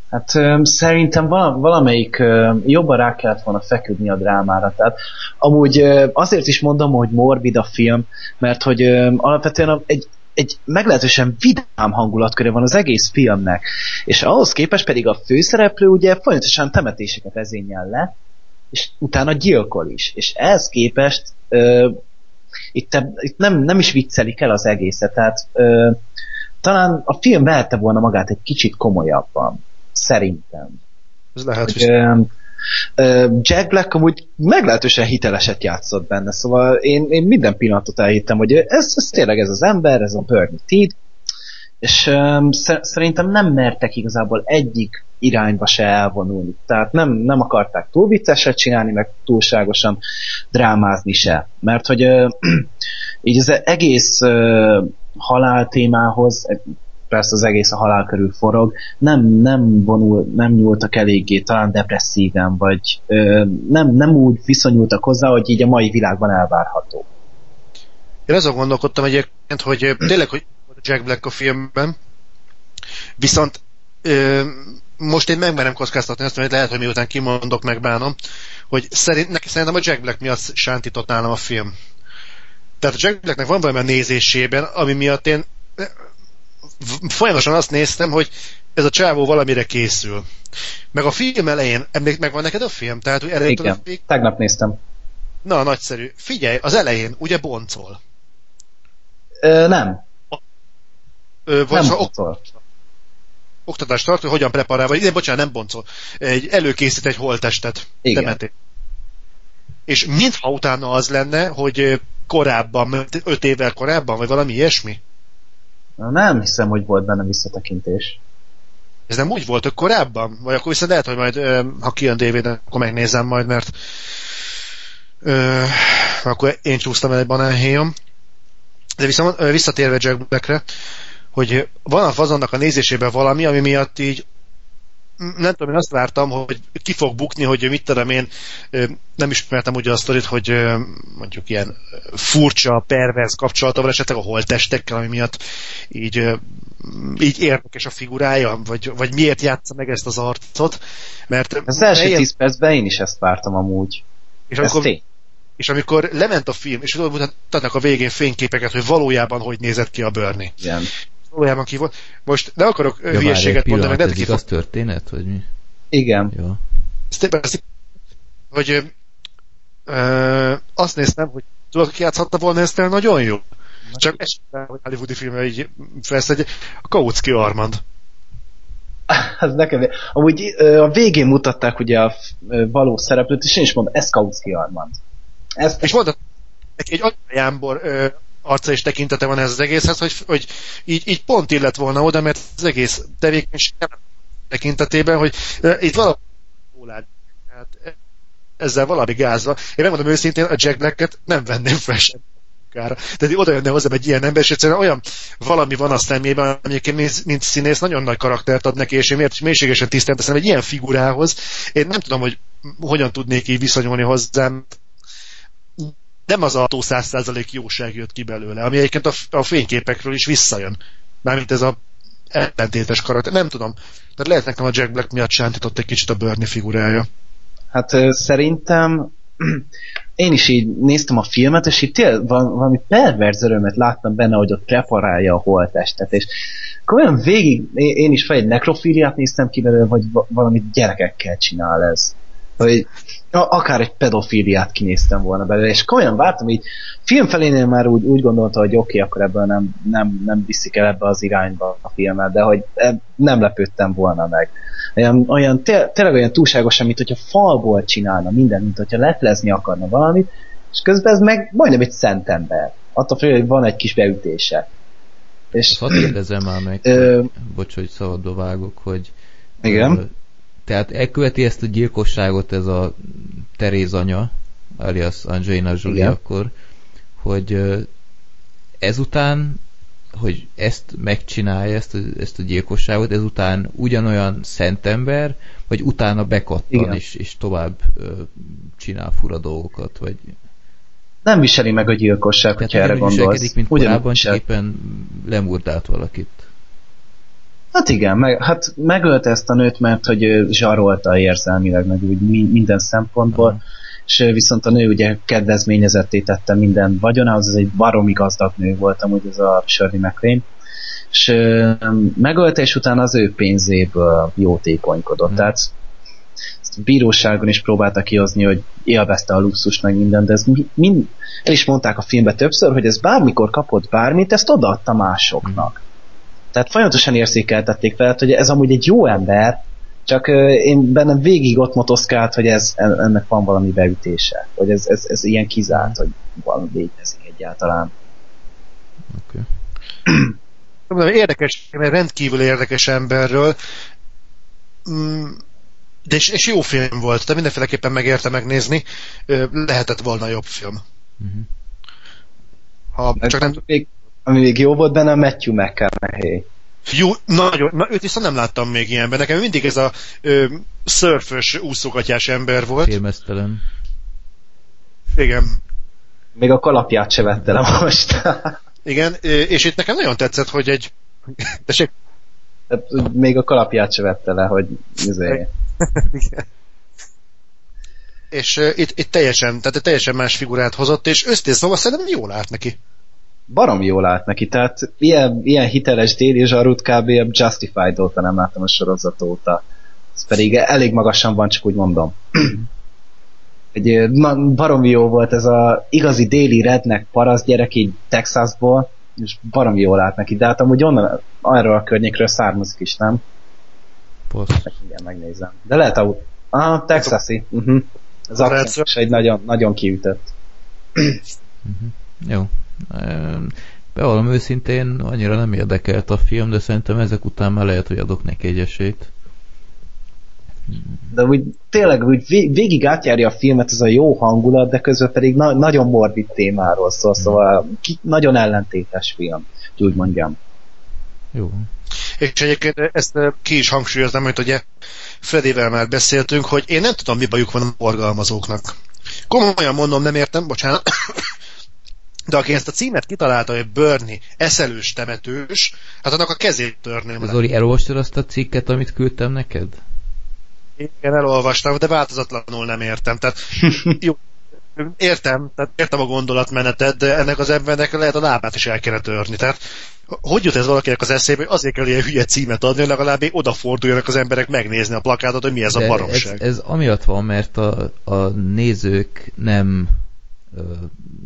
Hát um, szerintem val- valamelyik um, jobban rá kellett volna feküdni a drámára. Tehát amúgy um, azért is mondom, hogy morbid a film, mert hogy um, alapvetően egy egy meglehetősen vidám hangulatköré van az egész filmnek, és ahhoz képest pedig a főszereplő ugye folyamatosan temetéseket ezényel le, és utána gyilkol is. És ehhez képest ö, itt, itt nem, nem is viccelik el az egészet, tehát ö, talán a film vehette volna magát egy kicsit komolyabban. Szerintem. Ez lehet, hogy... Ö, Jack Black amúgy meglehetősen hiteleset játszott benne, szóval én, én minden pillanatot elhittem, hogy ez, ez tényleg ez az ember, ez a Bernie Teed, és um, szerintem nem mertek igazából egyik irányba se elvonulni. Tehát nem, nem akarták túl vicceset csinálni, meg túlságosan drámázni se. Mert hogy uh, így az egész uh, halál témához, persze az egész a halál körül forog, nem, nem vonul, nem nyúltak eléggé, talán depresszíven, vagy ö, nem, nem úgy viszonyultak hozzá, hogy így a mai világban elvárható. Én azon gondolkodtam egyébként, hogy tényleg, hogy Jack Black a filmben, viszont ö, most én megmerem kockáztatni azt, hogy lehet, hogy miután kimondok, megbánom, hogy szerint, szerintem a Jack Black miatt sántított nálam a film. Tehát a Jack Blacknek van valami a nézésében, ami miatt én folyamatosan azt néztem, hogy ez a csávó valamire készül. Meg a film elején, emlék, meg van neked a film? Tehát, hogy elején Igen, a... tegnap néztem. Na, nagyszerű. Figyelj, az elején ugye boncol. Ö, nem. Ö, vagy nem boncol. Oktatást tart, hogy hogyan preparál, vagy igen, bocsánat, nem boncol. Egy, előkészít egy holtestet. Igen. És mintha utána az lenne, hogy korábban, öt évvel korábban, vagy valami ilyesmi? Nem hiszem, hogy volt benne visszatekintés. Ez nem úgy volt, hogy korábban? Vagy akkor viszont lehet, hogy majd, ha kijön dvd akkor megnézem majd, mert ö, akkor én csúsztam el egy banánhéjom. De viszont visszatérve Jack Blackre, hogy van a fazonnak a nézésében valami, ami miatt így nem tudom, én azt vártam, hogy ki fog bukni, hogy mit tudom én, nem ismertem ugye a sztorit, hogy mondjuk ilyen furcsa, perverz kapcsolata van esetleg a holtestekkel, ami miatt így, így érdekes a figurája, vagy, vagy miért játsza meg ezt az arcot. Mert az első ilyen... tíz percben én is ezt vártam amúgy. És amikor, és amikor lement a film, és mutatnak a végén fényképeket, hogy valójában hogy nézett ki a Bernie. Igen valójában ki volt. Most ne akarok ja, hülyeséget mondani, meg ez igaz történet, vagy mi? Igen. Jó. Ezt, hogy ö, azt néztem, hogy tudod, ki játszhatta volna ezt el nagyon jó. Csak esetben, hogy hollywoodi filmre így felszedje, a Kautsky Armand. Ez nekem, amúgy a végén mutatták ugye a való szereplőt, és én is mondom, ez Kautsky Armand. Ezt... És mondta, neki egy Jámbor arca és tekintete van ez az egészhez, hogy, hogy így, így pont illet volna oda, mert az egész tevékenység tekintetében, hogy uh, itt valami hát ezzel valami gázva. Én megmondom őszintén, a Jack Black-et nem venném fel sem munkára. Tehát oda jönne hozzám egy ilyen ember, és egyszerűen olyan valami van a szemében, egyébként mint színész nagyon nagy karaktert ad neki, és én miért mélységesen tisztelt teszem egy ilyen figurához. Én nem tudom, hogy hogyan tudnék így viszonyulni hozzám, nem az autó 100% jóság jött ki belőle, ami egyébként a, a fényképekről is visszajön. Mármint ez a ellentétes karakter. Nem tudom. Tehát lehet nekem a Jack Black miatt sántított egy kicsit a Bernie figurája. Hát szerintem én is így néztem a filmet, és itt tényleg valami perverz örömet láttam benne, hogy ott preparálja a holtestet, és olyan végig, én is fel egy nekrofíliát néztem ki belőle, vagy valamit gyerekekkel csinál ez. Vagy akár egy pedofíliát kinéztem volna belőle, és komolyan vártam, így film felénél már úgy, úgy gondolta, hogy oké, okay, akkor ebből nem, nem, nem viszik el ebbe az irányba a filmet, de hogy nem lepődtem volna meg. Olyan, olyan tényleg olyan túlságosan, mint hogyha falból csinálna minden, mint hogyha leplezni akarna valamit, és közben ez meg majdnem egy szent ember. Attól fél, hogy van egy kis beütése. És, hadd kérdezem már meg, ö, hogy, bocs, hogy szabadba vágok, hogy igen. Tehát elköveti ezt a gyilkosságot ez a Teréz anya, alias Angelina Jolie Igen. akkor, hogy ezután, hogy ezt megcsinálja, ezt a, ezt a gyilkosságot, ezután ugyanolyan szentember, vagy utána bekattan és, és tovább csinál fura dolgokat, vagy nem viseli meg a gyilkosság, hogyha erre gondolsz. mint korábban, csak éppen lemurdált valakit. Hát igen, meg, hát megölte ezt a nőt, mert hogy zsarolta érzelmileg, meg úgy minden szempontból, uh-huh. és viszont a nő ugye kedvezményezetté tette minden vagyonához, ez egy baromi gazdag nő volt amúgy ez a Shirley MacLaine, és megölte, és utána az ő pénzéből jótékonykodott. Uh-huh. Tehát bíróságon is próbálta kihozni, hogy élvezte a luxus meg minden, de ez mind, el is mondták a filmben többször, hogy ez bármikor kapott bármit, ezt odaadta másoknak. Uh-huh tehát folyamatosan érzékeltették fel, hogy ez amúgy egy jó ember, csak én bennem végig ott motoszkált, hogy ez, ennek van valami beütése. Hogy ez, ez, ez ilyen kizárt, hogy valami létezik egyáltalán. Oké. Okay. Érdekes, mert rendkívül érdekes emberről. Mm, de és, és jó film volt, tehát mindenféleképpen megérte megnézni. Lehetett volna jobb film. Uh-huh. Ha csak nem... Még ami még jó volt benne, a Matthew McConaughey. Jó, nagyon, na őt viszont nem láttam még ilyenben. Nekem mindig ez a ö, szörfös, úszogatyás ember volt. Filmesztelen. Igen. Még a kalapját se vette le most. Igen, és itt nekem nagyon tetszett, hogy egy... Tessék? Hát, még a kalapját se vette le, hogy izé... Igen. És uh, itt, itt teljesen, tehát teljesen más figurát hozott, és őszintén szóval szerintem jól állt neki barom jól állt neki, tehát ilyen, ilyen hiteles déli zsarút kb. a Justified óta nem láttam a sorozat óta. Ez pedig elég magasan van, csak úgy mondom. Egy baromi jó volt ez a igazi déli rednek parasz gyerek így Texasból, és baromi jól állt neki, de hát amúgy onnan, arról a környékről származik is, nem? Post. Igen, megnézem. De lehet a... Ah, Texasi. Uh-huh. Az akcentus egy nagyon, nagyon kiütött. uh-huh. Jó. Bevallom őszintén, annyira nem érdekelt a film, de szerintem ezek után már lehet, hogy adok neki egy esélyt. De úgy tényleg úgy végig átjárja a filmet ez a jó hangulat, de közben pedig na- nagyon morbid témáról szól, szóval ki- nagyon ellentétes film, úgy mondjam. Jó. És egyébként ezt ki is hangsúlyoznám, hogy ugye Freddyvel már beszéltünk, hogy én nem tudom, mi bajuk van a forgalmazóknak. Komolyan mondom, nem értem, bocsánat, de aki ezt a címet kitalálta, hogy Bernie, eszelős temetős, hát annak a kezét törném Zoli, elolvastad azt a cikket, amit küldtem neked? Igen, elolvastam, de változatlanul nem értem. Tehát, jó, értem, tehát értem a gondolatmenetet, de ennek az embernek lehet a lábát is el kéne törni. Tehát hogy jut ez valakinek az eszébe, hogy azért kell ilyen hülye címet adni, hogy legalább odaforduljanak az emberek megnézni a plakátot, hogy mi ez de a baromság. Ez, ez amiatt van, mert a, a nézők nem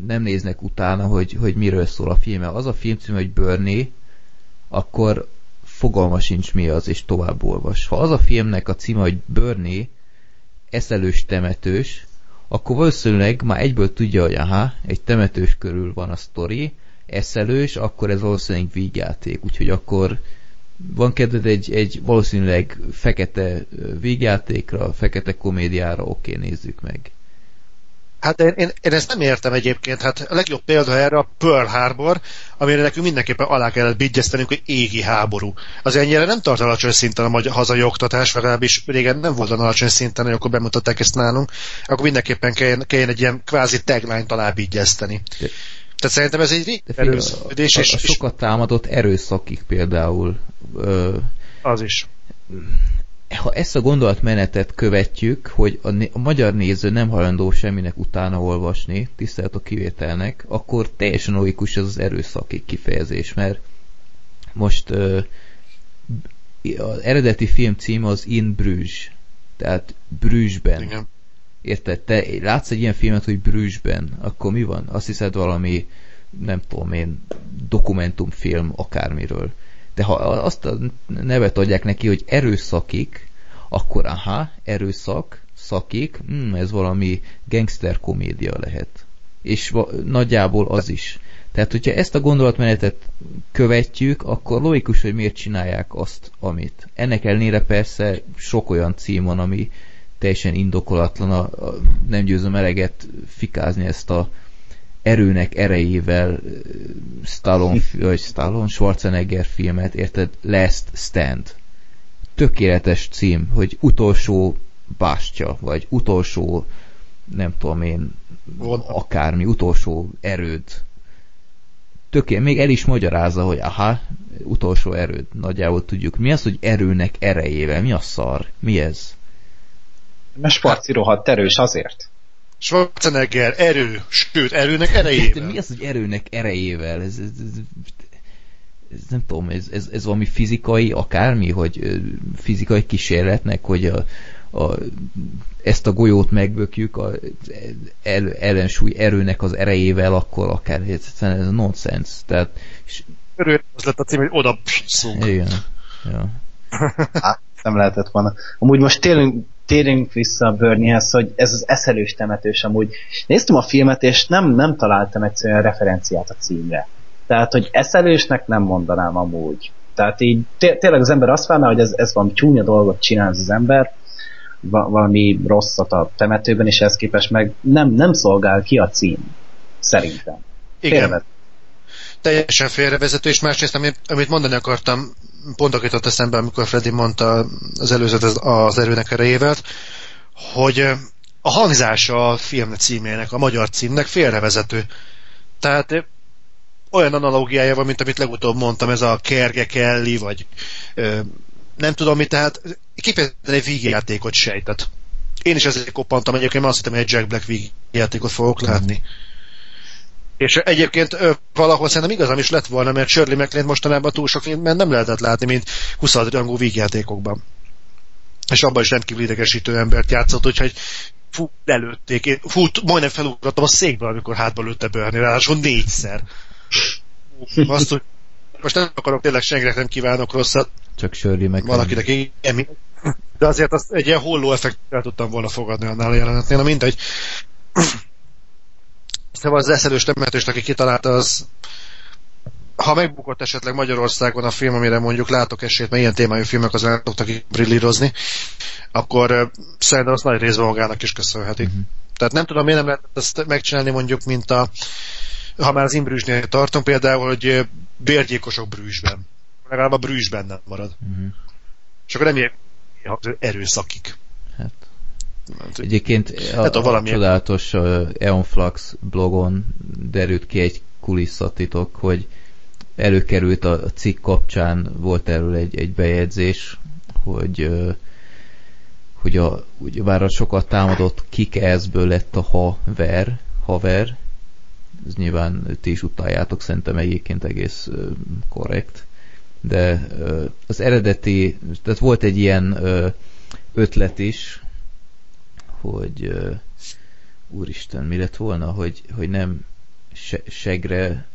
nem néznek utána, hogy, hogy miről szól a film. Az a film cím, hogy Bernie, akkor fogalma sincs mi az, és tovább olvas. Ha az a filmnek a címe, hogy Bernie, eszelős temetős, akkor valószínűleg már egyből tudja, hogy aha, egy temetős körül van a sztori, eszelős, akkor ez valószínűleg vígjáték, úgyhogy akkor van kedved egy, egy valószínűleg fekete vígjátékra, fekete komédiára, oké, nézzük meg. Hát én, én, én ezt nem értem egyébként. Hát a legjobb példa erre a Pearl Harbor, amire nekünk mindenképpen alá kellett bigyeztenünk, hogy égi háború. Az ennyire nem tart alacsony szinten a magyar hazai oktatás, legalábbis régen nem volt alacsony szinten, hogy akkor bemutatták ezt nálunk, akkor mindenképpen kelljen, kelljen egy ilyen kvázi tagline-t alá bigyezteni. Tehát szerintem ez egy erőszködés. A, a, a sokat támadott erőszakig például. Ö, az is. Ha ezt a gondolatmenetet követjük, hogy a, a magyar néző nem hajlandó semminek utána olvasni, tisztelt a kivételnek, akkor teljesen logikus ez az erőszakig kifejezés, mert most ö, az eredeti film cím az In Bruges, tehát Brüsszben. Igen. Érted? Te látsz egy ilyen filmet, hogy Brüsszben, akkor mi van? Azt hiszed valami, nem tudom én, dokumentumfilm akármiről. De ha azt a nevet adják neki, hogy erőszakik, akkor aha, erőszak, szakik, hmm, ez valami gangster komédia lehet. És nagyjából az is. Tehát, hogyha ezt a gondolatmenetet követjük, akkor logikus, hogy miért csinálják azt, amit. Ennek ellenére persze sok olyan cím van, ami teljesen indokolatlan, a, a, nem győzöm eleget fikázni ezt a erőnek erejével Stallone, vagy Stallone Schwarzenegger filmet, érted? Last Stand. Tökéletes cím, hogy utolsó bástya, vagy utolsó nem tudom én, akármi, utolsó erőd tökéletes, még el is magyarázza, hogy aha, utolsó erőd, nagyjából tudjuk. Mi az, hogy erőnek erejével? Mi a szar? Mi ez? Mert Sparci rohadt erős azért. Schwarzenegger erő, sőt, erőnek erejével. De mi az, hogy erőnek erejével? Ez, ez, ez, ez nem tudom, ez, ez, ez valami fizikai akármi, hogy fizikai kísérletnek, hogy a, a, ezt a golyót megbökjük a el, ellensúly erőnek az erejével, akkor akár ez, ez nonsens. Tehát, és... Örül, az lett a cím, hogy oda szunk. Igen. Ja. Hát, nem lehetett volna. Amúgy most térünk, térünk vissza a Berniehez, hogy ez az eszelős temetős amúgy. Néztem a filmet, és nem, nem találtam egyszerűen referenciát a címre. Tehát, hogy eszelősnek nem mondanám amúgy. Tehát így tényleg az ember azt várná, hogy ez, ez valami csúnya dolgot csinál az ember, valami rosszat a temetőben, és ehhez képest meg nem, nem szolgál ki a cím. Szerintem. Igen. Félrevezet. Teljesen félrevezető, és másrészt, amit, amit mondani akartam, pont akit eszembe, amikor Freddy mondta az előzőt az, erőnek erejével, hogy a hangzása a film címének, a magyar címnek félrevezető. Tehát olyan analógiája van, mint amit legutóbb mondtam, ez a Kerge Kelly, vagy nem tudom mi, tehát kifejezetten egy vígjátékot sejtett. Én is ezért koppantam egyébként, azt hittem, hogy egy Jack Black vígjátékot fogok látni. Mm. És egyébként valahol szerintem igazam is lett volna, mert Shirley MacLaine mostanában túl sok filmben nem lehetett látni, mint 20. rangú vígjátékokban. És abban is rendkívül idegesítő embert játszott, úgyhogy fú, lelőtték. fú, majdnem felugrottam a székből, amikor hátba lőtte Bernie, ráadásul négyszer. Azt, hogy most nem akarok tényleg senkinek nem kívánok rosszat, csak Shirley meg. Valakinek igen, de azért azt egy ilyen holló effektet tudtam volna fogadni annál a jelenetnél, na mindegy. Szóval az eszelős temetőst, aki kitalálta, az ha megbukott esetleg Magyarországon a film, amire mondjuk látok esélyt, mert ilyen témájú filmek az el szoktak brillírozni, akkor szerintem azt nagy részben magának is köszönheti. Uh-huh. Tehát nem tudom, miért nem lehet ezt megcsinálni mondjuk, mint a ha már az Imbrűsnél tartunk, például, hogy bérgyékosok Brűsben legalább a brűs benne marad. Uh-huh. És akkor nem ilyen erőszakik. Hát. Egyébként a, hát, a, valami... a csodálatos Eonflux blogon derült ki egy kulisszatitok, hogy előkerült a, cikk kapcsán, volt erről egy, egy bejegyzés, hogy hogy a, ugye bár a sokat támadott kikezből lett a haver, haver, ez nyilván ti is utáljátok, szerintem egyébként egész korrekt de az eredeti, tehát volt egy ilyen ötlet is, hogy úristen, mi lett volna, hogy, hogy nem se, segre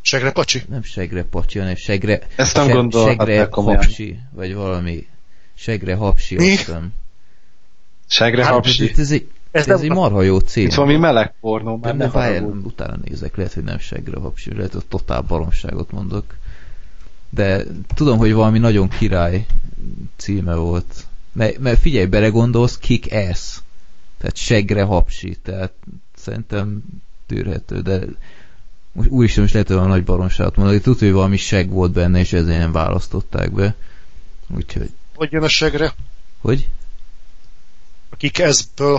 Segre pacsi? Nem segre pacsi, hanem segre Ezt nem se, segre hapsi, vagy valami segre hapsi, mi? Aztán. Segre hát, hapsi? Ez, egy, ez, ez egy marha jó cím. Itt valami meleg pornó, már nem ne utána nézek, lehet, hogy nem segre hapsi, lehet, hogy totál baromságot mondok de tudom, hogy valami nagyon király címe volt. Mert, mert figyelj, belegondolsz, kick ass. Tehát segre hapsi, tehát szerintem tűrhető, de most úristen is lehet, hogy a nagy baromságot mondani, tudod, hogy valami seg volt benne, és ezért nem választották be. Úgyhogy... Hogy jön a segre? Hogy? A kick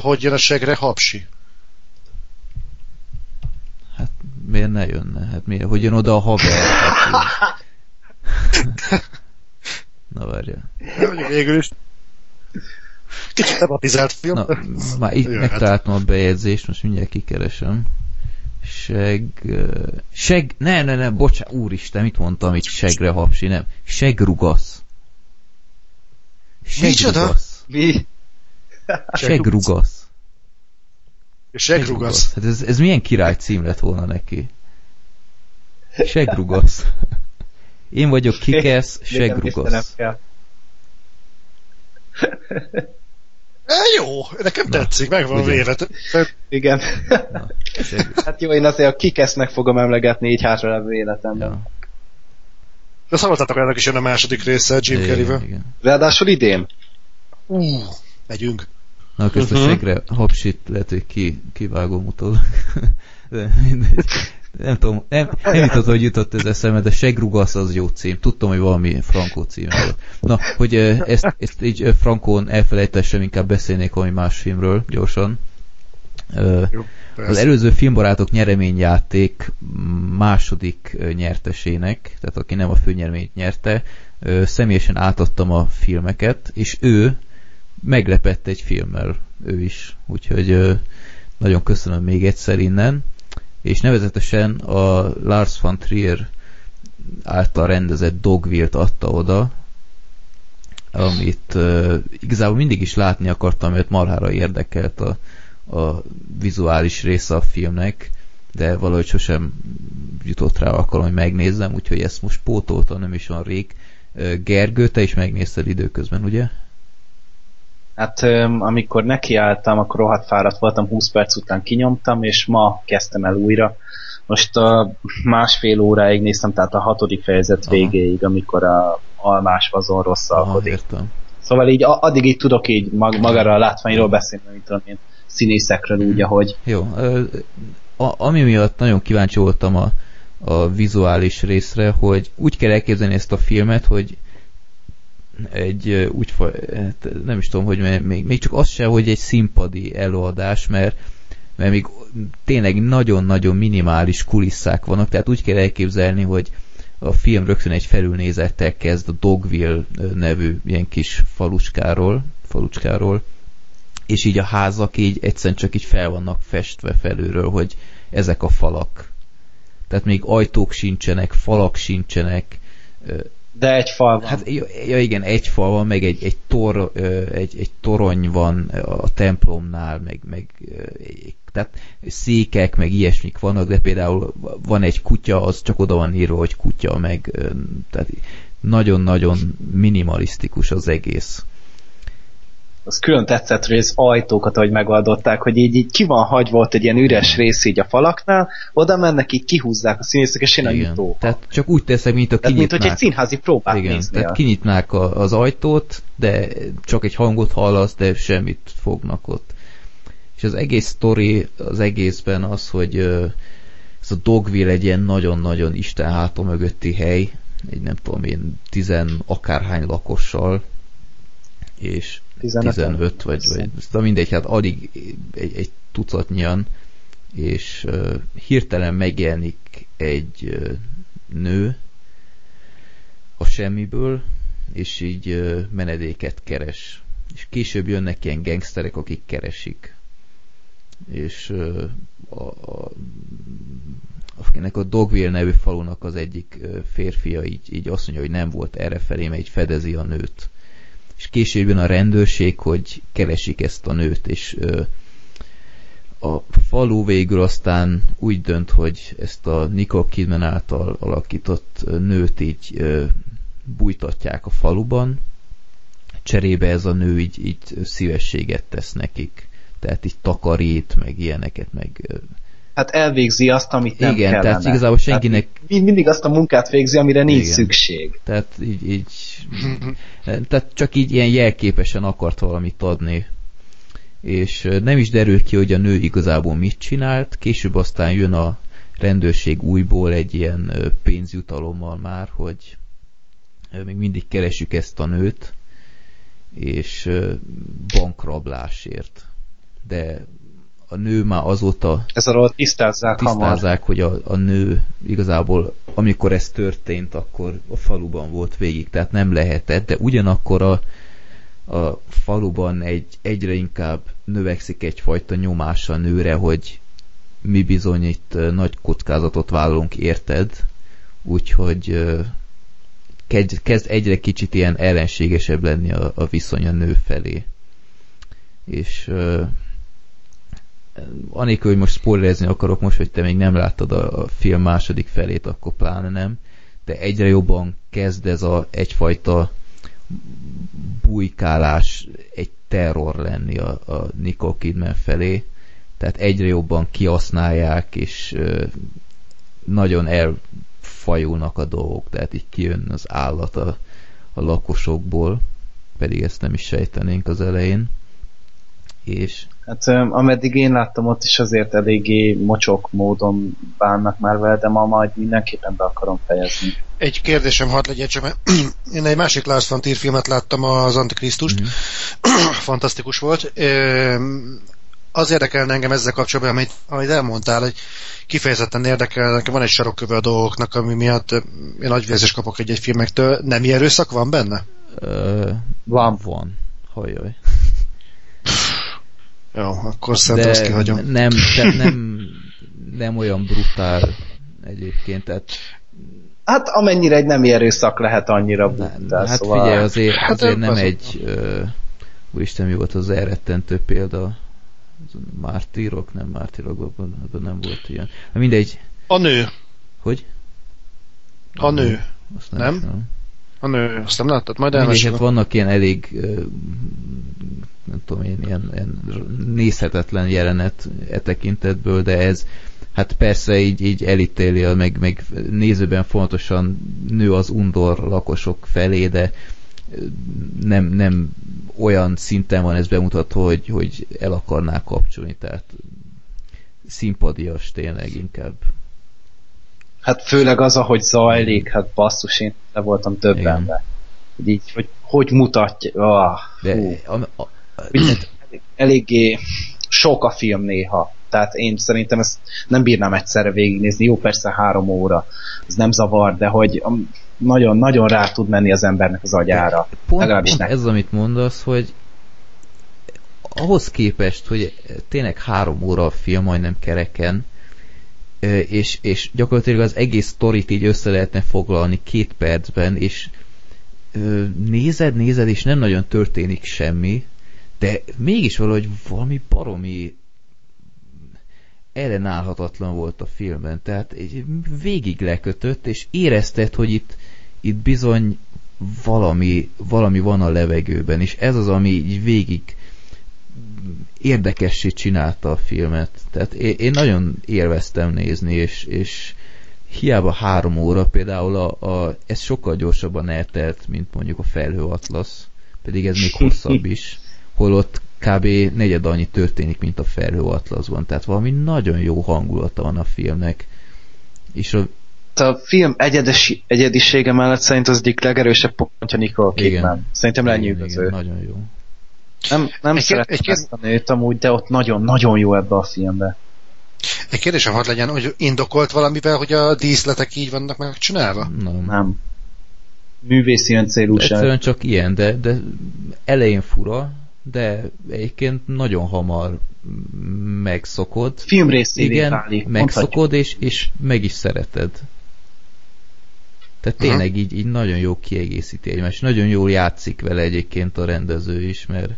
hogy jön a segre hapsi? Hát ne jönne. Hát mi, hogy jön oda a haver? Hát, Na. Mondjuk végül is. Kicsit tematizált film. Na, már itt megtaláltam a bejegyzést, most mindjárt kikeresem. Seg... Seg... Ne, ne, ne, bocsánat, úristen, mit mondtam itt segre hapsi, nem. Segrugasz. Segrugasz. Mi? Segrugasz. Segrugasz. Hát ez, ez milyen király cím lett volna neki? Segrugasz. Én vagyok kikesz, segrugasz. Jó, nekem Na, tetszik, megvan véve. Igen. Na, hát jó, én azért a kikesznek fogom emlegetni így hátra életemben. Ja. De szavaztatok ennek is jön a második része Jim Carrey-vel. Ráadásul idén. Uh, megyünk. Na, közben uh-huh. segre hapsit lehet, hogy ki, kivágom utólag. De mindegy nem tudom, nem, nem jutott, hogy jutott ez eszembe, de Segrugasz az jó cím. Tudtam, hogy valami frankó cím volt. Na, hogy ezt, ezt így frankón elfelejtessem, inkább beszélnék valami más filmről gyorsan. Jó, az előző filmbarátok nyereményjáték második nyertesének, tehát aki nem a főnyereményt nyerte, személyesen átadtam a filmeket, és ő meglepett egy filmmel, ő is. Úgyhogy nagyon köszönöm még egyszer innen és nevezetesen a Lars von Trier által rendezett Dogville-t adta oda, amit uh, igazából mindig is látni akartam, mert marhára érdekelt a, a vizuális része a filmnek, de valahogy sosem jutott rá alkalom, hogy megnézzem, úgyhogy ezt most pótoltam, nem is van rég. Gergő, te is megnézted időközben, ugye? Hát amikor nekiálltam, akkor rohadt fáradt voltam, 20 perc után kinyomtam, és ma kezdtem el újra. Most a másfél óráig néztem, tehát a hatodik fejezet Aha. végéig, amikor a almás vazon rosszalkodik. Aha, szóval így addig így tudok így mag, magára a látványról beszélni, mint tudom én, színészekről úgy, ahogy. Jó. A, ami miatt nagyon kíváncsi voltam a, a vizuális részre, hogy úgy kell elképzelni ezt a filmet, hogy egy úgy, hát nem is tudom, hogy még, még csak az se, hogy egy színpadi előadás, mert, mert még tényleg nagyon-nagyon minimális kulisszák vannak, tehát úgy kell elképzelni, hogy a film rögtön egy felülnézettel kezd a Dogville nevű ilyen kis falucskáról, falucskáról és így a házak így egyszerűen csak így fel vannak festve felülről, hogy ezek a falak. Tehát még ajtók sincsenek, falak sincsenek, de egy fal van. Hát ja igen, egy fal van, meg egy, egy, tor, egy, egy torony van a templomnál, meg, meg tehát székek, meg ilyesmik vannak, de például van egy kutya, az csak oda van írva, hogy kutya, meg tehát nagyon-nagyon minimalisztikus az egész az külön tetszett, hogy az ajtókat, ahogy megoldották, hogy így, így ki van hagyva ott egy ilyen üres rész így a falaknál, oda mennek, így kihúzzák a színészek, és jön a nyitó. Tehát csak úgy teszek, mint a kinyitnák. mint hogy egy színházi próbát Igen, nézni. Tehát kinyitnák a, az ajtót, de csak egy hangot hallasz, de semmit fognak ott. És az egész sztori az egészben az, hogy ez a Dogville egy ilyen nagyon-nagyon Isten háta mögötti hely, egy nem tudom én, tizen akárhány lakossal, és 15, 15 vagy, vagy de mindegy, hát alig egy, egy tucatnyian, és uh, hirtelen megjelenik egy uh, nő a semmiből, és így uh, menedéket keres. És később jönnek ilyen gangsterek, akik keresik. És uh, a, a akinek a Dogville nevű falunak az egyik férfia így, így azt mondja, hogy nem volt erre felé, mert így fedezi a nőt és később jön a rendőrség, hogy keresik ezt a nőt, és ö, a falu végül aztán úgy dönt, hogy ezt a Nicole Kidman által alakított nőt így ö, bújtatják a faluban, cserébe ez a nő így, így szívességet tesz nekik, tehát így takarít, meg ilyeneket, meg hát elvégzi azt, amit nem Igen, kellene. tehát igazából senkinek... Tehát mindig azt a munkát végzi, amire nincs Igen. szükség. Tehát így, így tehát csak így ilyen jelképesen akart valamit adni. És nem is derül ki, hogy a nő igazából mit csinált, később aztán jön a rendőrség újból egy ilyen pénzjutalommal már, hogy még mindig keresjük ezt a nőt, és bankrablásért. De a nő már azóta ez arról tisztázzák, tisztázzák hogy a, a nő igazából amikor ez történt, akkor a faluban volt végig, tehát nem lehetett, de ugyanakkor a, a faluban egy, egyre inkább növekszik egyfajta nyomás a nőre, hogy mi bizony itt nagy kockázatot vállalunk, érted? Úgyhogy kezd egyre kicsit ilyen ellenségesebb lenni a, a viszony a nő felé. És anélkül, hogy most spoilerezni akarok most, hogy te még nem láttad a, film második felét, akkor pláne nem, de egyre jobban kezd ez a egyfajta bujkálás, egy terror lenni a, a Nicole Kidman felé, tehát egyre jobban kiasználják, és ö, nagyon elfajulnak a dolgok, tehát így kijön az állat a, a lakosokból, pedig ezt nem is sejtenénk az elején. És Hát ameddig én láttam, ott is azért eléggé mocsok módon bánnak már vele, de ma majd mindenképpen be akarom fejezni. Egy kérdésem hadd legyen csak, mert én egy másik Lars von Trier filmet láttam, az Antikrisztust. Mm-hmm. Fantasztikus volt. Az érdekelne engem ezzel kapcsolatban, amit, amit elmondtál, hogy kifejezetten érdekel, nekem van egy sarokköve a dolgoknak, ami miatt én nagyvérzést kapok egy-egy filmektől. Nem ilyen erőszak van benne? Ö, van. Van. Hajjaj. Jó, akkor szerintem azt kihagyom. Nem, tehát nem, nem olyan brutál egyébként, tehát Hát amennyire egy nem erőszak lehet annyira brutál, Hát szóval... figyelj, azért, hát azért nem az egy uh, úristen mi volt az elrettentő példa mártírok, nem mártírok, abban, nem volt ilyen. Na mindegy. A nő. Hogy? A, a nő. Azt nem? nem? A nő, azt nem láttad? Majd elmesélem. Vannak ilyen elég nem tudom én, ilyen, ilyen nézhetetlen jelenet e tekintetből, de ez hát persze így, így elítéli, meg, meg nézőben fontosan nő az undor lakosok felé, de nem, nem olyan szinten van ez bemutatva, hogy, hogy el akarná kapcsolni, tehát szimpadias tényleg inkább. Hát főleg az, ahogy zajlik, hát basszus, én le voltam többenbe. Hogy így, hogy hogy mutatja. Oh, De a, a, eléggé sok a film néha. Tehát én szerintem ezt nem bírnám egyszerre végignézni. Jó, persze három óra, ez nem zavar, de hogy nagyon-nagyon rá tud menni az embernek az agyára. Pont, pont ez, amit mondasz, hogy ahhoz képest, hogy tényleg három óra a film, majdnem kereken, és, és gyakorlatilag az egész sztorit így össze lehetne foglalni két percben, és nézed, nézed, és nem nagyon történik semmi, de mégis valahogy valami baromi ellenállhatatlan volt a filmben, tehát végig lekötött, és érezted, hogy itt, itt bizony valami, valami van a levegőben, és ez az, ami így végig érdekessé csinálta a filmet. Tehát én nagyon élveztem nézni, és, és hiába három óra, például a, a, ez sokkal gyorsabban eltelt, mint mondjuk a Felhő Atlas, pedig ez még hosszabb is holott kb. negyed annyi történik, mint a Felhő Atlaszban. Tehát valami nagyon jó hangulata van a filmnek. És a, a film egyedesi, egyedisége mellett szerint az egyik legerősebb pontja Nicole Kidman. Szerintem lenyűgöző. Nagyon jó. Nem, nem egy szeretem egy ezt a nőt amúgy, de ott nagyon-nagyon jó ebbe a filmbe. Egy kérdésem hadd legyen, hogy indokolt valamivel, hogy a díszletek így vannak megcsinálva? Nem. Nem. Művészi öncélúság. Egyszerűen csak ilyen, de, de elején fura, de egyébként nagyon hamar megszokod. Filmrészévé Igen, válik, megszokod, és, és meg is szereted. Tehát tényleg így, így nagyon jó kiegészíti egymást. Nagyon jól játszik vele egyébként a rendező is, mert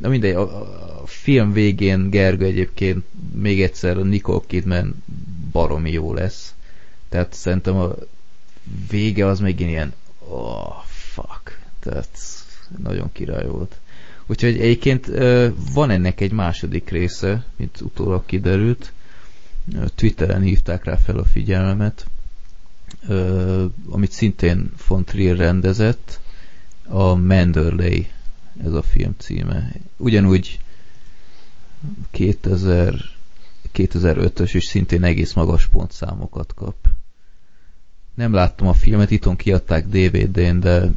na mindegy, a, a film végén Gergő egyébként még egyszer a Nicole Kidman baromi jó lesz. Tehát szerintem a vége az megint ilyen oh, fuck. Tehát nagyon király volt. Úgyhogy egyébként van ennek egy második része, mint utólag kiderült. Twitteren hívták rá fel a figyelmemet, amit szintén von Trier rendezett, a Manderley ez a film címe. Ugyanúgy 2000, 2005-ös és szintén egész magas pontszámokat kap. Nem láttam a filmet, itthon kiadták DVD-n, de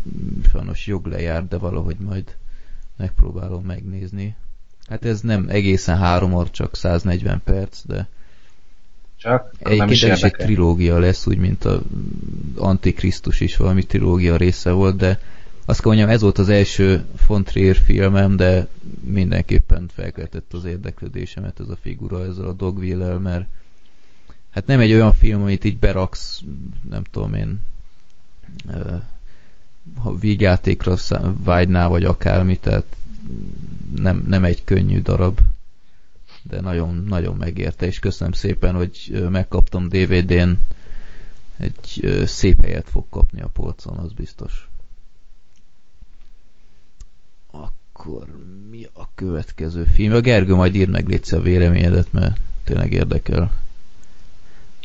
sajnos jog lejárt, de valahogy majd megpróbálom megnézni. Hát ez nem egészen három óra, csak 140 perc, de csak Egyébként is, is egy trilógia lesz, úgy, mint a Antikrisztus is valami trilógia része volt, de azt kell mondjam, ez volt az első von Trier filmem, de mindenképpen felkeltett az érdeklődésemet ez a figura ezzel a dogville mert hát nem egy olyan film, amit így beraksz, nem tudom én, ha vígjátékra vágynál, vagy akármi, tehát nem, nem egy könnyű darab de nagyon, nagyon megérte, és köszönöm szépen, hogy megkaptam DVD-n, egy szép helyet fog kapni a polcon, az biztos. Akkor mi a következő film? A Gergő majd ír meg légy a véleményedet, mert tényleg érdekel.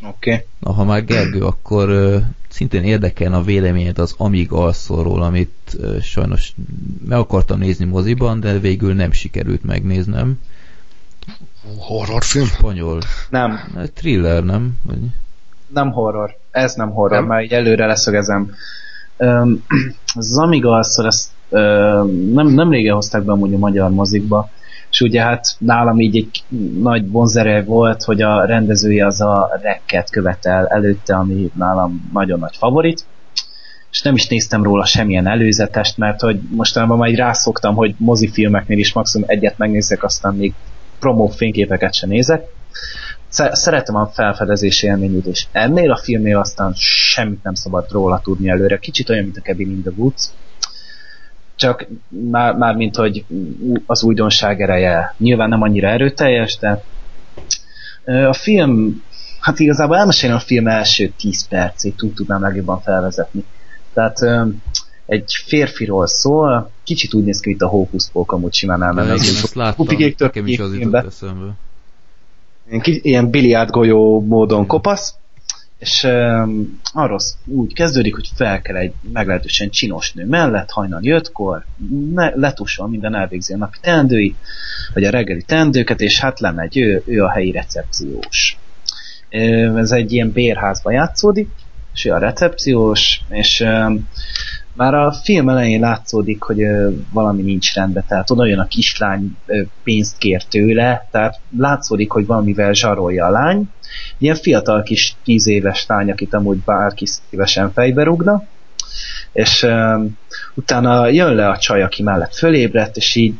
Oké. Okay. Na, ha már Gergő, akkor uh, szintén érdekel a véleményed az Amig alszóról, amit uh, sajnos meg akartam nézni moziban, de végül nem sikerült megnéznem. Horrorfilm? Spanyol. Nem. Thriller, nem? Vagy... Nem horror. Ez nem horror, nem? már így előre leszögezem. Um, az Amiga azt, ezt nem, nem régen hozták be amúgy a magyar mozikba, és ugye hát nálam így egy nagy vonzere volt, hogy a rendezője az a rekket követel előtte, ami nálam nagyon nagy favorit, és nem is néztem róla semmilyen előzetest, mert hogy mostanában már így rászoktam, hogy mozifilmeknél is maximum egyet megnézek, aztán még promó fényképeket se nézek. Szeretem a felfedezési élményét, és ennél a filmnél aztán semmit nem szabad róla tudni előre. Kicsit olyan, mint a Cabin in the Woods, csak már, már mint hogy az újdonság ereje nyilván nem annyira erőteljes, de a film, hát igazából elmesélni a film első 10 percét úgy tudnám legjobban felvezetni. Tehát egy férfiról szól, kicsit úgy néz ki, mint a Pocus, amúgy simán elmenne. Ja, igen, ezt láttam, nekem is az jutott eszembe. Ilyen biliárd golyó módon kopasz, és um, arról úgy kezdődik, hogy fel kell egy meglehetősen csinos nő mellett, hajnal jöttkor, letusol minden, elvégzi a napi teendői, vagy a reggeli teendőket, és hát lemegy, ő, ő a helyi recepciós. Ez egy ilyen bérházba játszódik, és ő a recepciós, és um, már a film elején látszódik, hogy ö, valami nincs rendben, tehát oda jön a kislány, ö, pénzt kér tőle, tehát látszódik, hogy valamivel zsarolja a lány. Ilyen fiatal kis tíz éves lány, akit amúgy bárki szívesen fejbe rúgna, és ö, utána jön le a csaj, aki mellett fölébredt, és így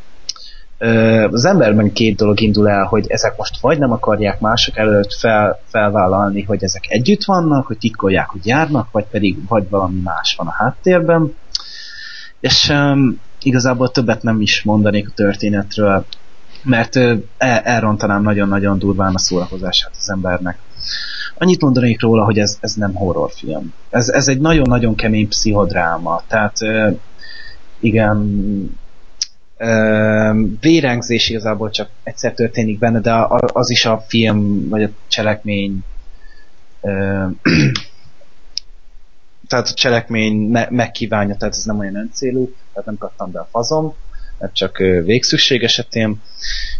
az emberben két dolog indul el, hogy ezek most vagy nem akarják mások előtt fel, felvállalni, hogy ezek együtt vannak, hogy titkolják, hogy járnak, vagy pedig vagy valami más van a háttérben. És um, igazából többet nem is mondanék a történetről, mert uh, elrontanám nagyon-nagyon durván a szórakozását az embernek. Annyit mondanék róla, hogy ez, ez nem horrorfilm. Ez, ez egy nagyon-nagyon kemény pszichodráma. Tehát uh, igen, vérengzés igazából csak egyszer történik benne, de az is a film, vagy a cselekmény tehát a cselekmény me- megkívánja, tehát ez nem olyan öncélú, tehát nem kaptam be a fazom, mert csak végszükség esetén,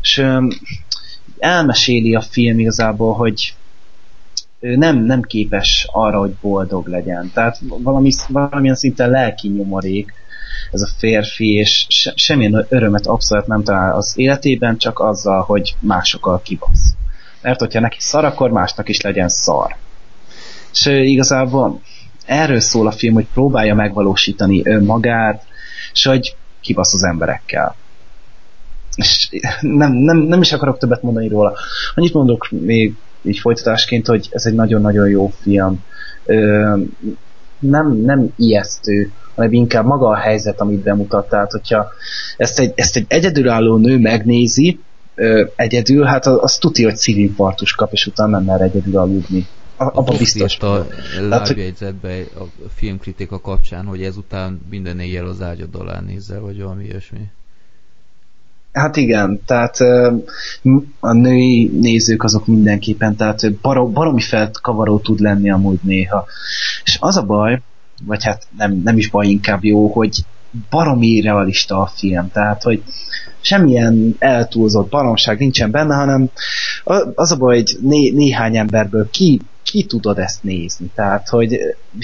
és elmeséli a film igazából, hogy ő nem, nem képes arra, hogy boldog legyen. Tehát valami, valamilyen szinten lelki nyomorék, ez a férfi, és se, semmilyen örömet abszolút nem talál az életében, csak azzal, hogy másokkal kibasz. Mert hogyha neki szar, akkor másnak is legyen szar. És igazából erről szól a film, hogy próbálja megvalósítani önmagát, és hogy kibasz az emberekkel. És nem, nem, nem is akarok többet mondani róla. Annyit mondok még így folytatásként, hogy ez egy nagyon-nagyon jó film. Nem, nem ijesztő, hanem inkább maga a helyzet, amit bemutat. Tehát, hogyha ezt egy, ezt egy egyedülálló nő megnézi, ö, egyedül, hát az, az tuti, hogy szívinfarktus kap, és utána nem mer egyedül aludni. Abban biztos. a lábjegyzetbe a filmkritika kapcsán, hogy ezután minden éjjel az ágyad alá nézzel, vagy valami ilyesmi. Hát igen, tehát a női nézők azok mindenképpen, tehát barom, baromi felkavaró tud lenni amúgy néha. És az a baj, vagy hát nem, nem is baj, inkább jó, hogy baromi realista a film, tehát hogy semmilyen eltúlzott baromság nincsen benne, hanem az a baj, hogy né, néhány emberből ki, ki tudod ezt nézni, tehát hogy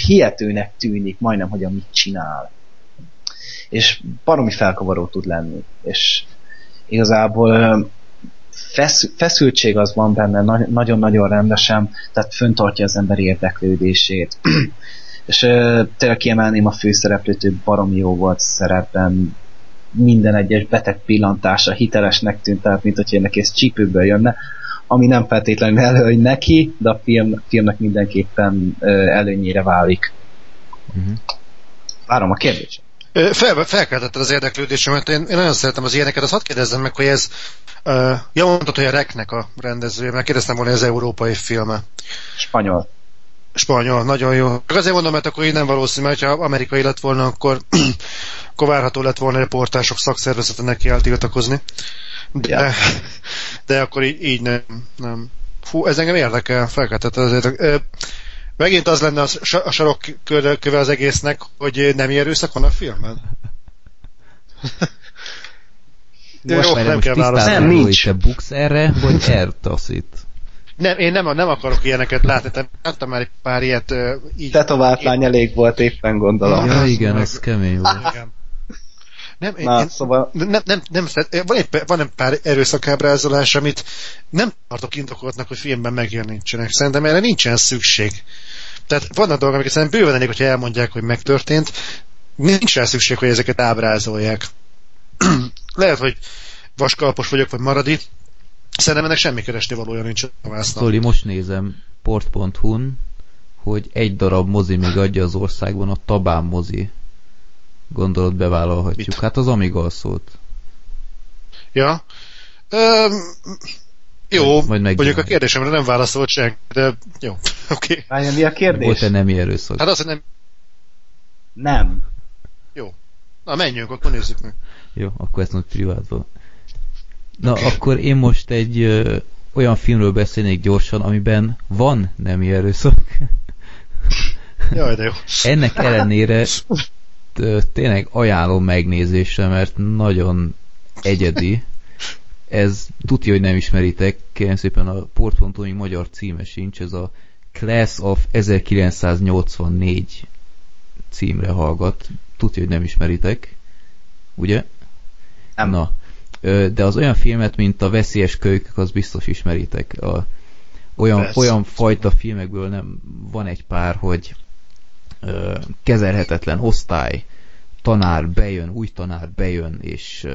hihetőnek tűnik majdnem, hogy amit csinál. És baromi felkavaró tud lenni, és igazából fesz, feszültség az van benne nagyon-nagyon rendesen, tehát föntartja az ember érdeklődését. és tényleg kiemelném a főszereplőt, ő baromi jó volt szerepben, minden egyes beteg pillantása hitelesnek tűnt, tehát mint hogy ennek ez csípőből jönne, ami nem feltétlenül előny neki, de a film, filmnek mindenképpen előnyére válik. Uh-huh. Várom a kérdést. Fel, felkeltetted az érdeklődésemet, én, én nagyon szeretem az ilyeneket, azt hadd kérdezzem meg, hogy ez uh, ja, mondtad, hogy a Reknek a rendezője, mert kérdeztem volna, hogy ez európai filme. Spanyol. Spanyol, nagyon jó. Azért mondom, mert akkor így nem valószínű, mert ha amerikai lett volna, akkor, akkor várható lett volna, hogy a portások szakszervezete neki tiltakozni. De, ja. de akkor így, így nem, nem. Fú, ez engem érdekel, felkeltette az érdekel. Megint az lenne a, a sarokköve az egésznek, hogy nem erőszak van a filmben? Most jó, nem, nem kell válaszolni. Nem, nincs. Te buksz erre, vagy eltaszít? Nem, én nem, nem akarok ilyeneket látni, te láttam már egy pár ilyet így. Tetovált lány elég volt éppen gondolom. Ja, igen, az kemény volt. Igen. Nem, Na, én, szóval... nem, nem, nem, van, egy, van egy pár erőszakábrázolás, amit nem tartok indokoltnak, hogy filmben megjelenítsenek. Szerintem erre nincsen szükség. Tehát vannak dolgok, amiket szerintem bőven elég, hogyha elmondják, hogy megtörtént, nincs rá szükség, hogy ezeket ábrázolják. Lehet, hogy vaskalpos vagyok, vagy maradi, Szerintem ennek semmi keresni valója nincs a vásznak. Zoli, most nézem port.hu-n, hogy egy darab mozi még adja az országban, a Tabán mozi. Gondolod bevállalhatjuk. Mit? Hát az Amigal szólt. Ja. Um, jó, Majd mondjuk a kérdésemre nem válaszolt senki, de jó, oké. Okay. mi a kérdés? Volt-e nem erőszak? Hát az, hogy nem... Nem. Jó. Na, menjünk, akkor nézzük meg. Jó, akkor ezt most privátban. Na, akkor én most egy ö, olyan filmről beszélnék gyorsan, amiben van nemi erőszak. Jaj, de jó. Ennek ellenére tényleg ajánlom megnézésre, mert nagyon egyedi. Ez tudja, hogy nem ismeritek, kérem szépen a portpontói magyar címe sincs, ez a Class of 1984 címre hallgat. Tudja, hogy nem ismeritek, ugye? Nem. Na, de az olyan filmet, mint a Veszélyes kölykök, az biztos ismeritek. A, olyan, olyan fajta filmekből nem van egy pár, hogy kezelhetetlen osztály, tanár bejön, új tanár bejön, és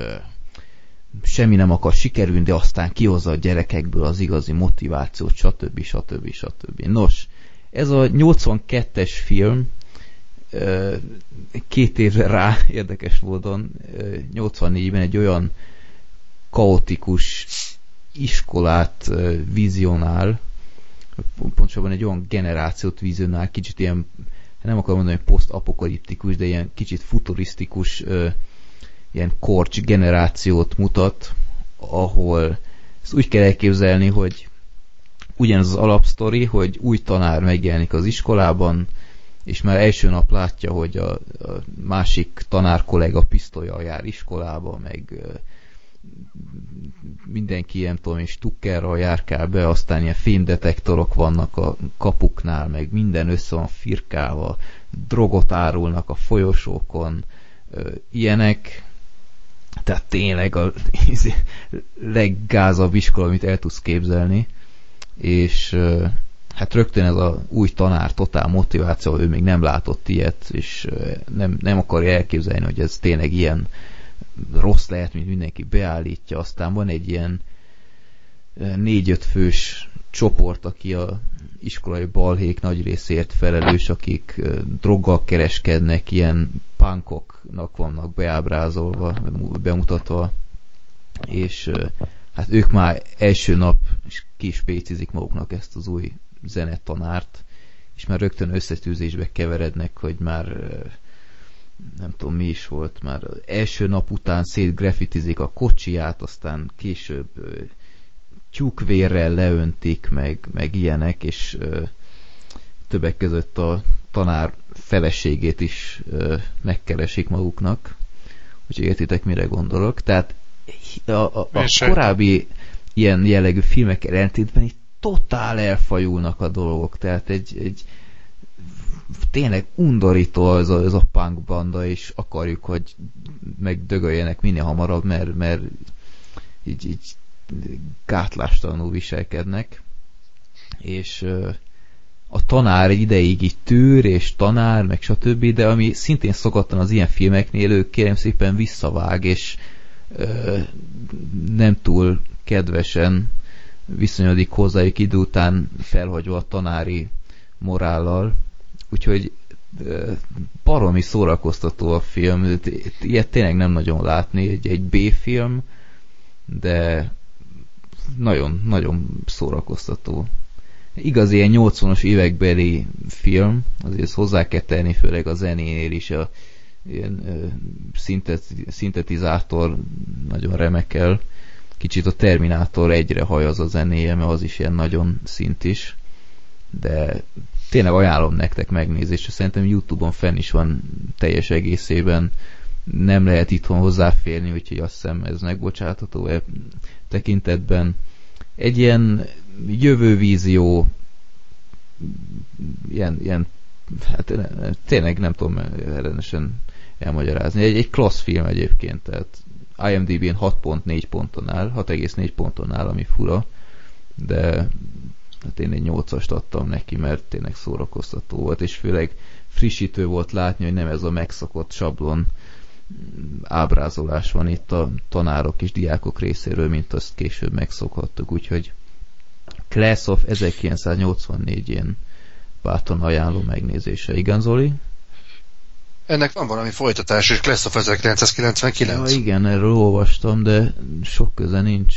semmi nem akar sikerülni, de aztán kihozza a gyerekekből az igazi motivációt, stb. stb. stb. Nos, ez a 82-es film, két évre rá érdekes módon 84-ben egy olyan kaotikus iskolát vizionál, pontosabban egy olyan generációt vizionál, kicsit ilyen, nem akarom mondani, hogy posztapokaliptikus, de ilyen kicsit futurisztikus ilyen korcs generációt mutat, ahol ezt úgy kell elképzelni, hogy ugyanaz az alapsztori, hogy új tanár megjelenik az iskolában, és már első nap látja, hogy a, a másik tanár kollega pisztolya jár iskolába, meg mindenki ilyen tudom és stukkerral járkál be, aztán ilyen fémdetektorok vannak a kapuknál, meg minden össze van firkálva, drogot árulnak a folyosókon, ilyenek, tehát tényleg a izé, leggázabb iskola, amit el tudsz képzelni, és hát rögtön ez a új tanár totál motiváció, ő még nem látott ilyet, és nem, nem akarja elképzelni, hogy ez tényleg ilyen rossz lehet, mint mindenki beállítja, aztán van egy ilyen négy-öt fős csoport, aki a iskolai balhék nagy részért felelős, akik droggal kereskednek, ilyen punkoknak vannak beábrázolva, bemutatva, és hát ők már első nap is kispécizik maguknak ezt az új zenetanárt, és már rögtön összetűzésbe keverednek, hogy már nem tudom mi is volt, már első nap után szétgrafitizik a kocsiját, aztán később tyúkvérrel leöntik, meg, meg ilyenek, és ö, többek között a tanár feleségét is ö, megkeresik maguknak. Úgyhogy értitek, mire gondolok. Tehát a, a, a korábbi ilyen jellegű filmek ellentétben itt totál elfajulnak a dolgok. Tehát egy, egy tényleg undorító ez a, ez a punk banda, és akarjuk, hogy megdögöljenek minél hamarabb, mert, mert így, így gátlástalanul viselkednek, és a tanár egy ideig így tűr, és tanár, meg stb., de ami szintén szokatlan az ilyen filmeknél, ő kérem szépen visszavág, és ö, nem túl kedvesen viszonyodik hozzájuk idő után felhagyva a tanári morállal. Úgyhogy baromi szórakoztató a film, ilyet tényleg nem nagyon látni, egy, egy B-film, de nagyon, nagyon szórakoztató. Igaz, ilyen 80-as évekbeli film, azért hozzá kell tenni, főleg a zenénél is a ilyen szintet, szintetizátor nagyon remekel. Kicsit a Terminátor egyre hajaz a zenéje, mert az is ilyen nagyon szint is. De tényleg ajánlom nektek megnézésre. Szerintem Youtube-on fenn is van teljes egészében. Nem lehet itthon hozzáférni, úgyhogy azt hiszem ez megbocsátható e tekintetben. Egy ilyen jövővízió ilyen, ilyen hát tényleg nem tudom ellenesen elmagyarázni. Egy, egy klassz film egyébként, tehát IMDb-n 6.4 ponton áll, 6,4 ponton áll, ami fura, de hát én egy 8-ast adtam neki, mert tényleg szórakoztató volt, és főleg frissítő volt látni, hogy nem ez a megszokott sablon ábrázolás van itt a tanárok és diákok részéről, mint azt később megszokhattuk, úgyhogy Class of 1984 én bátran ajánló megnézése. Igen, Zoli? Ennek van valami folytatás, és Class of 1999. Ja, igen, erről olvastam, de sok köze nincs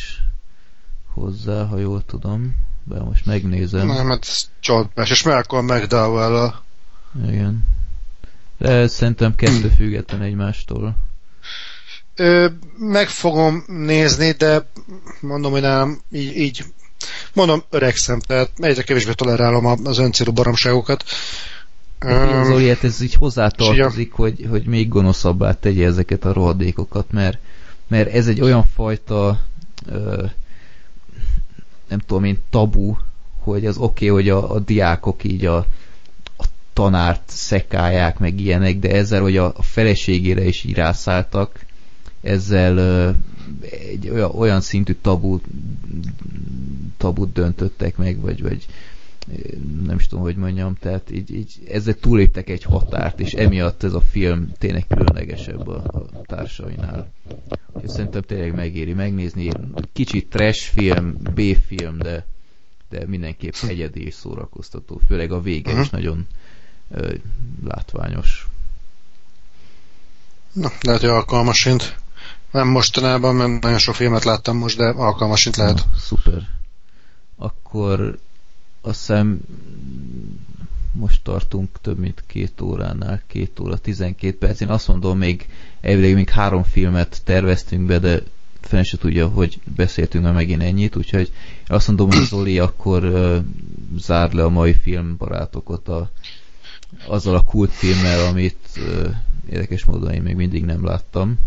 hozzá, ha jól tudom. De most megnézem. Nem, hát ez csalódás, és Malcolm mcdowell -a. Igen. De szerintem kettő független egymástól. Ö, meg fogom nézni, de mondom, hogy nem, így, így mondom, öregszem, tehát egyre kevésbé tolerálom az öncélú baromságokat. Um, Zoli, hát ez így hozzátartozik, hogy, hogy még gonoszabbá tegye ezeket a rohadékokat, mert, mert ez egy olyan fajta ö, nem tudom én, tabu, hogy az oké, okay, hogy a, a diákok így a, a tanárt szekálják, meg ilyenek, de ezzel, hogy a, a feleségére is így rászálltak, ezzel egy olyan, olyan szintű tabu, tabut döntöttek meg, vagy, vagy nem is tudom, hogy mondjam, tehát így, így ezzel túléptek egy határt, és emiatt ez a film tényleg különlegesebb a, a társainál. Úgyhogy szerintem tényleg megéri megnézni. Kicsit trash film, B-film, de, de mindenképp egyedi és szórakoztató. Főleg a vége uh-huh. is mhm. nagyon ö, látványos. Na, lehet, hogy alkalmasint. Nem mostanában, mert nagyon sok filmet láttam most, de alkalmasint lehet. Na, szuper. Akkor azt hiszem most tartunk több mint két óránál, két óra, 12 perc. Én azt mondom, még elvileg még három filmet terveztünk be, de fel se tudja, hogy beszéltünk már megint ennyit, úgyhogy azt mondom, hogy Zoli akkor uh, zár le a mai filmbarátokat a, azzal a kultfilmmel, amit uh, érdekes módon én még mindig nem láttam.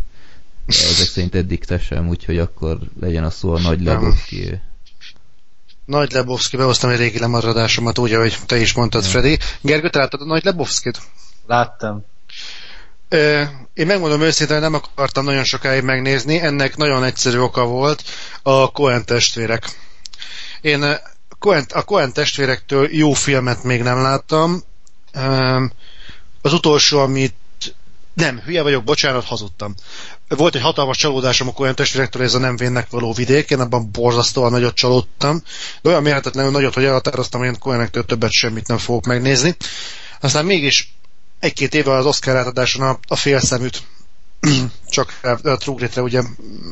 De ezek szerint eddig te sem, úgyhogy akkor legyen a szó a nagy Lebowski nagy Lebowski, behoztam egy régi lemaradásomat, úgy, ahogy te is mondtad, ja. Freddy. Gergő, te láttad a Nagy Lebowski-t? Láttam. Ö, én megmondom őszintén, nem akartam nagyon sokáig megnézni, ennek nagyon egyszerű oka volt, a Coen testvérek. Én a Coen testvérektől jó filmet még nem láttam. Az utolsó, amit nem, hülye vagyok, bocsánat, hazudtam. Volt egy hatalmas csalódásom a olyan testvérektől, ez a nem vénnek való vidék, én abban borzasztóan nagyot csalódtam, de olyan mérhetetlenül nagyot, hogy elhatároztam, hogy én Coenektől többet semmit nem fogok megnézni. Aztán mégis egy-két éve az Oscar átadáson a, a félszeműt csak a True ugye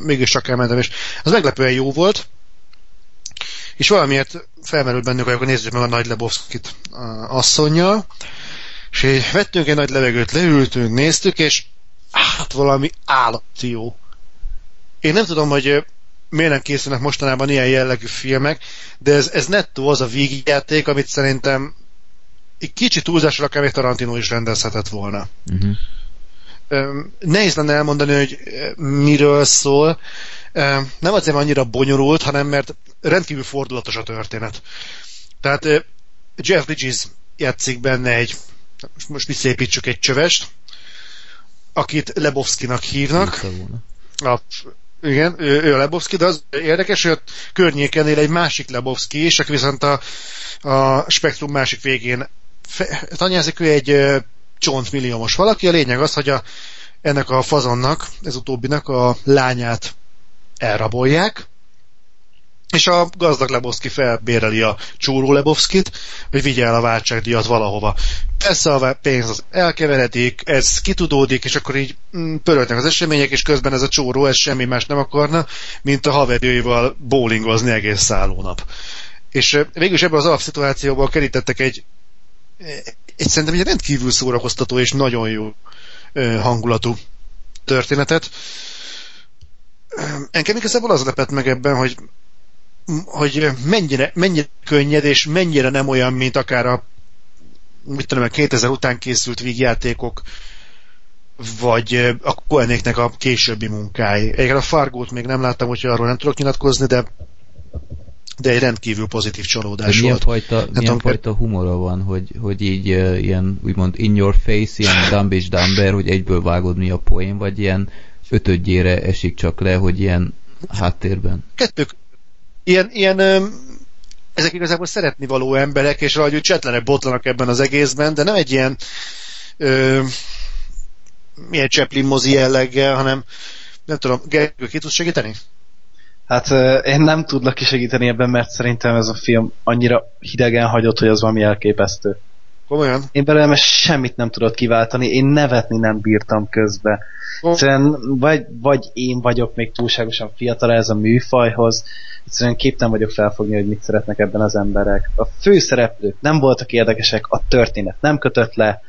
mégis csak elmentem, és az meglepően jó volt, és valamiért felmerült bennük, hogy akkor nézzük meg a Nagy Lebowski-t asszonyjal, és így vettünk egy nagy levegőt, leültünk, néztük, és hát valami állati jó. Én nem tudom, hogy miért nem készülnek mostanában ilyen jellegű filmek, de ez, ez nettó az a vígjáték, amit szerintem egy kicsit túlzásra akár még Tarantino is rendezhetett volna. Uh-huh. Nehéz lenne elmondani, hogy miről szól. Nem azért annyira bonyolult, hanem mert rendkívül fordulatos a történet. Tehát Jeff Bridges játszik benne egy most visszépítsük egy csövest, akit Lebowskinak hívnak. A, Igen, ő, ő a Lebowski, de az érdekes, hogy a környékenél egy másik Lebowski, és aki viszont a, a spektrum másik végén tanyázik, ő egy csontmilliómos valaki. A lényeg az, hogy a, ennek a fazonnak, ez utóbbinak a lányát elrabolják, és a gazdag Lebowski felbéreli a csóró Lebowskit, hogy vigye el a váltságdíjat valahova. Persze a pénz az elkeveredik, ez kitudódik, és akkor így mm, pöröltnek az események, és közben ez a csóró, ez semmi más nem akarna, mint a haverjaival bowlingozni egész szállónap. És végül is ebben az alapszituációban kerítettek egy, egy szerintem egy rendkívül szórakoztató és nagyon jó hangulatú történetet. Engem igazából az lepett meg ebben, hogy hogy mennyire, mennyire könnyed, és mennyire nem olyan, mint akár a mit tudom, a 2000 után készült vígjátékok, vagy a Koenéknek a későbbi munkái. Egyébként a Fargót még nem láttam, úgyhogy arról nem tudok nyilatkozni, de de egy rendkívül pozitív csalódás milyen volt. Fajta, hát milyen fajta humora van, hogy, hogy így uh, ilyen úgymond in your face, ilyen dumb és dumber, hogy egyből vágod mi a poén, vagy ilyen ötödjére esik csak le, hogy ilyen háttérben? Kettők, ilyen, ilyen ezek igazából szeretni való emberek, és valahogy csetlenek botlanak ebben az egészben, de nem egy ilyen ö, milyen Chaplin mozi jelleggel, hanem nem tudom, Gergő, ki tudsz segíteni? Hát én nem tudlak kisegíteni ebben, mert szerintem ez a film annyira hidegen hagyott, hogy az valami elképesztő. Komolyan? Én belőlem semmit nem tudott kiváltani, én nevetni nem bírtam közbe. Egyszerűen vagy, vagy én vagyok még túlságosan fiatal ez a műfajhoz, egyszerűen képtem vagyok felfogni, hogy mit szeretnek ebben az emberek. A főszereplők nem voltak érdekesek, a történet nem kötött le,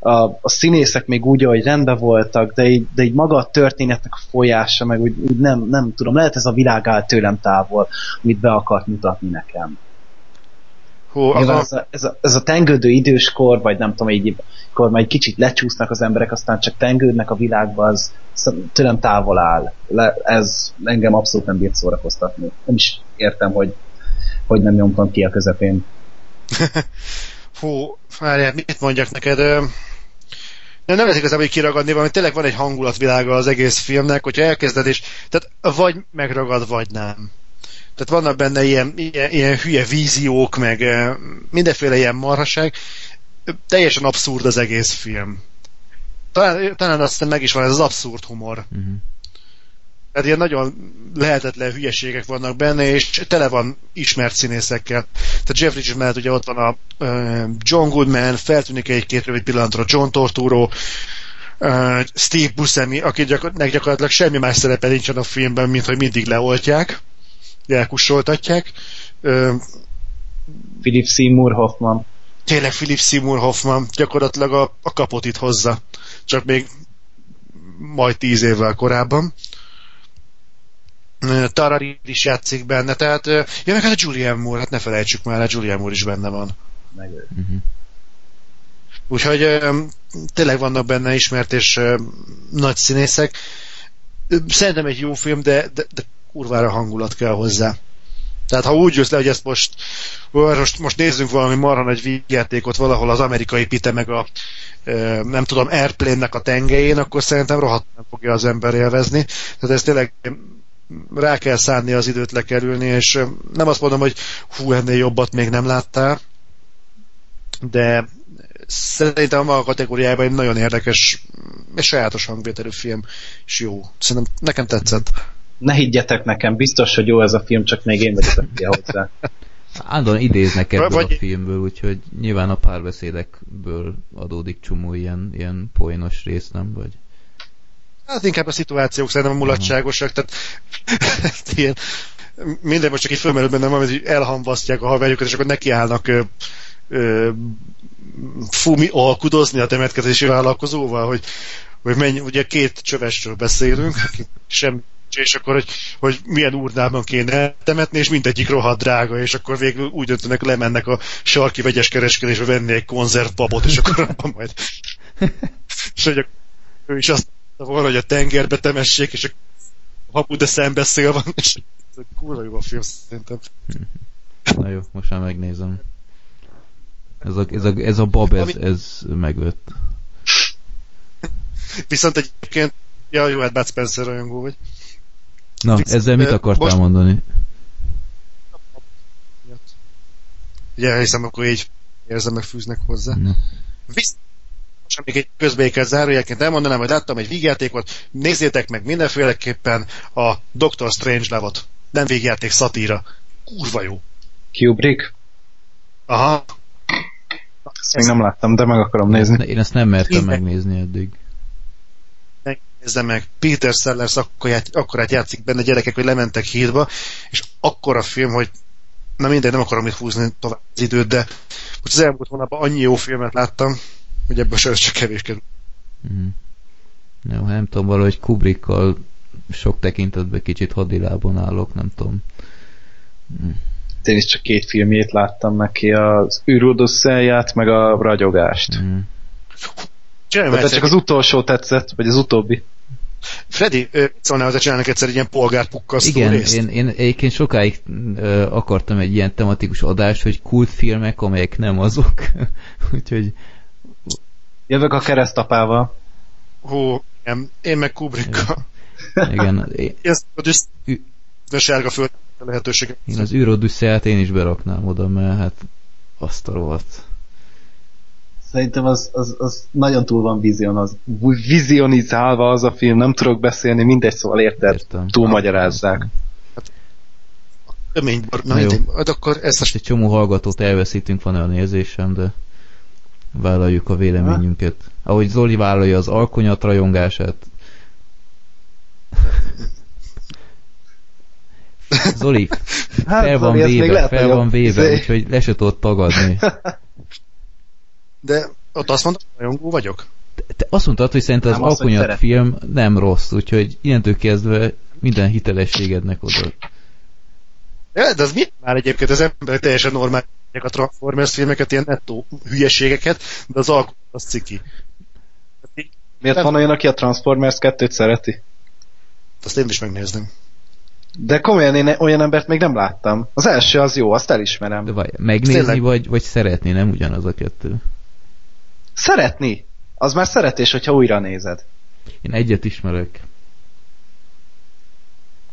a, a színészek még úgy, hogy rendben voltak, de így, de így maga a történetnek a folyása, meg úgy, úgy nem, nem tudom, lehet ez a világ áll tőlem távol, amit be akart mutatni nekem. Hú, az ez, a, ez, a, ez a tengődő időskor, vagy nem tudom, így, akkor már egy kicsit lecsúsznak az emberek, aztán csak tengődnek a világba, az tőlem távol áll. Le, ez engem abszolút nem bírt szórakoztatni. Nem is értem, hogy hogy nem nyomtam ki a közepén. Fú, várjál, mit mondjak neked? Nem, nem lesz igazából kiragadni, mert tényleg van egy hangulatvilága az egész filmnek, hogyha elkezded, és tehát vagy megragad, vagy nem. Tehát vannak benne ilyen, ilyen, ilyen hülye víziók, meg mindenféle ilyen marhaság. Teljesen abszurd az egész film. Talán, talán aztán meg is van ez az abszurd humor. Uh-huh. Tehát ilyen nagyon lehetetlen hülyeségek vannak benne, és tele van ismert színészekkel. Tehát Jeff Bridges mellett ugye ott van a John Goodman, feltűnik egy-két rövid pillanatra John Torturo, Steve Buscemi, akinek gyakor- gyakorlatilag semmi más szerepe nincsen a filmben, mint hogy mindig leoltják elkussoltatják. Philip Seymour Hoffman. Tényleg Philip Seymour Hoffman gyakorlatilag a, a kapot itt hozza. Csak még majd tíz évvel korábban. Tara Reid is játszik benne, tehát ja, meg hát a Julian Moore, hát ne felejtsük már, a Julian Moore is benne van. Meg uh-huh. Úgyhogy tényleg vannak benne ismert és nagy színészek. Szerintem egy jó film, de, de, de kurvára hangulat kell hozzá. Tehát ha úgy jössz le, hogy ezt most, most, most nézzünk valami marha nagy vígjátékot valahol az amerikai pite meg a nem tudom, Airplane-nek a tengelyén, akkor szerintem rohadt nem fogja az ember élvezni. Tehát ez tényleg rá kell szánni az időt lekerülni, és nem azt mondom, hogy hú, ennél jobbat még nem láttál, de szerintem a kategóriában egy nagyon érdekes és sajátos hangvételű film, és jó. Szerintem nekem tetszett ne higgyetek nekem, biztos, hogy jó ez a film, csak még én vagyok a hozzá. Állandóan idéznek ebből Vagy... a filmből, úgyhogy nyilván a párbeszédekből adódik csomó ilyen, ilyen poénos rész, nem? Vagy... Hát inkább a szituációk szerintem a mulatságosak, tehát ilyen, minden most csak így fölmerül bennem, hogy elhamvasztják a haverjukat, és akkor nekiállnak ö, ö, fumi alkudozni a temetkezési vállalkozóval, hogy, hogy mennyi, ugye két csövesről beszélünk, sem és akkor, hogy, hogy milyen urnában kéne temetni, és mindegyik rohadt drága, és akkor végül úgy döntenek, lemennek a sarki vegyes kereskedésbe venni egy konzervbabot, és akkor abban majd... és hogy ő is azt volna, hogy a tengerbe temessék, és a hapu de szembeszél van, és ez kurva jó a film szerintem. Na jó, most már megnézem. Ez a, ez a, ez a bab, ez, ez megvett. Viszont egyébként, ja jó, hát Bud Spencer rajongó vagy. Na, Visz, ezzel mit akartál most... mondani? Ugye, hiszem, akkor így érzem, meg fűznek hozzá. Na. Visz, most még egy közbéket zárójelként elmondanám, hogy láttam egy vígjátékot, nézzétek meg mindenféleképpen a Doctor Strange levot. Nem vígjáték, szatíra. Kurva jó. Kubrick? Aha. Ezt még nem láttam, de meg akarom nézni. Én ezt nem mertem Én megnézni eddig. Megnézze meg, Peter Sellers akkorát játszik benne gyerekek, hogy lementek hídba, és akkor a film, hogy na mindegy, nem akarom itt húzni tovább az időt, de most az elmúlt hónapban annyi jó filmet láttam, hogy ebből se csak kevés kerül. Mm. Jó, nem tudom, valahogy Kubrickkal sok tekintetben kicsit hadilában állok, nem tudom. Mm. Én is csak két filmjét láttam neki, az űrodosszáját, meg a ragyogást. Mm. De csak az utolsó tetszett, vagy az utóbbi. Freddy, szólnál hozzá csinálnak egyszer egy ilyen polgárpukkasztó Igen, részt? én, én egyébként sokáig ö, akartam egy ilyen tematikus adást, hogy kultfilmek, amelyek nem azok. Úgyhogy... Jövök a keresztapával. Hú, igen. Én meg Kubrickkal. Igen. Én, ezt a sárga föld lehetőséget. Én az űrodüsszeját én is beraknám oda, mert hát azt a rohadt. Szerintem az, az, az nagyon túl van vizion, az, vizionizálva az a film, nem tudok beszélni, mindegy, szóval érted, Értem. túl magyarázzák. Remény, na, jó. Hát akkor ezt a... Egy csomó hallgatót elveszítünk, van olyan érzésem, de vállaljuk a véleményünket. Ahogy Zoli vállalja az alkonyat rajongását. Zoli, hát, fel van Zoli, véve, fel van véve, izé- úgyhogy le se tudod tagadni. De ott azt mondtad, rajongó vagyok? Te, azt mondtad, hogy szerintem az, alkonyat film nem rossz, úgyhogy innentől kezdve minden hitelességednek oda. Ja, de az mi? Már egyébként az ember teljesen normális a Transformers filmeket, ilyen nettó hülyeségeket, de az alkonyat az ciki. Miért nem... van olyan, aki a Transformers 2-t szereti? Azt én is megnézném. De komolyan én olyan embert még nem láttam. Az első az jó, azt elismerem. De vagy, megnézni vagy, vagy szeretni, nem ugyanaz a kettő. Szeretni? Az már szeretés, hogyha újra nézed. Én egyet ismerek.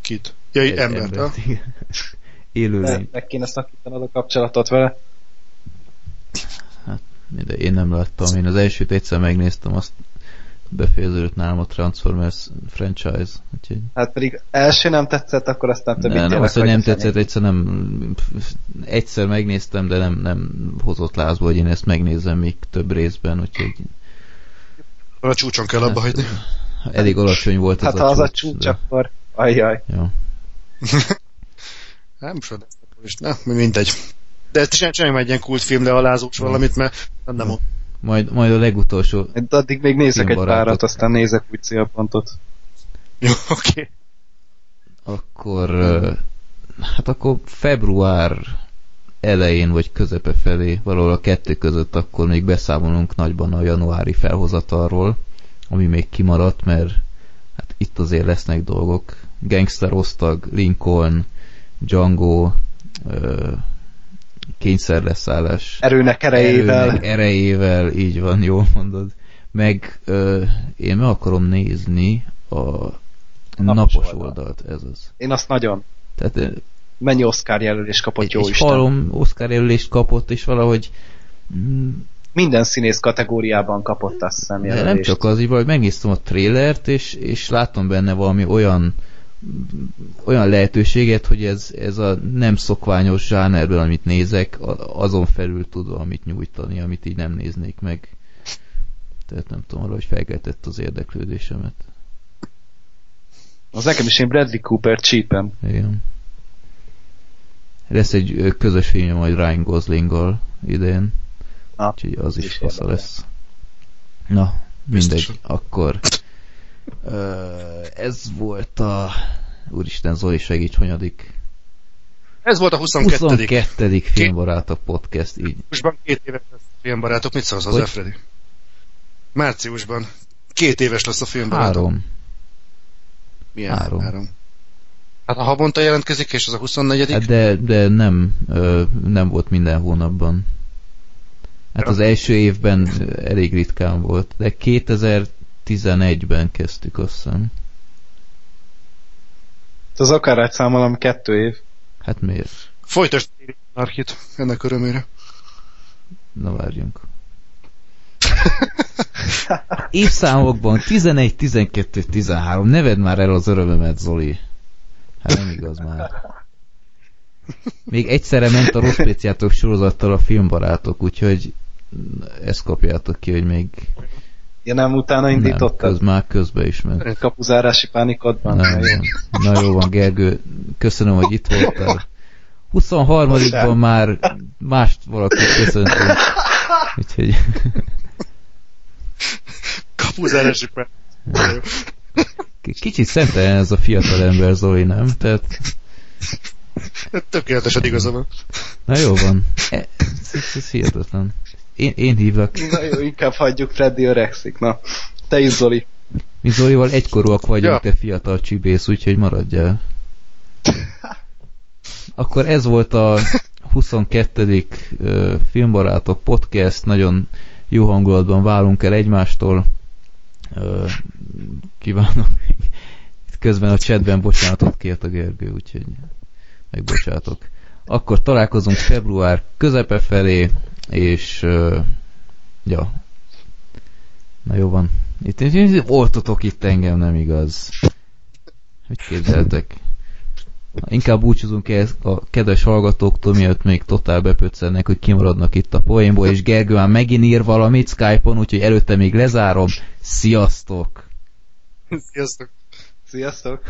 Kit? Ja, egy embert, embert Élőlény. Meg kéne szakítanod a kapcsolatot vele. Hát, de én nem láttam. Én az elsőt egyszer megnéztem, azt befejeződött nálam a Transformers franchise. Úgyhogy... Hát pedig első nem tetszett, akkor aztán többit ne, Nem, azt, hogy nem tetszett, egyszer nem egyszer megnéztem, de nem, nem hozott lázba, hogy én ezt megnézem még több részben, úgyhogy a csúcson kell abba hagyni. Elég alacsony volt hát ez a csúcs. Hát ha az a csúcs, de... akkor ajjaj. Jó. nem is, ne, mindegy. De csináljunk egy ilyen kultfilm lealázós valamit, mert nem, nem majd, majd a legutolsó... De addig még nézek egy párat, aztán nézek úgy célpontot. Jó, oké. Okay. Akkor... Hát akkor február elején vagy közepe felé, valahol a kettő között akkor még beszámolunk nagyban a januári felhozatalról, ami még kimaradt, mert hát itt azért lesznek dolgok. Gangster Osztag, Lincoln, Django, kényszerleszállás erőnek erejével. Erőnek erejével, így van, jól mondod. Meg ö, én meg akarom nézni a, a napos, napos oldalt. oldalt, ez az. Én azt nagyon. Tehát, Mennyi Oscar jelölést kapott, jó Isten. Halom Oscar jelölést kapott, és valahogy mm, minden színész kategóriában kapott azt hiszem jelölést. Nem csak az, hogy megnéztem a trélert, és, és látom benne valami olyan olyan lehetőséget, hogy ez, ez a nem szokványos zsánerben, amit nézek, azon felül tud valamit nyújtani, amit így nem néznék meg. Tehát nem tudom, hogy felkeltett az érdeklődésemet. Az nekem is én Bradley Cooper csípem. Igen. Lesz egy közös film majd Ryan Goslinggal idén. Ah, Úgyhogy az is, is fasza lesz. Na, mindegy. Biztos. Akkor ez volt a... Úristen, Zoli, segíts, hanyadik? Ez volt a 22. 22. filmbarátok podcast, így. Márciusban két éves lesz a filmbarátok. Mit szólsz az Freddy? Márciusban. Két éves lesz a filmbarátok. Három. Milyen? Három. Három. Hát a havonta jelentkezik, és az a 24 hát de, de nem, nem volt minden hónapban. Hát az első évben elég ritkán volt, de 2000 11-ben kezdtük, azt hiszem. Az akár számolom kettő év. Hát miért? Folytasd Arkit, ennek örömére. Na várjunk. Évszámokban 11, 12, 13. Neved már el az örömömet, Zoli. Hát nem igaz már. Még egyszerre ment a rossz sorozattal a filmbarátok, úgyhogy ezt kapjátok ki, hogy még... Ja nem, utána indítottad? Nem, köz, már közbe is ment. Kapuzárási pánikodban? Na, jó. Na jó van, Gergő, köszönöm, hogy itt voltál. 23-ban már mást valakit köszöntünk. Úgyhogy... Kapuzárási pánikodban. Kicsit szentelen ez a fiatal ember, Zoli, nem? Tehát... Tökéletesen igazam. Na jó van. Ez, ez, ez hihetetlen. Én, én hívlak. Na jó, inkább hagyjuk, Freddy öregszik. Na, te is Zoli. Mi Zolival egykorúak vagyunk, ja. te fiatal csibész, úgyhogy maradjál. Akkor ez volt a 22. filmbarátok podcast, nagyon jó hangulatban válunk el egymástól. Kívánok. Itt közben a chatben bocsánatot kért a Gergő, úgyhogy megbocsátok. Akkor találkozunk február közepe felé, és uh, ja. Na jó van. Itt, itt oltotok itt engem, nem igaz. Hogy képzeltek? Inkább búcsúzunk el a kedves hallgatóktól, miatt még totál bepöccennek, hogy kimaradnak itt a poénból, és Gergő már megint ír valamit Skype-on, úgyhogy előtte még lezárom. Sziasztok! Sziasztok! Sziasztok!